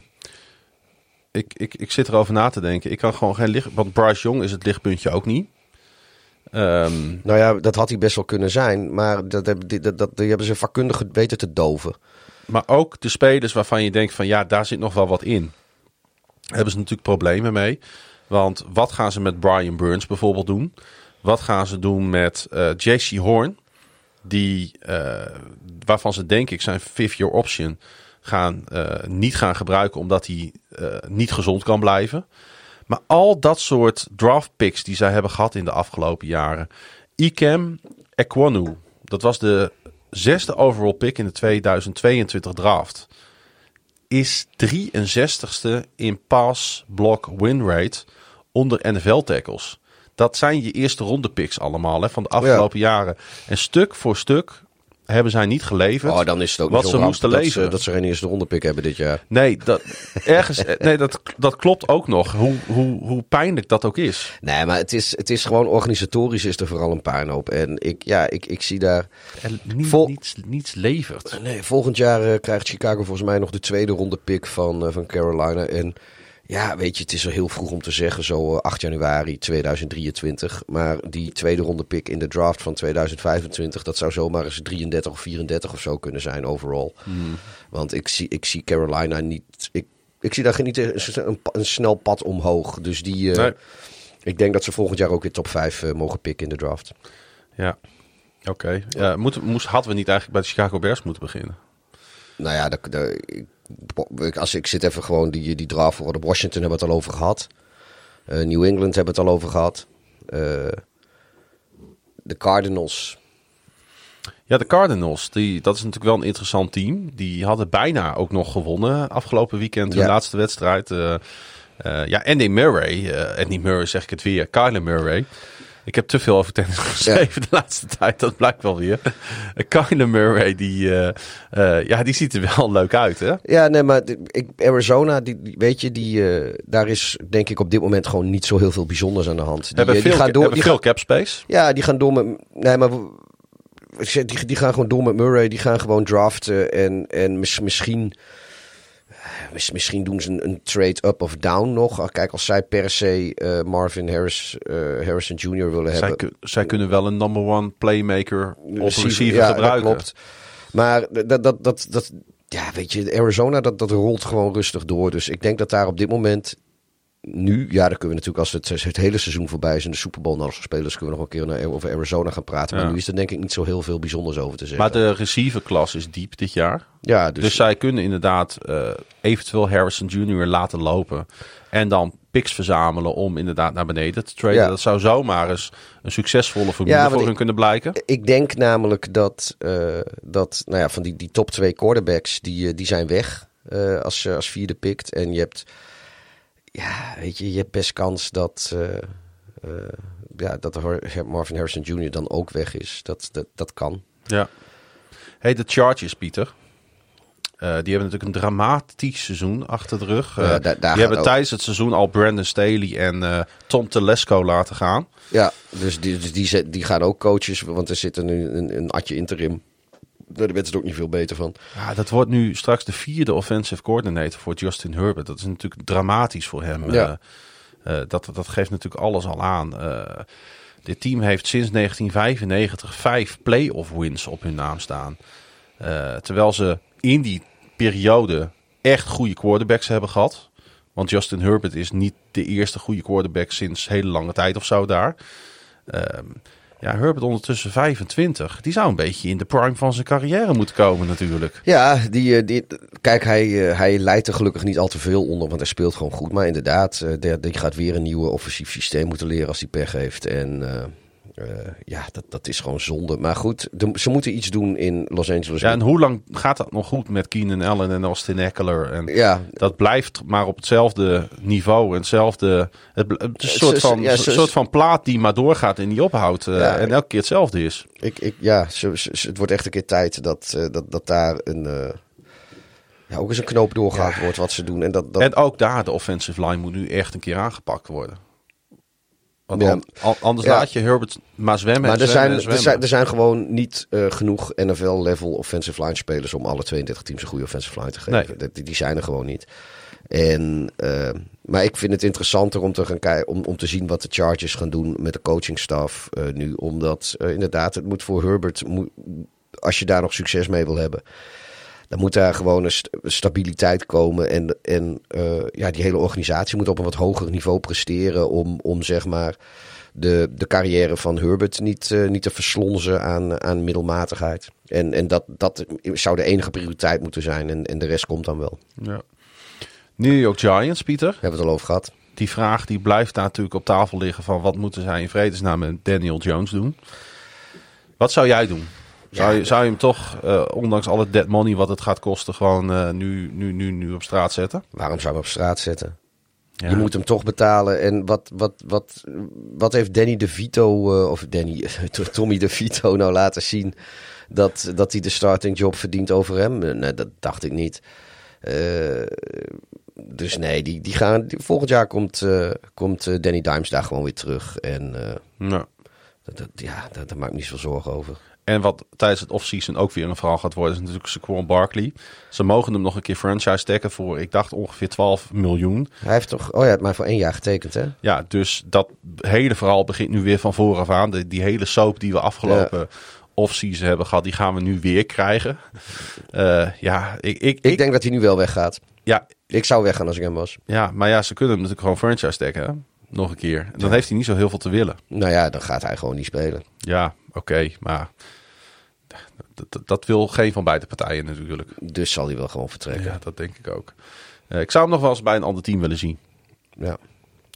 Ik, ik, ik zit erover na te denken. Ik kan gewoon geen licht... Want Bryce Young is het lichtpuntje ook niet. Um,
nou ja, dat had hij best wel kunnen zijn. Maar dat, dat, dat, dat die hebben ze vakkundig weten te doven.
Maar ook de spelers waarvan je denkt van ja, daar zit nog wel wat in. Hebben ze natuurlijk problemen mee. Want wat gaan ze met Brian Burns bijvoorbeeld doen? Wat gaan ze doen met uh, JC Horn? Die, uh, waarvan ze denk ik zijn fifth year option gaan, uh, niet gaan gebruiken omdat hij niet gezond kan blijven. Maar al dat soort draft picks die zij hebben gehad in de afgelopen jaren. Ikem Ekwonu, dat was de zesde overall pick in de 2022 draft. Is 63ste in pass block win rate onder NFL tackles. Dat zijn je eerste ronde picks allemaal hè, van de afgelopen ja. jaren. En stuk voor stuk hebben zij niet geleverd.
Oh, dan is het ook
wat ze moesten
dat
leveren.
Ze, dat ze geen eerste ronde pick hebben dit jaar.
Nee, dat, ergens, nee dat, dat klopt ook nog. Hoe, hoe, hoe pijnlijk dat ook is.
Nee, maar het is, het is gewoon organisatorisch is er vooral een puinhoop. En ik, ja, ik, ik zie daar...
En niet, Vol niets, niets levert.
Nee, volgend jaar uh, krijgt Chicago volgens mij nog de tweede ronde pick van, uh, van Carolina. En ja, weet je, het is er heel vroeg om te zeggen, zo 8 januari 2023. Maar die tweede ronde pick in de draft van 2025, dat zou zomaar eens 33 of 34 of zo kunnen zijn overall.
Hmm.
Want ik zie, ik zie Carolina niet. Ik, ik zie daar geen- niet een, snel pad omhoog. Dus die, eh,
Nee.
ik denk dat ze volgend jaar ook weer top 5 eh, mogen pikken in de draft.
Ja. Oké. Ja, moeten- moest, hadden we niet eigenlijk bij de Chicago Bears moeten beginnen?
Nou ja, ik, als ik zit even gewoon die, die draft voor de Washington hebben we het al over gehad. Eh, New England hebben we het al over gehad. Eh, de Cardinals.
Ja, de Cardinals, die, dat is natuurlijk wel een interessant team. Die hadden bijna ook nog gewonnen afgelopen weekend hun
Ja.
laatste wedstrijd. Eh, ja, Andy Murray, Andy Murray zeg ik het weer, Kyler Murray. Ik heb te veel over tennis geschreven de laatste tijd, dat blijkt wel weer. Uh, Kyler Murray, die, eh, eh, ja, die ziet er wel leuk uit, hè?
Ja, nee, maar ik, Arizona, die, weet je, die, eh, daar is denk ik op dit moment gewoon niet zo heel veel bijzonders aan de hand. Die,
hebben
eh,
veel,
gaan door. Die
veel
gaan,
cap space.
ja, die gaan door met. Nee, maar die, die gaan gewoon door met Murray. Die gaan gewoon draften. En, en mis- misschien. Mis- Misschien doen ze een, een trade up of down nog. Ah, Kijk, als zij per se eh, Marvin Harris, eh, Harrison Jr. willen
Zij,
hebben.
kun- zij kunnen wel een number one playmaker op
Receiver,
receiver
ja,
gebruiken.
Dat klopt. Maar dat, dat, dat, dat, ja, weet je, Arizona, dat, dat rolt gewoon rustig door. Dus ik denk dat daar op dit moment, nu, ja, dan kunnen we natuurlijk als het, het hele seizoen voorbij is en de Super Bowl nog spelers, kunnen we nog een keer naar, over Arizona gaan praten.
Ja.
Maar nu is er denk ik niet zo heel veel bijzonders over te zeggen.
Maar de receiverklas is diep dit jaar.
ja, dus,
Dus, zij kunnen inderdaad eh, eventueel Harrison Jr. laten lopen. En dan picks verzamelen om inderdaad naar beneden te traden.
Ja.
Dat zou zomaar eens een succesvolle formule
Ja,
voor
ik-
hun kunnen blijken.
ik denk namelijk dat, eh, dat nou ja, van die, die top twee quarterbacks, die, eh, die zijn weg eh, als, je als vierde pikt. En je hebt, ja, weet je, je hebt best kans dat, eh, eh, ja, dat Marvin Harrison Jr. dan ook weg is. Dat, dat, dat kan.
Ja. Hey, de Chargers, Pieter. Eh, die hebben natuurlijk een dramatisch seizoen achter de rug.
Ja, daar- daar
die hebben
ook-
tijdens het seizoen al Brandon Staley en Tom Telesco laten gaan.
Ja, dus die, dus die, die gaan ook coaches, want er zit nu een, een atje interim. Daar werd het ook niet veel beter van.
Ja, dat wordt nu straks de vierde offensive coordinator voor Justin Herbert. Dat is natuurlijk dramatisch voor hem.
Ja.
Eh, eh, dat, dat geeft natuurlijk alles al aan. Eh, dit team heeft sinds 1995 vijf playoff wins op hun naam staan. Terwijl ze in die periode echt goede quarterbacks hebben gehad. Want Justin Herbert is niet de eerste goede quarterback sinds hele lange tijd of zo daar. Ehm, ja, Herbert ondertussen 25. Die zou een beetje in de prime van zijn carrière moeten komen natuurlijk.
Ja, die, eh, die, kijk, hij, eh, hij leidt er gelukkig niet al te veel onder, want hij speelt gewoon goed. Maar inderdaad, eh, die, gaat weer een nieuwe offensief systeem moeten leren als hij pech heeft. En eh, ja, dat, dat is gewoon zonde. Maar goed, de- ze moeten iets doen in Los Angeles.
Ja, en hoe lang gaat dat nog goed met Keenan Allen en Austin Eckler? En
Ja,
dat blijft maar op hetzelfde niveau en hetzelfde. Het, bl- het is een
Ze-
soort van,
ja,
een
ze-
soort van plaat die maar doorgaat en die ophoudt. eh,
Ja.
en elke keer hetzelfde is.
ik, ik, ja ze, ze- ze- het wordt echt een keer tijd dat, eh, dat, dat daar een, eh, ja, ook eens een knoop doorgehaald wordt wat ze doen. En dat, dat,
En ook daar, de offensive line moet nu echt een keer aangepakt worden. Want
Ja.
an- an- anders
Ja.
laat je Herbert maar zwemmen
maar er
zwemmen
zijn, er, zijn, er zijn gewoon niet eh, genoeg NFL-level offensive line spelers om alle 32 teams een goede offensive line te geven.
Nee.
Die, die zijn er gewoon niet. En, eh, maar ik vind het interessanter om te, gaan kijken, om, om te zien wat de Chargers gaan doen met de coachingstaf eh, nu. Omdat inderdaad, het moet voor Herbert, moet, als je daar nog succes mee wil hebben, dan moet daar gewoon een st- stabiliteit komen. En, en eh, ja, die hele organisatie moet op een wat hoger niveau presteren om, om zeg maar de, de carrière van Herbert niet, eh, niet te verslonzen aan, aan middelmatigheid. En, en dat, dat zou de enige prioriteit moeten zijn. En, en de rest komt dan wel.
Ja. New York Giants, Pieter.
Hebben we het al over gehad.
Die vraag die blijft daar natuurlijk op tafel liggen van wat moeten zij in vredesnaam met Daniel Jones doen? Wat zou jij doen? Zou, je, zou je hem toch, eh, ondanks alle dead money wat het gaat kosten, gewoon eh, nu, nu, nu, nu op straat zetten?
Waarom zou je hem op straat zetten?
Ja.
Je moet hem toch betalen. En wat, wat, wat, wat heeft Danny DeVito, eh of Danny, Tommy DeVito nou laten zien dat, dat hij de starting job verdient over hem? Nee, dat dacht ik niet. Dus nee, die, die gaan, die- volgend jaar komt, komt Danny Dimes daar gewoon weer terug. En
Ja.
dat, dat- ja, daar, daar maak ik niet zoveel zorgen over.
En wat tijdens het offseason ook weer een verhaal gaat worden, is natuurlijk Saquon Barkley. Ze mogen hem nog een keer franchise taggen voor, ik dacht ongeveer 12 miljoen.
Hij heeft toch, oh ja, het maar voor één jaar getekend, hè?
Ja, dus dat hele verhaal begint nu weer van vooraf aan. De, die hele soap die we afgelopen off-season hebben gehad, die gaan we nu weer krijgen. Eh, ja, ik, ik,
Ik denk dat hij nu wel weggaat.
ja,
Ik zou weggaan als ik hem was.
ja, maar ja, ze kunnen hem natuurlijk gewoon franchise taggen. hè? Nog een keer. En dan heeft hij niet zo heel veel te willen.
Nou ja, dan gaat hij gewoon niet spelen.
Ja, oké, maar dat, wil geen van beide partijen natuurlijk.
Dus zal hij wel gewoon vertrekken.
Ja, dat denk ik ook. Eh, ik zou hem nog wel eens bij een ander team willen zien.
Ja.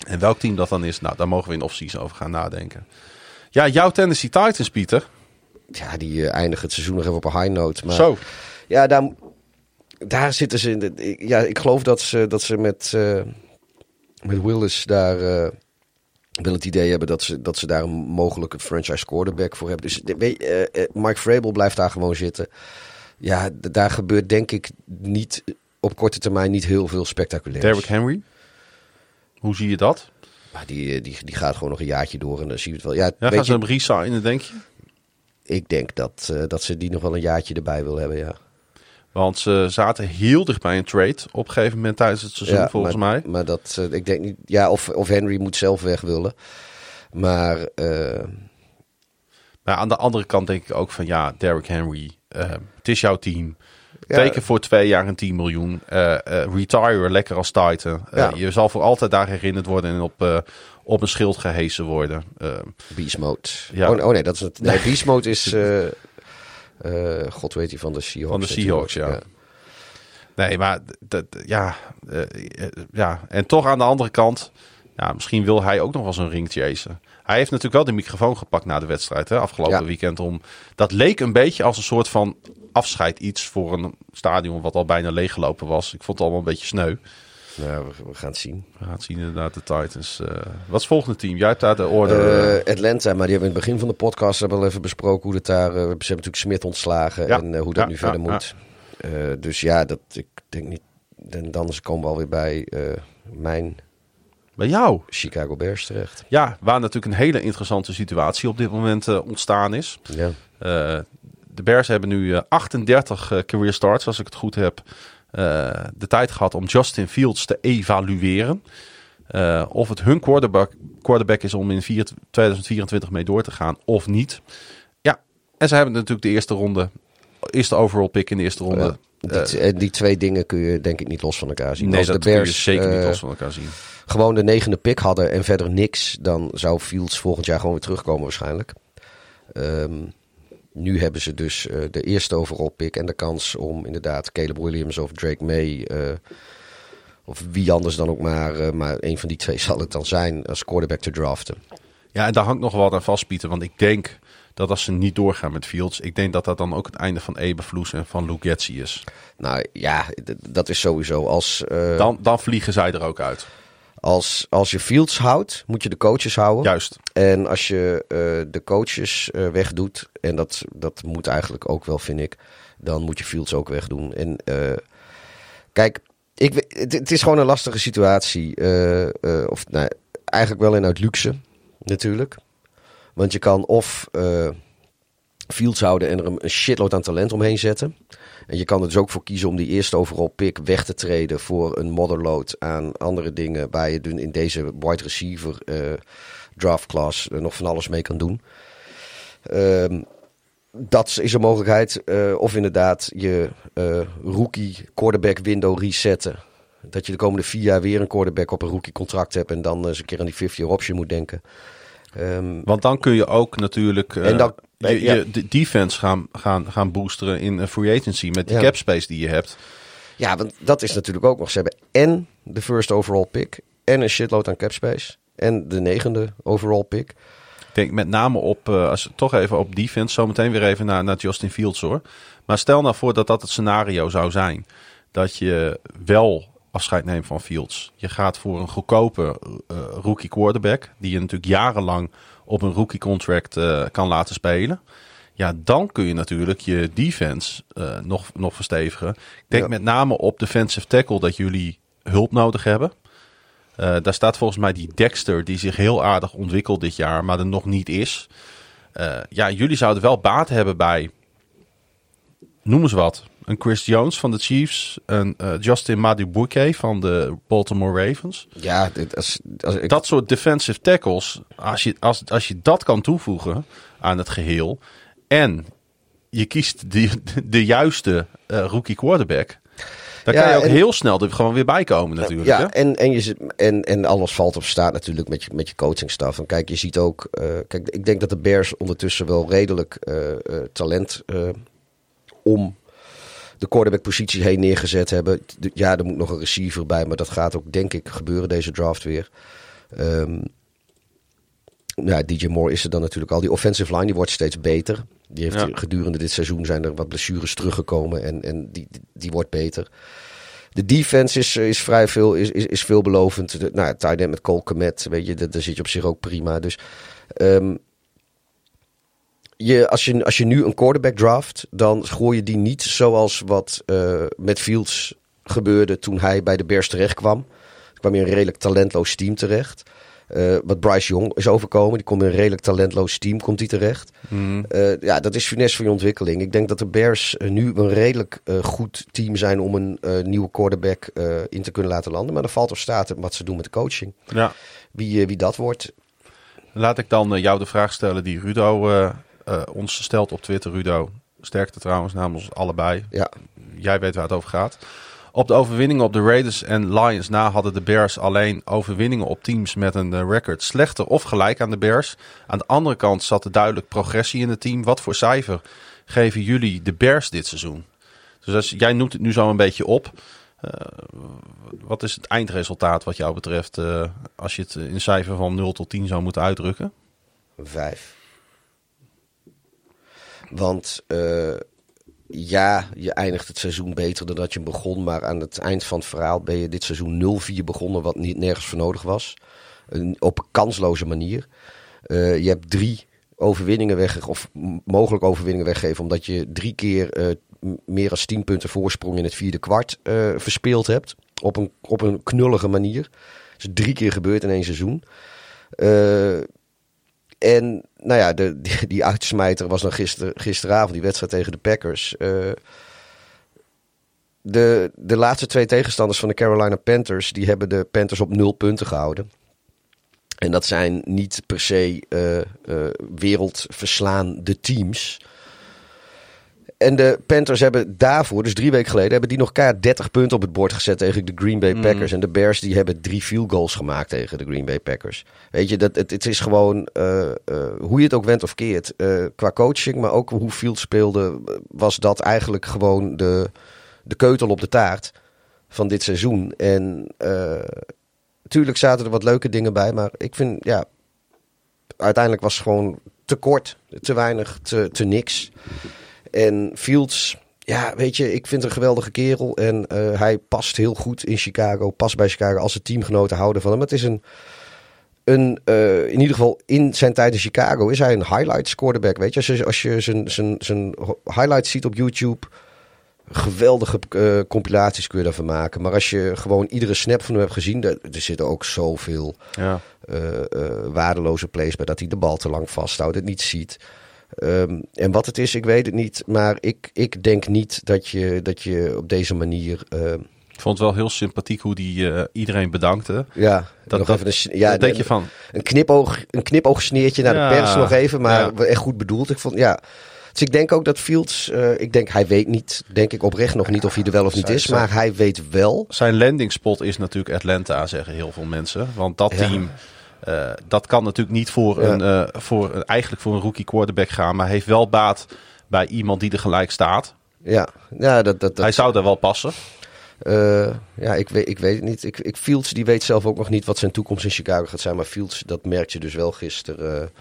En welk team dat dan is, nou, daar mogen we in off-season over gaan nadenken. Ja, jouw Tennessee Titans, Pieter.
Ja, die eh, eindigen het seizoen nog even op een high note. Maar
Zo.
ja, daar, daar zitten ze in. De, ik- ja, ik geloof dat ze, dat ze met, eh, met Willis daar wel het idee hebben dat ze, dat ze daar een mogelijke franchise quarterback voor hebben. Dus de- weet, je, eh, eh, Mike Vrabel blijft daar gewoon zitten. Ja, daar gebeurt denk ik niet op korte termijn niet heel veel spectaculairs.
Derrick Henry. Hoe zie je dat?
Maar die, eh, die, die gaat gewoon nog een jaartje door en dan zie je het wel. Ja,
Ja, gaan ze
je,
hem resignen, denk je?
ik denk dat, dat ze die nog wel een jaartje erbij wil hebben, ja.
Want ze zaten heel dicht bij een trade op een gegeven moment tijdens het seizoen,
ja,
volgens
maar,
mij.
Maar dat, eh, ik denk niet. Ja, of, of Henry moet zelf weg willen. Maar eh,
Maar aan de andere kant denk ik ook van ja, Derrick Henry, eh, het is jouw team.
Ja.
Teken voor twee jaar en 10 miljoen. Retire lekker als Titan.
Ja.
Je zal voor altijd daar herinnerd worden en op, op een schild gehesen worden.
Beast Mode.
Ja.
Oh, oh nee, dat is het. Nee, Beast Mode is. Eh, God weet hij van de Seahawks.
Van de Seahawks, ja. Nee, maar d- d- ja, eh, eh, ja. En toch aan de andere kant, ja, misschien wil hij ook nog wel zo'n ring chasen. Hij heeft natuurlijk wel de microfoon gepakt na de wedstrijd, hè, afgelopen
Ja.
weekend. Om, dat leek een beetje als een soort van afscheid iets voor een stadion wat al bijna leeggelopen was. Ik vond het allemaal een beetje sneu.
Nou, we, we gaan het zien.
We gaan het zien inderdaad, de Titans. eh, wat is het volgende team? Jij hebt daar de orde. eh,
Eh, Atlanta, maar die hebben we in het begin van de podcast hebben we al even besproken hoe het daar. eh, ze hebben natuurlijk Smith ontslagen
Ja.
en hoe dat
Ja,
nu verder moet. Dus ja, dat, ik denk niet. En dan komen we alweer bij mijn
bij jou.
Chicago Bears terecht.
Ja, waar natuurlijk een hele interessante situatie op dit moment ontstaan is.
Ja.
De Bears hebben nu eh, 38 eh, career starts, als ik het goed heb. Eh, de tijd gehad om Justin Fields te evalueren. Eh, of het hun quarterback, quarterback is om in vier- 2024 mee door te gaan of niet. Ja, en ze hebben natuurlijk de eerste ronde, eerste overall pick in de eerste ronde.
Ja,
Eh,
die, eh, die twee dingen kun je denk ik niet los van elkaar zien.
nee,
Als
dat
de
kun je zeker niet los van elkaar zien.
gewoon de negende pick hadden en verder niks, dan zou Fields volgend jaar gewoon weer terugkomen waarschijnlijk. Ehm, nu hebben ze dus eh, de eerste overall pick en de kans om inderdaad Caleb Williams of Drake May, eh, of wie anders dan ook maar, eh, maar een van die twee zal het dan zijn, als quarterback te draften.
Ja, en daar hangt nog wat aan vast, Pieter. Want ik denk dat als ze niet doorgaan met Fields, ik denk dat dat dan ook het einde van Eberflus en van Luke Getzi is.
Nou ja, dat is sowieso. Als,
Dan, dan vliegen zij er ook uit.
Als, als je Fields houdt, moet je de coaches houden.
Juist.
En als je eh, de coaches eh, wegdoet, en dat, dat moet eigenlijk ook wel, vind ik, dan moet je Fields ook wegdoen. En eh, kijk, ik, het, het is gewoon een lastige situatie. of nou, eigenlijk wel in uit luxe, natuurlijk. Want je kan of Fields houden en er een shitload aan talent omheen zetten. En je kan er dus ook voor kiezen om die eerste overall pick weg te treden voor een motherload aan andere dingen. Waar je in deze wide receiver eh, draft class eh, nog van alles mee kan doen. Ehm, dat is een mogelijkheid. Eh, of inderdaad je rookie quarterback window resetten. Dat je de komende vier jaar weer een quarterback op een rookie contract hebt. En dan eens een keer aan die 50-year option moet denken. Ehm,
Want dan kun je ook natuurlijk eh,
En dan-
je,
ja.
je de defense gaan, gaan, gaan boosteren in eh, free agency met die
Ja.
cap space die je hebt.
Ja, want dat is natuurlijk ook nog. Ze hebben en de first overall pick. En een shitload aan cap space. En de negende overall pick.
Ik denk met name op, eh, als toch even op defense, zometeen weer even naar, naar Justin Fields hoor. Maar stel nou voor dat dat het scenario zou zijn. Dat je wel afscheid neemt van Fields. Je gaat voor een goedkope eh, rookie quarterback. Die je natuurlijk jarenlang op een rookie contract eh, kan laten spelen. Ja, dan kun je natuurlijk je defense eh, nog, nog verstevigen. Ik denk
Ja.
met name op defensive tackle dat jullie hulp nodig hebben. Daar staat volgens mij die Dexter, die zich heel aardig ontwikkelt dit jaar, maar er nog niet is. Ja, jullie zouden wel baat hebben bij, noem eens wat, een Chris Jones van de Chiefs, een eh, Justin Madubuike van de Baltimore Ravens.
Ja, dit- als, als ik,
Dat soort defensive tackles, als je, als, als je dat kan toevoegen aan het geheel. en je kiest de, de juiste eh, rookie quarterback. Dan
Ja,
kan je ook
en-
heel snel er gewoon weer bij komen natuurlijk.
Ja,
hè?
en, en, je, en, en alles valt op staat natuurlijk met je, met je coachingstaf. En kijk, je ziet ook... eh, kijk, ik denk dat de Bears ondertussen wel redelijk talent om de quarterback-positie heen neergezet hebben. Ja, er moet nog een receiver bij, maar dat gaat ook denk ik gebeuren deze draft weer. Ehm ja, DJ Moore is er dan natuurlijk al. Die offensive line die wordt steeds beter. Die heeft
Ja.
gedurende dit seizoen zijn er wat blessures teruggekomen en, en die, die, die wordt beter. De defense is, is vrij veel, is, is, is veelbelovend. De, nou, tight end met Cole Komet, weet je, daar daar zit je op zich ook prima. Dus ehm, je, als, je, als je nu een quarterback draft, dan gooi je die niet zoals wat eh, met Fields gebeurde toen hij bij de Bears terecht kwam. Er kwam je een redelijk talentloos team terecht. Eh, wat Bryce Young is overkomen, die komt in een redelijk talentloos team, komt die terecht. Eh, ja, dat is funest voor je ontwikkeling. Ik denk dat de Bears nu een redelijk goed team zijn om een nieuwe quarterback in te kunnen laten landen. Maar dan valt op staat wat ze doen met de coaching.
Ja.
Wie, wie dat wordt.
Laat ik dan jou de vraag stellen die Rudo eh, ons stelt op Twitter. Rudo, sterkte trouwens namens ons allebei.
Ja,
Jij weet waar het over gaat. Op de overwinningen op de Raiders en Lions na hadden de Bears alleen overwinningen op teams met een eh, record slechter of gelijk aan de Bears. Aan de andere kant zat er duidelijk progressie in het team. Wat voor cijfer geven jullie de Bears dit seizoen? Dus als, jij noemt het nu zo een beetje op. Eh, wat is het eindresultaat wat jou betreft als je het in cijfer van 0 tot 10 zou moeten uitdrukken?
vijf. Want eh, ja, je eindigt het seizoen beter dan dat je begon. Maar aan het eind van het verhaal ben je dit seizoen 0-4 begonnen, wat niet nergens voor nodig was. Een- op een kansloze manier. Eh, je hebt drie overwinningen weggegeven, of mogelijk overwinningen weggegeven, omdat je drie keer eh, meer dan 10 punten voorsprong in het vierde kwart verspeeld hebt. Op een, op een knullige manier. Is drie keer gebeurd in één seizoen. En nou ja, de, die, uitsmijter was gister, gisteravond, die wedstrijd tegen de Packers. Eh, de, de laatste twee tegenstanders van de Carolina Panthers, die hebben de Panthers op nul punten gehouden. En dat zijn niet per se eh, eh, wereldverslaande teams. En de Panthers hebben daarvoor, dus drie weken geleden, hebben die nog keihard 30 punten op het bord gezet tegen de Green Bay Packers. En de Bears die hebben drie field goals gemaakt tegen de Green Bay Packers. Weet je, dat, het, het is gewoon eh, eh, hoe je het ook went of keert. eh, qua coaching, maar ook hoe Field speelde, was dat eigenlijk gewoon de, de keutel op de taart van dit seizoen. En natuurlijk zaten er wat leuke dingen bij, maar ik vind, ja, uiteindelijk was het gewoon te kort, te weinig, te, te niks. En Fields, ja, weet je, ik vind een geweldige kerel. En eh, hij past heel goed in Chicago, past bij Chicago als de teamgenoten houden van hem. Het is een, een eh, in ieder geval in zijn tijd in Chicago is hij een highlights quarterback. Weet je, als je, als je zijn, zijn, zijn highlights ziet op YouTube, geweldige eh, compilaties kun je daarvan maken. Maar als je gewoon iedere snap van hem hebt gezien, er, er zitten ook zoveel
Ja.
waardeloze plays bij dat hij de bal te lang vasthoudt, het niet ziet. Ehm, en wat het is, ik weet het niet. Maar ik, ik denk niet dat je, dat je op deze manier. eh,
Ik vond het wel heel sympathiek hoe die eh, iedereen bedankte.
ja,
Dat,
nog
dat,
even een, ja,
dat denk je van,
een knipoog, een knipoogsneertje naar
Ja,
de pers nog even, maar
ja.
echt goed bedoeld. Ik vond, ja. Dus ik denk ook dat Fields, eh, ik denk hij weet niet, denk ik oprecht nog niet of hij er wel of niet is, maar hij weet wel.
zijn landing spot is natuurlijk Atlanta, zeggen heel veel mensen. Want dat
Ja.
team, eh, dat kan natuurlijk niet voor,
Ja.
een, eh, voor een, eigenlijk voor een rookie quarterback gaan. Maar heeft wel baat bij iemand die er gelijk staat.
Ja, ja dat, dat, dat,
Hij zou daar wel passen.
Eh, ja, ik weet, ik weet het niet. Ik, ik, Fields die weet zelf ook nog niet wat zijn toekomst in Chicago gaat zijn. Maar Fields, dat merk je dus wel gisteren.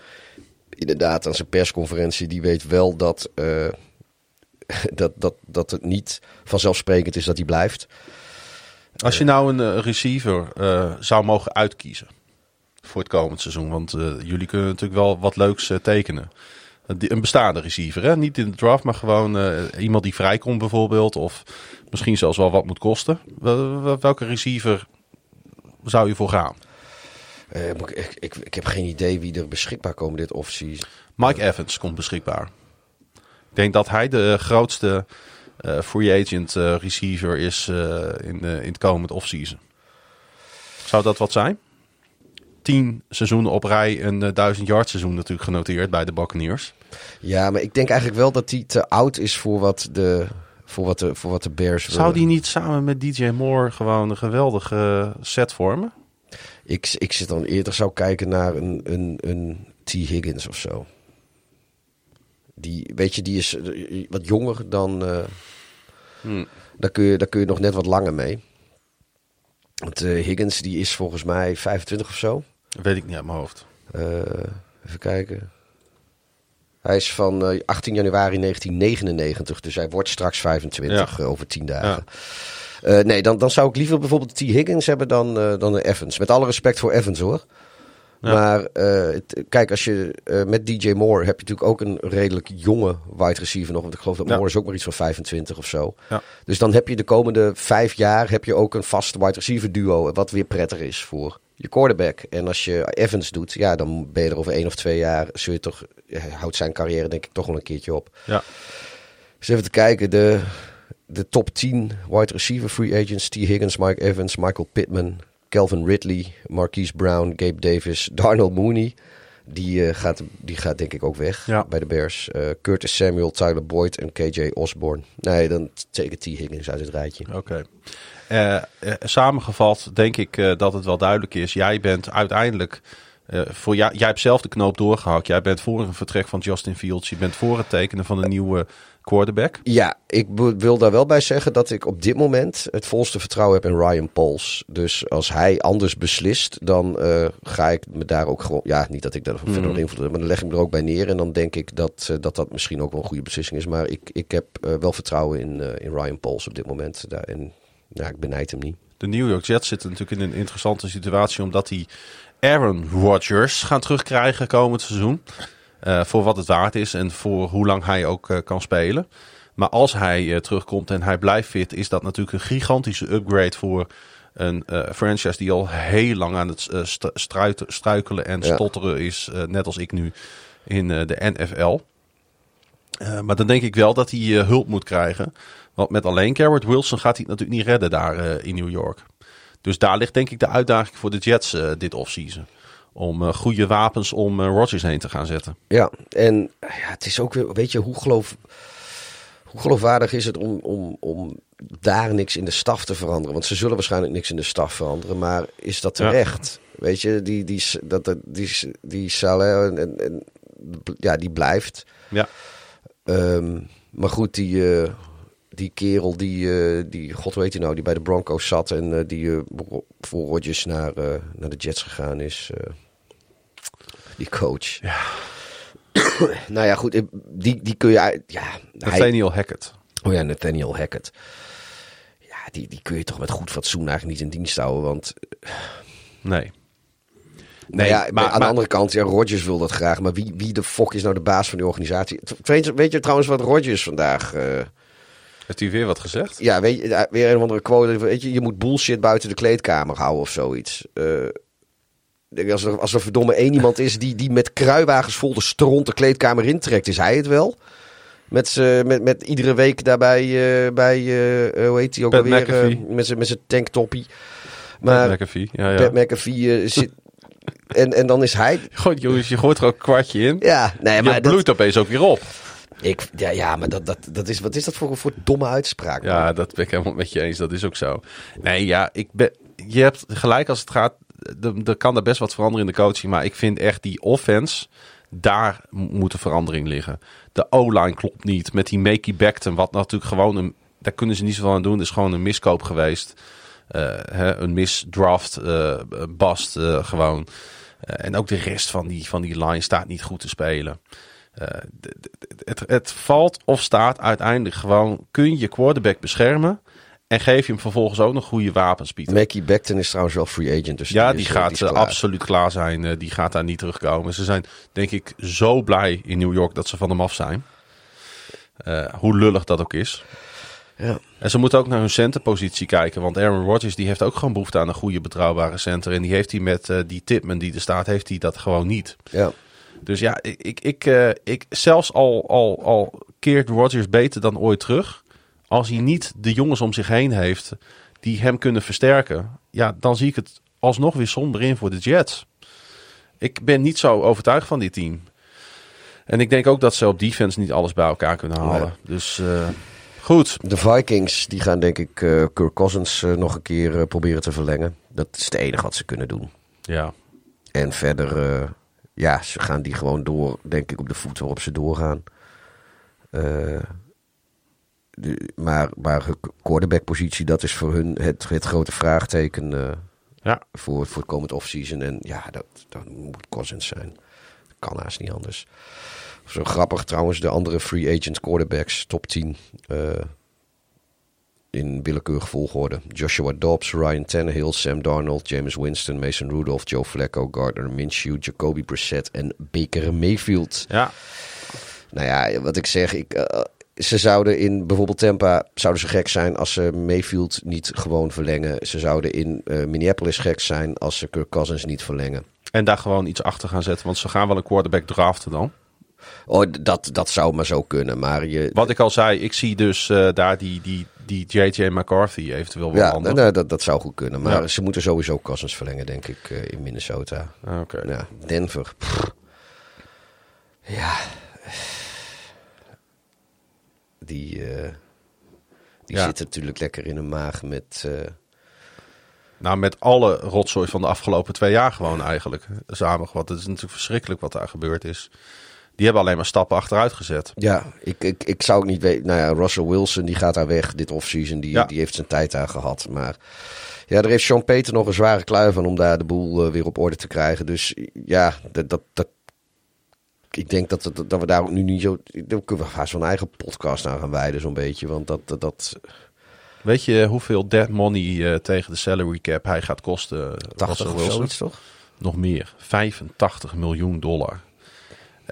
inderdaad, aan zijn persconferentie. Die weet wel dat, dat, dat, dat het niet vanzelfsprekend is dat hij blijft.
Als je nou een receiver zou mogen uitkiezen voor het komend seizoen. Want eh, jullie kunnen natuurlijk wel wat leuks eh, tekenen. Die- Een bestaande receiver, hè? niet in de draft, maar gewoon eh, iemand die vrijkomt bijvoorbeeld. Of misschien zelfs wel wat moet kosten. Wel- wel- Welke receiver zou je voor gaan?
Eh, ik, ik, heb geen idee wie er beschikbaar komen dit offseason.
Mike Evans komt beschikbaar. Ik denk dat hij de grootste eh, free agent eh, receiver is eh, in, eh, in het komend offseason. Zou dat wat zijn? Tien seizoenen op rij een uh, 1000 yard seizoen natuurlijk genoteerd bij de Buccaneers.
Ja, maar ik denk eigenlijk wel dat hij te oud is voor wat de, voor wat de, voor wat de Bears
Zou die niet samen met DJ Moore gewoon een geweldige set vormen?
Ik, ik zit dan eerder zou kijken naar een, een, een T. Higgins of zo. Die, weet je, die is eh, wat jonger dan. Uh, hmm. daar, kun je, daar kun je nog net wat langer mee. Want uh, Higgins die is volgens mij 25 of zo.
Weet ik niet uit mijn hoofd.
Uh, even kijken. Hij is van 18 januari 1999, dus hij wordt straks 25 ja. over 10 dagen. Ja. nee, dan, dan zou ik liever bijvoorbeeld T. Higgins hebben dan, dan Evans. Met alle respect voor Evans hoor. Maar uh, kijk, als je uh, met DJ Moore heb je natuurlijk ook een redelijk jonge wide receiver nog. Want ik geloof dat Moore is ook maar iets van 25 of zo. Ja. Dus dan heb je de komende vijf jaar heb je ook een vast wide receiver duo. Wat weer prettig is voor je quarterback. En als je Evans doet, ja, dan ben je er over één of twee jaar. Zul je toch, houdt zijn carrière denk ik toch wel een keertje op.
Ja.
Dus even te kijken. De, de top 10 wide receiver free agents. T. Higgins, Mike Evans, Michael Pittman, Calvin Ridley, Marquise Brown, Gabe Davis, Darnell Mooney. Die, uh, gaat, die gaat denk ik ook weg ja. bij de Bears. Uh, Curtis Samuel, Tyler Boyd en KJ Osborne. Nee, dan teken T. Higgins uit het rijtje.
Oké. Okay. Uh, samengevat denk ik dat het wel duidelijk is. Jij bent uiteindelijk... voor jij, jij hebt zelf de knoop doorgehakt. Jij bent voor een vertrek van Justin Fields. Je bent voor het tekenen van een nieuwe quarterback.
Ja, ik wil daar wel bij zeggen dat ik op dit moment het volste vertrouwen heb in Ryan Pauls. Dus als hij anders beslist, dan uh, ga ik me daar ook gewoon... Ja, niet dat ik daar mm. verder nog invloed heb, maar dan leg ik me er ook bij neer. En dan denk ik dat uh, dat, dat misschien ook wel een goede beslissing is. Maar ik, ik heb wel vertrouwen in, in Ryan Pauls op dit moment. Daar, en ja, ik benijd hem niet.
De New York Jets zitten natuurlijk in een interessante situatie, omdat die Aaron Rodgers gaan terugkrijgen komend seizoen. Uh, voor wat het waard is en voor hoe lang hij ook uh, kan spelen. Maar als hij uh, terugkomt en hij blijft fit, is dat natuurlijk een gigantische upgrade voor een franchise die al heel lang aan het struikelen en stotteren is, net als ik nu in de NFL. maar dan denk ik wel dat hij hulp moet krijgen. Want met alleen Garrett Wilson gaat hij het natuurlijk niet redden daar in New York. Dus daar ligt denk ik de uitdaging voor de Jets dit offseason om uh, goede wapens om Rodgers heen te gaan zetten.
Ja, en ja, het is ook weer, weet je, hoe, geloof, hoe geloofwaardig is het om, om, om daar niks in de staf te veranderen? Want ze zullen waarschijnlijk niks in de staf veranderen, maar is dat terecht? Ja. Weet je, die, die, dat, die, die, die Saleh, en, en, ja, die blijft.
Ja.
Um, maar goed, die, uh, die kerel die, uh, die, god weet je nou, die bij de Broncos zat en uh, die uh, voor Rodgers naar, naar de Jets gegaan is die coach.
Ja.
nou ja, goed, die, die kun je... Ja,
Nathaniel hij, Hackett.
Oh ja, Nathaniel Hackett. Ja, die, die kun je toch met goed fatsoen eigenlijk niet in dienst houden, want...
Nee.
Nee, ja, maar, aan de andere kant, ja, Rodgers wil dat graag. Maar wie, wie de fok is nou de baas van die organisatie? Weet, weet je trouwens wat Rodgers vandaag...
Heeft hij weer wat gezegd?
Ja, weet je, weer een of andere quote. Weet je, je moet bullshit buiten de kleedkamer houden of zoiets. Uh, als er, als er verdomme één iemand is die, die met kruiwagens vol de stront de kleedkamer intrekt, is hij het wel. Met, met, met iedere week daarbij uh, bij, uh, hoe heet hij ook
Pat
alweer? Met zijn tanktoppie. Maar
Pat McAfee, ja, ja.
Pat McAfee zit... en, en dan is hij...
Goed jongens, je gooit er ook een kwartje in.
Ja, nee, maar...
Je bloeit dat... opeens ook weer op.
Ik, ja, ja, maar dat, dat, dat is, wat is dat voor, voor domme uitspraak?
Ja, dat ben ik helemaal met je eens. Dat is ook zo. Nee, ja, ik ben, je hebt gelijk als het gaat er kan er best wat veranderen in de coaching. Maar ik vind echt die offense, daar moet een verandering liggen. De O-line klopt niet. Met die Makey Becton, wat natuurlijk gewoon een... Daar kunnen ze niet zoveel aan doen. Het is gewoon een miskoop geweest. Uh, hè, een misdraft, uh, bast uh, gewoon. en ook de rest van die, van die line staat niet goed te spelen. Het, het valt of staat uiteindelijk gewoon... Kun je je quarterback beschermen... En geef je hem vervolgens ook nog goede wapens, Pieter.
Mackie Beckton is trouwens wel free agent. Dus
ja, die, gaat die absoluut klaar zijn. die gaat daar niet terugkomen. Ze zijn denk ik zo blij in New York dat ze van hem af zijn. Uh, hoe lullig dat ook is.
Ja.
En ze moeten ook naar hun centerpositie kijken. Want Aaron Rodgers die heeft ook gewoon behoefte aan een goede betrouwbare center. En die heeft hij met uh, die Tipman die er staat, heeft hij dat gewoon niet.
Ja.
Dus ja, ik, ik, ik, uh, ik zelfs al, al, al keert Rodgers beter dan ooit terug als hij niet de jongens om zich heen heeft die hem kunnen versterken, ja, dan zie ik het alsnog weer somber in voor de Jets. Ik ben niet zo overtuigd van dit team. En ik denk ook dat ze op defense niet alles bij elkaar kunnen halen. Dus uh, goed.
De Vikings die gaan denk ik uh, Kirk Cousins uh, nog een keer proberen te verlengen. Dat is het enige wat ze kunnen doen.
Ja.
En verder, ja, ze gaan die gewoon door, denk ik, op de voet waarop ze doorgaan. De, maar, maar hun quarterback-positie, dat is voor hun het, het grote vraagteken uh, ja. voor, voor het komend offseason. En ja, dat, dat moet Cousins zijn. Dat kan haast niet anders. Zo grappig trouwens, de andere free agent quarterbacks, top 10. Uh, in willekeurige volgorde. Joshua Dobbs, Ryan Tannehill, Sam Darnold, James Winston, Mason Rudolph, Joe Flacco, Gardner Minshew, Jacoby Brissett en Baker Mayfield.
Ja.
Nou ja, wat ik zeg, ik, uh, ze zouden in bijvoorbeeld Tampa zouden ze gek zijn als ze Mayfield niet gewoon verlengen. Ze zouden in uh, Minneapolis gek zijn als ze Kirk Cousins niet verlengen.
En daar gewoon iets achter gaan zetten, want ze gaan wel een quarterback draften dan.
Oh, dat, dat zou maar zo kunnen. Maar je...
Wat ik al zei, ik zie dus uh, daar die, die, die JJ McCarthy eventueel wel
ja, nou, dat, dat zou goed kunnen. Maar ja. ze moeten sowieso Cousins verlengen, denk ik, uh, in Minnesota.
Ah, Oké.
Okay. Ja, Denver. Pff. Ja die, uh, die ja. zit natuurlijk lekker in een maag met... Uh...
Nou, met alle rotzooi van de afgelopen twee jaar gewoon eigenlijk samengevat. Het is natuurlijk verschrikkelijk wat daar gebeurd is. Die hebben alleen maar stappen achteruit gezet.
Ja, ik, ik, ik zou ook niet weten. Nou ja, Russell Wilson die gaat daar weg dit offseason. Die, ja. die heeft zijn tijd daar gehad. Maar ja, er heeft Sean Peter nog een zware kluif van om daar de boel uh, weer op orde te krijgen. Dus ja, dat, dat, dat ik denk dat, dat, dat we daar ook nu niet zo. Dan kunnen we zo'n eigen podcast aan gaan wijden, zo'n beetje. Want dat, dat, dat.
Weet je hoeveel dead money uh, tegen de salary cap hij gaat kosten?
80 of zoiets toch?
Nog meer. 85 miljoen dollar.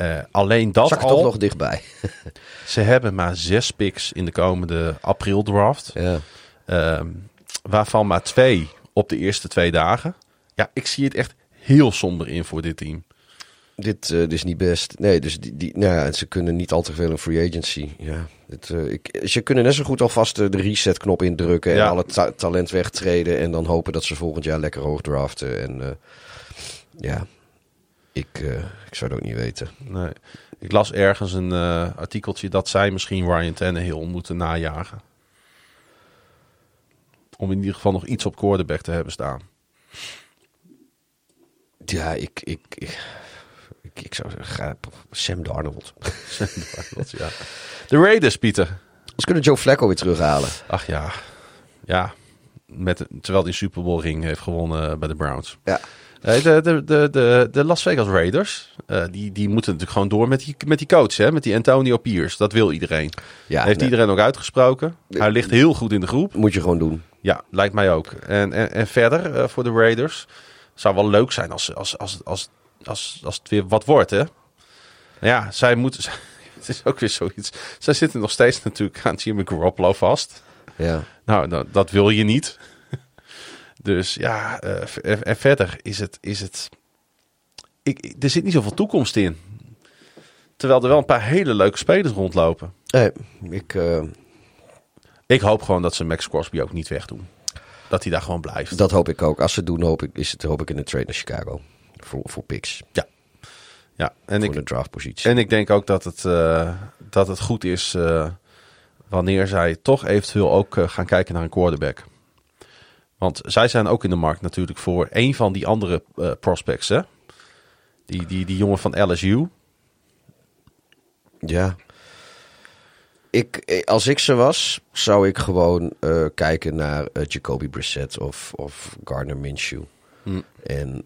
Uh, alleen dat
Zak
al.
toch nog dichtbij.
ze hebben maar zes picks in de komende april draft.
Ja.
Uh, waarvan maar twee op de eerste twee dagen. Ja, ik zie het echt heel somber in voor dit team.
Dit, uh, dit is niet best. Nee, dus die, die, nou ja, ze kunnen niet al te veel in free agency. Ja, dit, ik, ze kunnen net zo goed alvast de reset-knop indrukken en ja. al het ta talent wegtreden. En dan hopen dat ze volgend jaar lekker hoog draften. En ja, ik, ik zou het ook niet weten.
Nee. Ik las ergens een artikeltje dat zij misschien Ryan Tannehill moeten najagen. Om in ieder geval nog iets op quarterback te hebben staan.
Ja, ik, ik, ik ik, ik zou zeggen, Sam Darnold.
Sam Darnold, ja. De Raiders, Pieter.
Ze kunnen Joe Flacco weer terughalen.
Ach ja, ja. Met, terwijl hij Super Bowl ring heeft gewonnen bij de Browns.
Ja.
De, de, de, de, de Las Vegas Raiders, uh, die, die moeten natuurlijk gewoon door met die, met die coach, hè? met die Antonio Pierce. Dat wil iedereen.
Ja,
heeft nee. iedereen ook uitgesproken. Hij ligt heel goed in de groep.
Moet je gewoon doen.
Ja, lijkt mij ook. En, en, en verder uh, voor de Raiders zou wel leuk zijn als, als, als, als als, als het weer wat wordt, hè. Ja, zij moeten... Het is ook weer zoiets. Zij zitten nog steeds natuurlijk aan Jimmy Garoppolo vast.
Ja.
Nou, dat, dat wil je niet. Dus ja, uh, en verder is het... Is het ik, er zit niet zoveel toekomst in. Terwijl er wel een paar hele leuke spelers rondlopen.
Nee, ik... Uh...
Ik hoop gewoon dat ze Max Crosby ook niet wegdoen. Dat hij daar gewoon blijft.
Dat hoop ik ook. Als ze het doen, hoop ik, is het, hoop ik in de trade naar Chicago voor, voor picks.
Ja. Ja, en
voor
ik,
de draftpositie.
En ik denk ook dat het, uh, dat het goed is uh, wanneer zij toch eventueel ook gaan kijken naar een quarterback. Want zij zijn ook in de markt natuurlijk voor een van die andere prospects. Hè? Die, die, die jongen van LSU.
Ja. Ik, als ik ze was, zou ik gewoon kijken naar Jacoby Brissett of, of Gardner Minshew.
Hm.
En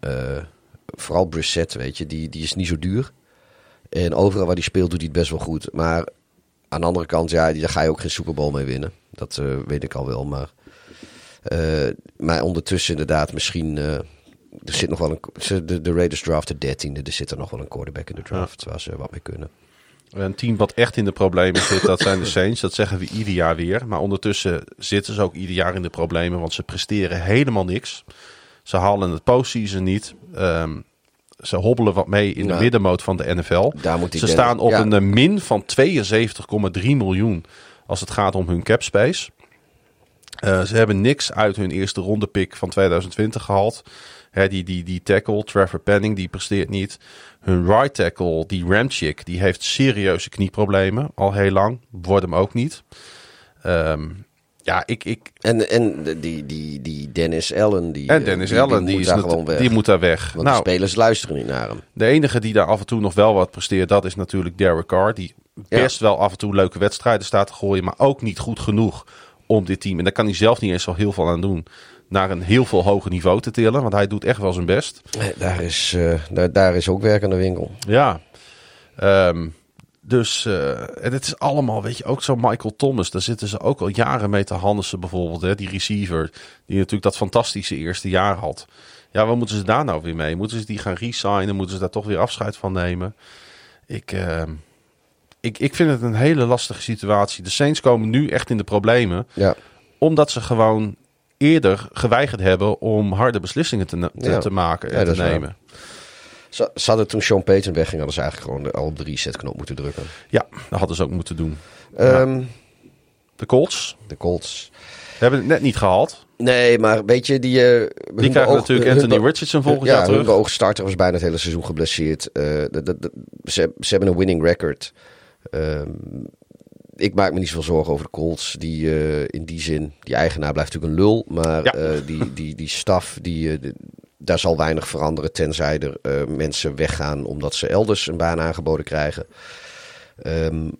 vooral Brissett, weet je, die, die is niet zo duur. En overal waar hij speelt doet hij het best wel goed. Maar aan de andere kant, ja, daar ga je ook geen Super Bowl mee winnen. Dat weet ik al wel. Maar, maar ondertussen inderdaad, misschien... Uh, er zit nog wel een... De, de Raiders draften dertiende. Er zit er nog wel een quarterback in de draft waar ze wat mee kunnen.
Een team wat echt in de problemen zit, dat zijn de Saints. Dat zeggen we ieder jaar weer. Maar ondertussen zitten ze ook ieder jaar in de problemen, want ze presteren helemaal niks. Ze halen het postseason niet. Um, ze hobbelen wat mee in de middenmoot van de NFL. ze staan op ja. een min van 72,3 miljoen als het gaat om hun cap space. Uh, ze hebben niks uit hun eerste ronde pick van 2020 gehaald. Hè, die, die, die tackle, Trevor Penning, die presteert niet. Hun right tackle, die Ramchick, die heeft serieuze knieproblemen. Al heel lang. Wordt hem ook niet. Um, ja, ik... ik...
En, en die, die, die Dennis Allen, die,
en Dennis
die,
Allen, die, moet daar gewoon weg. Die moet daar weg.
Want nou, de spelers luisteren niet naar hem.
De enige die daar af en toe nog wel wat presteert, dat is natuurlijk Derek Carr. Die best wel af en toe leuke wedstrijden staat te gooien, maar ook niet goed genoeg om dit team. En daar kan hij zelf niet eens zo heel veel aan doen naar een heel veel hoger niveau te tillen. Want hij doet echt wel zijn best.
Daar is, uh, daar, daar is ook werk aan de winkel.
Ja. Um, dus uh, en het is allemaal, weet je, ook zo Michael Thomas. Daar zitten ze ook al jaren mee te handelen bijvoorbeeld. Hè, die receiver, die natuurlijk dat fantastische eerste jaar had. Ja, wat moeten ze daar nou weer mee? Moeten ze die gaan resignen? Moeten ze daar toch weer afscheid van nemen? Ik, uh, ik, ik vind het een hele lastige situatie. De Saints komen nu echt in de problemen.
Ja.
Omdat ze gewoon eerder geweigerd hebben om harde beslissingen te, te, te maken en te nemen.
Ze, ze, hadden toen Sean Payton wegging, hadden ze eigenlijk gewoon al op de resetknop moeten drukken.
Ja, dat hadden ze ook moeten doen.
Um,
de Colts.
De Colts.
hebben het net niet gehaald.
Nee, maar weet je, die... Uh,
die krijgen natuurlijk Anthony Richardson volgend
ja,
jaar terug.
Ja, hun starter was bijna het hele seizoen geblesseerd. Uh, de, de, de, ze, ze, hebben een winning record. Uh, ik maak me niet zoveel zorgen over de Colts. Die uh, in die zin, die eigenaar blijft natuurlijk een lul. Maar ja. uh, die, die, die staf, die, uh, daar zal weinig veranderen. Tenzij er mensen weggaan omdat ze elders een baan aangeboden krijgen. Um,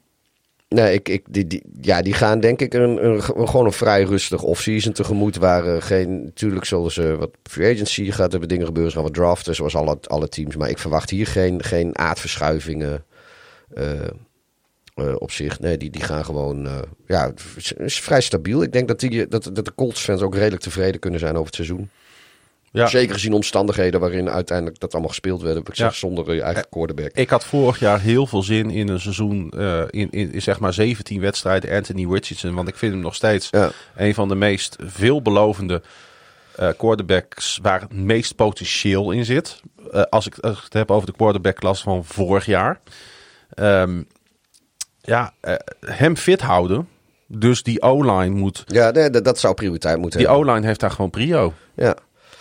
nee, ik, ik, die, die, ja, die gaan denk ik een, een, gewoon een vrij rustig offseason tegemoet. Waar geen, natuurlijk zullen ze wat free agency gaat hebben dingen gebeuren. Ze gaan wat draften zoals alle, alle teams. Maar ik verwacht hier geen, geen aardverschuivingen. Uh, op zich. Nee, die, die gaan gewoon. Uh, ja, is vrij stabiel. Ik denk dat, die, dat, dat de Colts-fans ook redelijk tevreden kunnen zijn over het seizoen. Ja. Zeker gezien omstandigheden waarin uiteindelijk dat allemaal gespeeld werd. Ik zeg, zonder je eigen quarterback.
Ik had vorig jaar heel veel zin in een seizoen. Uh, in, in, in, zeg maar 17 wedstrijden. Anthony Richardson. Want ik vind hem nog steeds ja. een van de meest veelbelovende uh, quarterbacks. waar het meest potentieel in zit. Als, ik, als ik het heb over de quarterback-klas van vorig jaar. Um, ja, uh, hem fit houden. Dus die O-line moet...
Ja, nee, dat zou prioriteit moeten
Die O-line heeft daar gewoon prio.
Ja.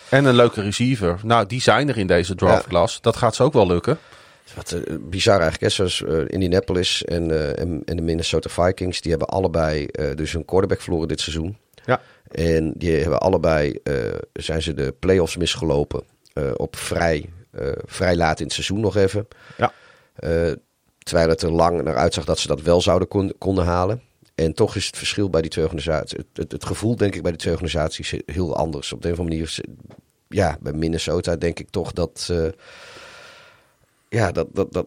En een leuke receiver. Nou, die zijn er in deze draftklas. Ja. Dat gaat ze ook wel lukken.
Wat uh, bizar eigenlijk is, zoals uh, Indianapolis en, uh, en, en, de Minnesota Vikings, die hebben allebei dus hun quarterback verloren dit seizoen.
Ja.
En die hebben allebei, zijn ze de playoffs misgelopen op vrij, vrij laat in het seizoen nog even.
Ja.
Terwijl het er lang naar uitzag dat ze dat wel zouden kon, konden halen. En toch is het verschil bij die twee organisaties. Het, het, het, gevoel, denk ik, bij die twee organisaties heel anders. Op de een of andere manier. Ja, bij Minnesota denk ik toch dat. Uh, ja, dat. dat, dat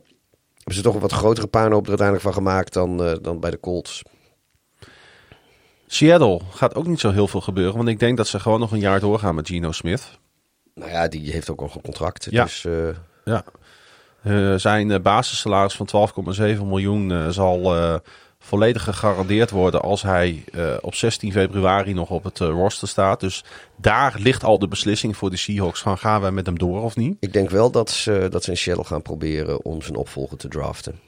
hebben ze toch een wat grotere puinhoop er uiteindelijk van gemaakt dan, uh, dan bij de Colts.
Seattle gaat ook niet zo heel veel gebeuren. Want ik denk dat ze gewoon nog een jaar doorgaan met Geno Smith.
Nou ja, die heeft ook al een contract.
Ja.
Dus, uh,
ja. Uh, zijn basissalaris van 12,7 miljoen uh, zal volledig gegarandeerd worden als hij op 16 februari nog op het roster staat. Dus daar ligt al de beslissing voor de Seahawks van gaan wij met hem door of niet.
Ik denk wel dat ze, dat ze in Seattle gaan proberen om zijn opvolger te draften.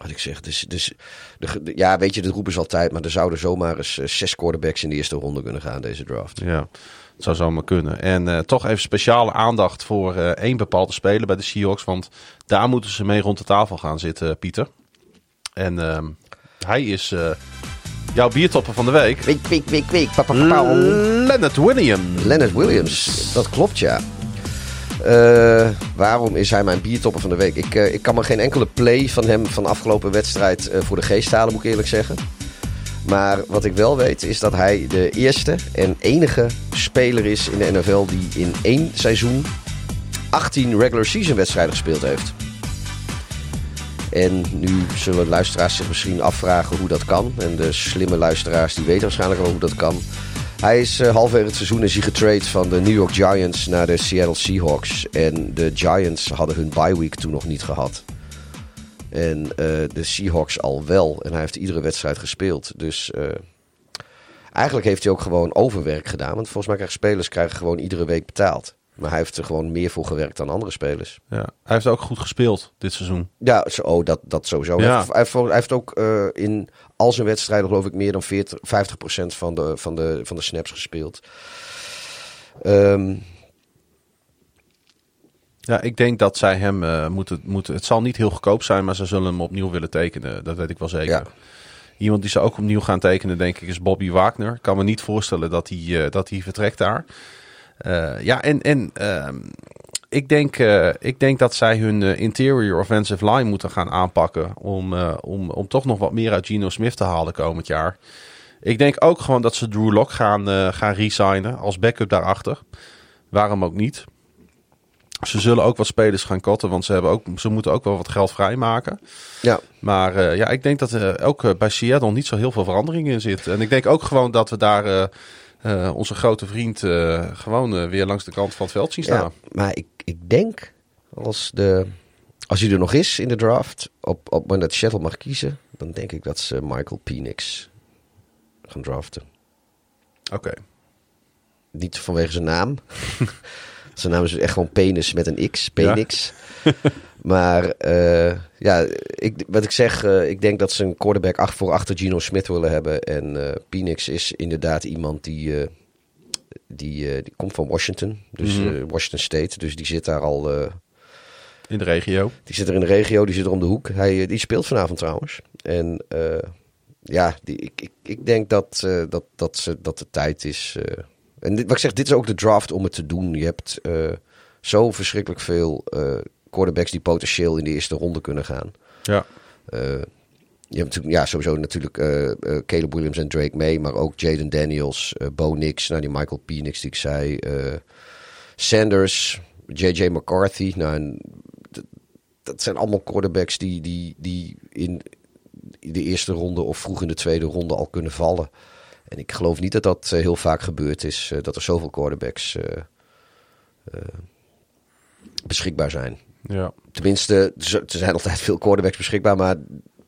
Wat ik zeg, dus, dus de, de, ja, weet je, dat roepen ze altijd, maar er zouden zomaar eens zes quarterbacks in de eerste ronde kunnen gaan deze draft.
Ja. Het zou zomaar kunnen. En uh, toch even speciale aandacht voor uh, één bepaalde speler bij de Seahawks. Want daar moeten ze mee rond de tafel gaan zitten, Pieter. En uh, hij is uh, jouw biertopper van de week.
Pa, pa, pa,
pa. Leonard Williams.
Leonard Williams, dat klopt ja. Uh, waarom is hij mijn biertopper van de week? Ik, uh, ik kan me geen enkele play van hem van afgelopen wedstrijd uh, voor de geest halen, moet ik eerlijk zeggen. Maar wat ik wel weet is dat hij de eerste en enige speler is in de NFL die in één seizoen 18 regular season wedstrijden gespeeld heeft. En nu zullen luisteraars zich misschien afvragen hoe dat kan. En de slimme luisteraars die weten waarschijnlijk wel hoe dat kan. Hij is uh, halverwege het seizoen is hij getrade van de New York Giants naar de Seattle Seahawks. En de Giants hadden hun bye week toen nog niet gehad. En uh, de Seahawks al wel. En hij heeft iedere wedstrijd gespeeld. Dus uh, eigenlijk heeft hij ook gewoon overwerk gedaan. Want volgens mij krijgen spelers krijgen gewoon iedere week betaald. Maar hij heeft er gewoon meer voor gewerkt dan andere spelers.
Ja. Hij heeft ook goed gespeeld dit seizoen.
Ja, oh, dat, dat sowieso.
Ja.
Hij, heeft, hij, heeft, hij heeft ook eh, in al zijn wedstrijden geloof ik meer dan 40, 50% van de, van, de, van de snaps gespeeld. Ehm,
Ja, ik denk dat zij hem eh, moeten, moeten... Het zal niet heel goedkoop zijn, maar ze zullen hem opnieuw willen tekenen. Dat weet ik wel zeker.
Ja.
Iemand die ze ook opnieuw gaan tekenen, denk ik, is Bobby Wagner. Ik kan me niet voorstellen dat hij, eh, dat hij vertrekt daar. Eh, ja, en, en ehm, ik, denk, ik denk dat zij hun interior offensive line moeten gaan aanpakken... Om, om, om toch nog wat meer uit Geno Smith te halen komend jaar. Ik denk ook gewoon dat ze Drew Lock gaan, gaan resignen als backup daarachter. Waarom ook niet? Ze zullen ook wat spelers gaan kotten, want ze, hebben ook, ze moeten ook wel wat geld vrijmaken.
ja,
Maar eh, ja, ik denk dat er ook eh, bij Seattle niet zo heel veel verandering in zit. En ik denk ook gewoon dat we daar eh, eh, onze grote vriend eh, gewoon eh, weer langs de kant van het veld zien staan.
ja, maar ik, ik denk als, de, als hij er nog is in de draft, op, op het moment dat Shuttle mag kiezen, dan denk ik dat ze Michael Penix gaan draften.
Oké.
Niet vanwege zijn naam. zijn naam is echt gewoon penis met een X, Penix. maar eh, ja, ik, wat ik zeg, eh, ik denk dat ze een quarterback acht voor achter Geno Smith willen hebben. En eh Penix is inderdaad iemand die, die, die komt van Washington, dus
Mhm.
Washington State. Dus die zit daar al,
In de regio.
die zit er in de regio, die zit er om de hoek. Hij, die speelt vanavond trouwens. En ja, die, ik, ik, ik denk dat, dat, dat, ze, dat de tijd is. En dit, wat ik zeg, dit is ook de draft om het te doen. Je hebt eh, zo verschrikkelijk veel eh, quarterbacks die potentieel in de eerste ronde kunnen gaan.
Ja.
Eh, je hebt natuurlijk, ja, sowieso natuurlijk Caleb Williams en Drake May, maar ook Jaden Daniels, Bo Nix, nou die Michael Penix die ik zei, Sanders, J.J. McCarthy. Nou, en dat zijn allemaal quarterbacks die, die, die in de eerste ronde of vroeg in de tweede ronde al kunnen vallen. En ik geloof niet dat dat eh, heel vaak gebeurd is, eh, dat er zoveel quarterbacks eh, beschikbaar zijn.
ja.
Tenminste, er zijn altijd veel quarterbacks beschikbaar, maar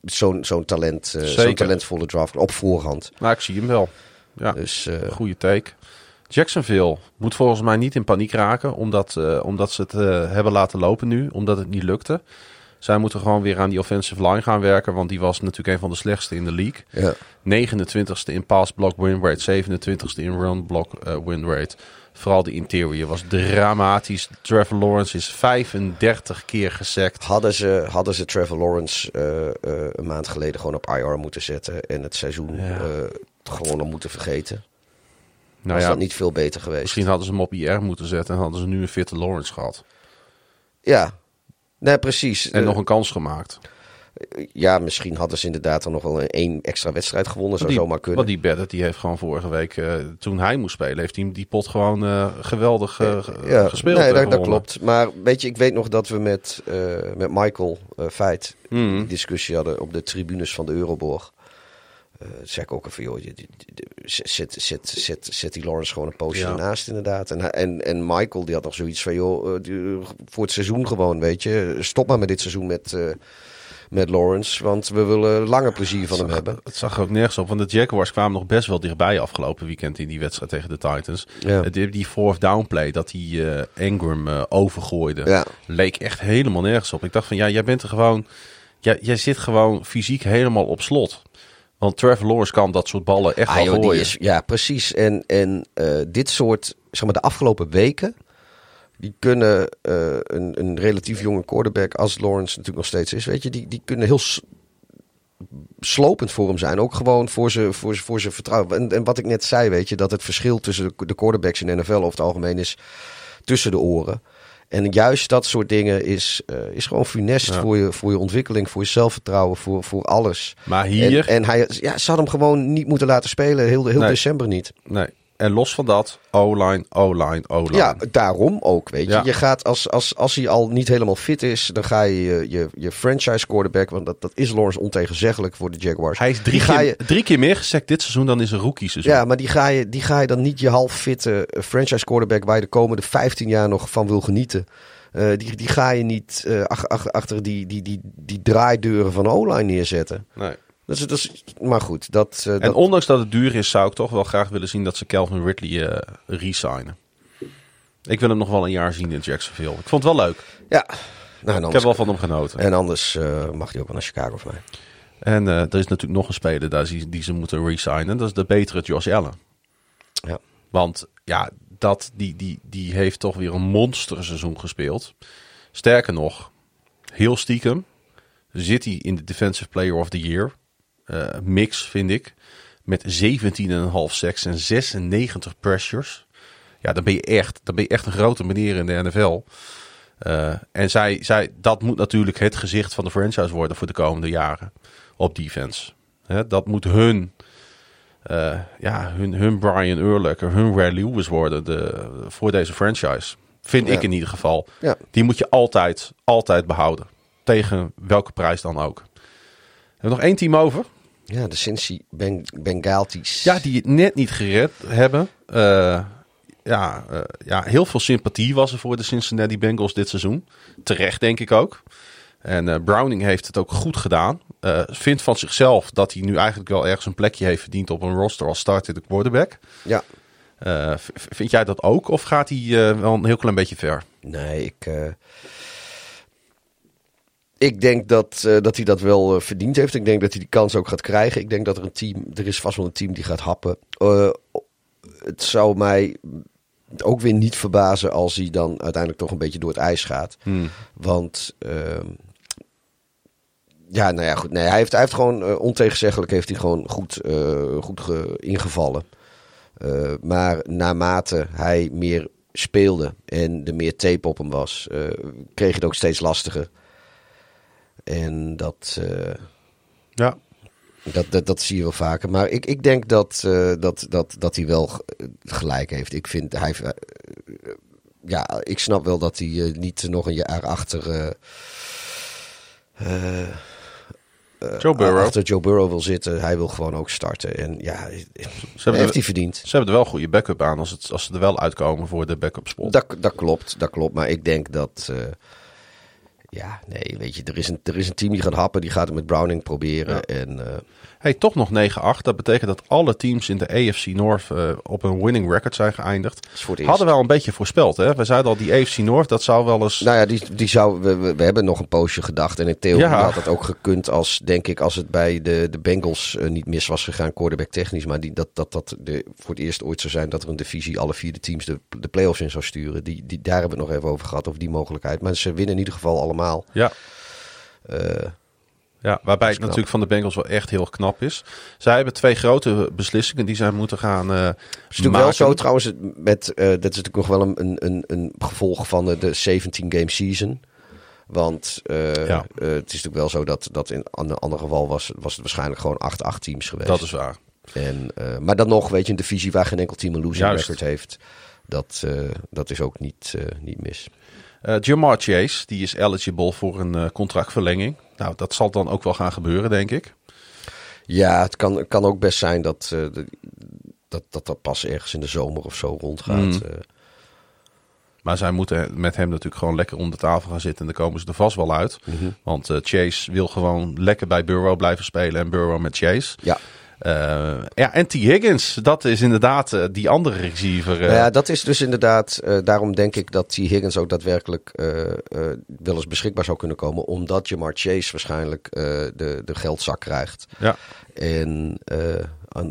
zo'n zo'n talent, zo'n talentvolle draft op voorhand.
Maar ik zie hem wel. Ja.
Dus
Goede take. Jacksonville moet volgens mij niet in paniek raken, omdat, omdat ze het hebben laten lopen nu, omdat het niet lukte. Zij moeten gewoon weer aan die offensive line gaan werken, want die was natuurlijk een van de slechtste in de league.
ja.
29ste in pass block win rate, 27ste in run block eh, win rate. Vooral de interior was dramatisch. Trevor Lawrence is 35 keer gesackt.
hadden, ze, hadden ze Trevor Lawrence eh, eh, een maand geleden gewoon op IR moeten zetten en het seizoen
Ja.
gewoon al moeten vergeten.
Nou
was
ja,
dat niet veel beter geweest?
misschien hadden ze hem op IR moeten zetten en hadden ze nu een fitte Lawrence gehad.
Ja, nee, precies.
En nog een kans gemaakt.
Ja, misschien hadden ze inderdaad dan nog wel een één extra wedstrijd gewonnen. Zou
die,
zomaar kunnen.
Want die Bennett die heeft gewoon vorige week, eh, toen hij moest spelen, heeft hij die pot gewoon eh, geweldig eh,
ja,
gespeeld.
Nee, dat, dat klopt. Maar weet je, ik weet nog dat we met, met Michael Feit die discussie hadden op de tribunes van de Euroborg. Eh zeg ik ook even, joh, zet, zet, zet, zet die Lawrence gewoon een poosje
Ja.
ernaast inderdaad. En, en, en Michael die had nog zoiets van, joh, eh, die- voor het seizoen gewoon, weet je. Stop maar met dit seizoen met, eh, met Lawrence, want we willen langer plezier van hem hebben.
Het zag er ook nergens op, want de Jaguars kwamen nog best wel dichtbij afgelopen weekend in die wedstrijd tegen de Titans.
Ja.
Eh, Die, die fourth down play, dat die eh Ingram eh, overgooide,
Ja.
leek echt helemaal nergens op. Ik dacht van, ja, jij bent er gewoon, jij, jij zit gewoon fysiek helemaal op slot. Want Trevor Lawrence kan dat soort ballen echt
Ah,
wel
joh,
gooien.
is, ja, precies. En, en eh, dit soort, zeg maar, de afgelopen weken, die kunnen eh, een, een relatief jonge quarterback, als Lawrence natuurlijk nog steeds is, weet je, die, die kunnen heel slopend voor hem zijn. Ook gewoon voor zijn voor ze, voor ze vertrouwen. En, en wat ik net zei, weet je, dat het verschil tussen de, de quarterbacks in de NFL over het algemeen is tussen de oren. En juist dat soort dingen is, eh, is gewoon funest
Ja.
voor, je, voor je ontwikkeling, voor je zelfvertrouwen, voor, voor alles.
Maar hier,
En, en hij, ja, ze had hem gewoon niet moeten laten spelen, heel, heel
Nee.
december niet.
nee. En los van dat, O-line, O-line, O-line.
Ja, daarom ook, weet je.
Ja.
Je gaat als, als, als hij al niet helemaal fit is, dan ga je je, je, je franchise quarterback, want dat, dat is Lawrence ontegenzeggelijk voor de Jaguars.
Hij is drie, keer,
je,
drie keer meer gesackt dit seizoen dan is een rookie seizoen.
ja, maar die ga, je, die ga je dan niet je half fitte eh, franchise quarterback waar je de komende 15 jaar nog van wil genieten. eh, die, die ga je niet ach- ach- achter die, die, die, die draaideuren van O-line neerzetten.
Nee.
Maar goed, dat, eh,
En
dat,
ondanks dat het duur is, zou ik toch wel graag willen zien dat ze Calvin Ridley eh resignen. Ik wil hem nog wel een jaar zien in Jacksonville. Ik vond het wel leuk.
Ja. Nou,
Ik heb wel van hem genoten.
en anders eh, mag hij ook wel naar Chicago voor mij.
En er is natuurlijk nog een speler daar die, die ze moeten resignen. Dat is de betere Josh Allen.
Ja.
Want ja, dat, die, die, die heeft toch weer een monsterseizoen gespeeld. Sterker nog, heel stiekem zit hij in de Defensive Player of the Year. Eh, mix, vind ik. Met 17,5 sacks en 96 pressures. Ja, dan ben je echt, dan ben je echt een grote meneer in de NFL. Eh, en zij, zij, dat moet natuurlijk het gezicht van de franchise worden voor de komende jaren op defense. Hè, dat moet hun, eh, ja, hun, hun Brian Urlacher, hun Ray Lewis worden de, voor deze franchise. Vind
Ja.
ik in ieder geval.
Ja.
Die moet je altijd, altijd behouden. Tegen welke prijs dan ook. Hebben we nog één team over?
Ja, de Cincy ben Bengaltis.
Ja, die het net niet gered hebben. Eh, ja, eh, ja, heel veel sympathie was er voor de Cincinnati Bengals dit seizoen. Terecht, denk ik ook. En eh, Browning heeft het ook goed gedaan. Vindt van zichzelf dat hij nu eigenlijk wel ergens een plekje heeft verdiend op een roster als starter quarterback.
Ja.
Vind jij dat ook? Of gaat hij wel een heel klein beetje ver?
Nee, ik. Ik denk dat, eh, dat hij dat wel eh, verdiend heeft. Ik denk dat hij die kans ook gaat krijgen. Ik denk dat er een team. Er is vast wel een team die gaat happen. Eh, het zou mij ook weer niet verbazen als hij dan uiteindelijk toch een beetje door het ijs gaat. Want. ehm, ja, nou ja, goed. Nee, hij heeft, hij heeft gewoon ontegenzeggelijk heeft hij gewoon goed, goed ge- ingevallen. Maar naarmate hij meer speelde en er meer tape op hem was, kreeg het ook steeds lastiger. En dat, eh,
Ja.
dat, dat, dat zie je wel vaker. Maar ik, ik denk dat, eh, dat, dat, dat hij wel gelijk heeft. Ik vind hij. eh, ja, ik snap wel dat hij niet nog een jaar achter.
Joe Burrow.
Achter Joe Burrow wil zitten. Hij wil gewoon ook starten. En ja,
Ze
heeft hij
er,
verdiend.
ze hebben er wel een goede backup aan als, het, als ze er wel uitkomen voor de backup spot.
Dat, dat klopt, dat klopt. Maar ik denk dat. Ja, nee, weet je, er is, een, er is een team die gaat happen. Die gaat het met Browning proberen.
Ja.
En eh,
Hey, toch nog 9-8. Dat betekent dat alle teams in de AFC North eh, op een winning record zijn geëindigd. Hadden we al een beetje voorspeld. Hè? We zeiden al, die AFC North, dat zou wel eens...
Nou ja, die, die zou, we, we, we hebben nog een poosje gedacht. En in theorie
Ja.
had het ook gekund als, denk ik, als het bij de, de Bengals eh, niet mis was gegaan, quarterback technisch. Maar die, dat dat, dat de, voor het eerst ooit zou zijn dat er een divisie alle vier de teams de, de playoffs in zou sturen. Die, die, daar hebben we het nog even over gehad, over die mogelijkheid. Maar ze winnen in ieder geval allemaal.
Ja.
Eh,
Ja, waarbij het natuurlijk van de Bengals wel echt heel knap is. Zij hebben twee grote beslissingen die zij moeten gaan eh
Het is natuurlijk wel zo trouwens, met, eh, dat is natuurlijk nog wel een, een, een gevolg van de, de 17-game season. Want eh,
Ja.
het is natuurlijk wel zo dat, dat in een ander geval was, was het waarschijnlijk gewoon 8-8 teams geweest.
Dat is waar.
En, eh, maar dan nog, weet je, een divisie waar geen enkel team een losing
Juist.
record heeft. Dat, eh, dat is ook niet, eh, niet mis.
Eh Jamar Chase, die is eligible voor een eh, contractverlenging. Nou, dat zal dan ook wel gaan gebeuren, denk ik.
Ja, het kan, kan ook best zijn dat, eh, dat, dat dat pas ergens in de zomer of zo rondgaat.
Mm. Maar zij moeten met hem natuurlijk gewoon lekker om de tafel gaan zitten. En dan komen ze er vast wel uit.
Mhm.
Want Chase wil gewoon lekker bij Burrow blijven spelen. En Burrow met Chase.
ja.
Eh, ja, en T. Higgins, dat is inderdaad eh, die andere receiver. eh,
Nou ja, dat is dus inderdaad. daarom denk ik dat T. Higgins ook daadwerkelijk wel eens beschikbaar zou kunnen komen. Omdat Jamar Chase waarschijnlijk de, de geldzak krijgt.
ja.
En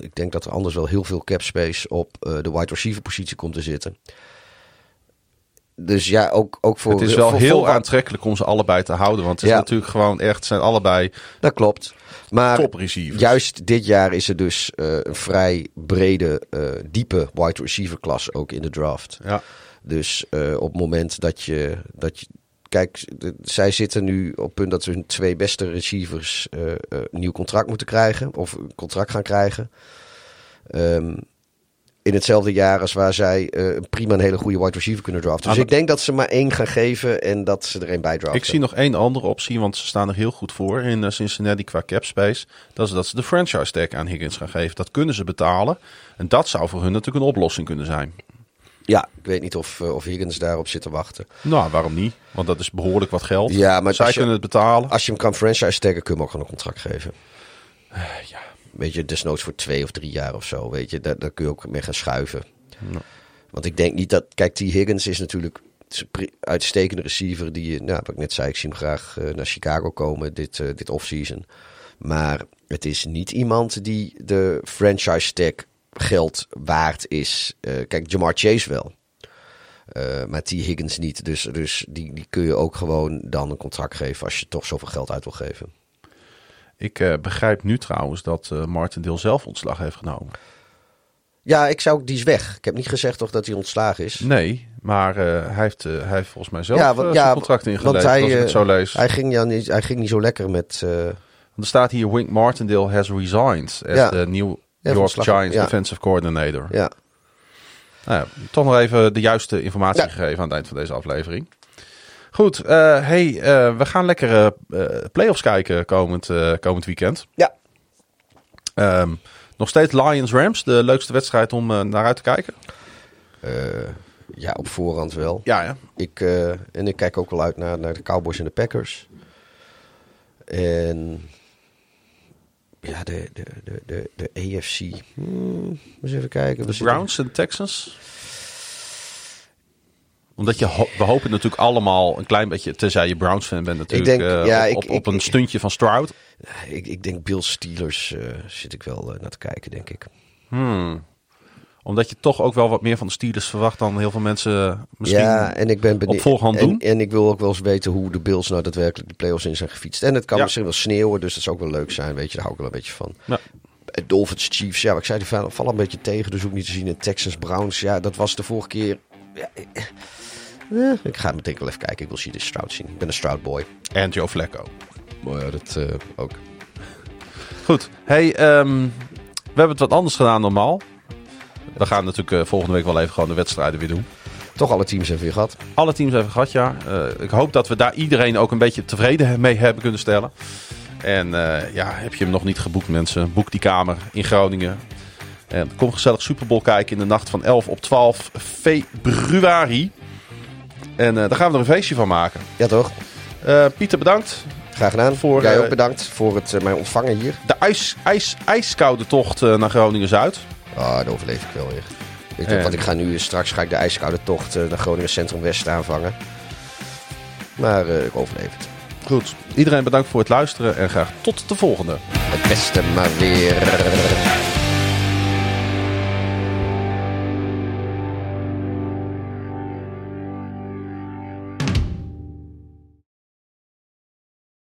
ik denk dat er anders wel heel veel cap space op de wide receiver positie komt te zitten. Dus ja, ook, ook voor.
Het is wel
voor-
heel
voor-
aantrekkelijk om ze allebei te houden. Want het is
Ja.
natuurlijk gewoon echt, zijn allebei
Dat klopt. Maar
top receivers.
juist dit jaar is er dus eh, een vrij brede, eh, diepe wide receiver klas ook in de draft.
Ja.
Dus eh, op het moment dat je, dat je. Kijk, de- zij zitten nu op het punt dat hun twee beste receivers een nieuw contract moeten krijgen. Of een contract gaan krijgen. Ehm, in hetzelfde jaar als waar zij eh, prima een hele goede wide receiver kunnen draften. Dus
Ah,
ik denk dat ze maar één gaan geven en dat ze er één bij draften.
Ik zie nog één andere optie, want ze staan er heel goed voor in eh, Cincinnati qua cap space. Dat is dat ze de franchise tag aan Higgins gaan geven. Dat kunnen ze betalen. En dat zou voor hun natuurlijk een oplossing kunnen zijn.
Ja, ik weet niet of, eh, of Higgins daarop zit te wachten.
Nou, waarom niet? Want dat is behoorlijk wat geld.
Ja, maar
Zij
je-
kunnen het betalen.
Als je hem kan franchise taggen, kun je hem ook gewoon een contract geven.
ja.
Weet je, desnoods voor twee of drie jaar of zo. Weet je, daar, daar kun je ook mee gaan schuiven.
Ja.
Want ik denk niet dat... Kijk, T. Higgins is natuurlijk een uitstekende receiver. Die, nou, wat ik net zei, ik zie hem graag eh, naar Chicago komen dit, eh, dit offseason. Maar het is niet iemand die de franchise tag geld waard is. Eh, kijk, Jamar Chase wel. Eh, maar T. Higgins niet. Dus, dus die, die kun je ook gewoon dan een contract geven als je toch zoveel geld uit wil geven.
Ik eh, begrijp nu trouwens dat Martindale zelf ontslag heeft genomen.
Ja, ik zou, die is weg. Ik heb niet gezegd toch dat hij ontslagen is.
Nee, maar eh, hij, heeft, hij heeft volgens mij zelf
Ja, want- ja,
contract ingeleverd,
want hij,
als ik het zo lees.
Hij ging, ja niet, hij ging niet zo lekker met...
Want er staat hier, Wink Martindale has resigned as
Ja.
the New York Giants
ja.
defensive coordinator.
ja.
Nou ja, toch nog even de juiste informatie gegeven aan het eind van deze aflevering. Goed, eh, hey, eh, we gaan lekker eh playoffs kijken komend, komend weekend.
Ja.
Ehm, nog steeds Lions-Rams, de leukste wedstrijd om naar uit te kijken.
Ja, op voorhand wel.
Ja, ja.
Ik, en ik kijk ook wel uit naar, naar de Cowboys en de Packers. En ja, de, de, de, de, de AFC. Hmm, eens even kijken.
De Browns en Texans. Omdat je ho- we hopen natuurlijk allemaal een klein beetje, tenzij je Browns fan bent natuurlijk,
denk,
eh,
ja,
op,
ik-
op,
ik-
op een
ik-
stuntje van Stroud.
Ik, ik denk Bill Steelers eh, zit ik wel eh, naar te kijken, denk ik.
Hmm. Omdat je toch ook wel wat meer van de Steelers verwacht dan heel veel mensen misschien.
ja, en ik ben benieuwd.
op voorhand
en,
doen?
en ik wil ook wel eens weten hoe de Bills nou daadwerkelijk de playoffs in zijn gefietst. En het kan
Ja.
misschien wel sneeuwen, dus dat zou ook wel leuk zijn. Weet je, daar hou ik wel een beetje van.
Ja.
Dolphins Chiefs, ja, ik zei, die vallen vallen een beetje tegen, dus ook niet te zien. En Texans Browns, ja, dat was de vorige keer. Ja, eh, ik ga meteen wel even kijken. Ik wil de Stroud zien. Ik ben een Stroud boy.
En Joe Flacco.
Maar ja, dat eh, ook.
Goed. Hey, ehm, we hebben het wat anders gedaan dan normaal. We gaan natuurlijk eh, volgende week wel even gewoon de wedstrijden weer doen.
Toch alle teams hebben weer gehad.
Alle teams hebben gehad, ja. Eh, ik hoop dat we daar iedereen ook een beetje tevreden mee hebben kunnen stellen. En eh, ja, heb je hem nog niet geboekt, mensen? Boek die kamer in Groningen. En kom gezellig Super Bowl kijken in de nacht van 11 op 12 februari. En eh, daar gaan we er een feestje van maken.
Ja, toch?
Eh, Pieter, bedankt.
Graag gedaan.
Voor,
Jij
eh,
ook bedankt voor het eh, mij ontvangen hier.
De ijs, ijs, ijskoude tocht naar Groningen-Zuid.
Ah, dat overleef ik wel echt. Weet je,
En-
wat ik ga nu straks ga ik de ijskoude tocht naar Groningen Centrum West aanvangen. Maar ik overleef het.
Goed. Iedereen bedankt voor het luisteren en graag tot de volgende.
Het beste maar weer.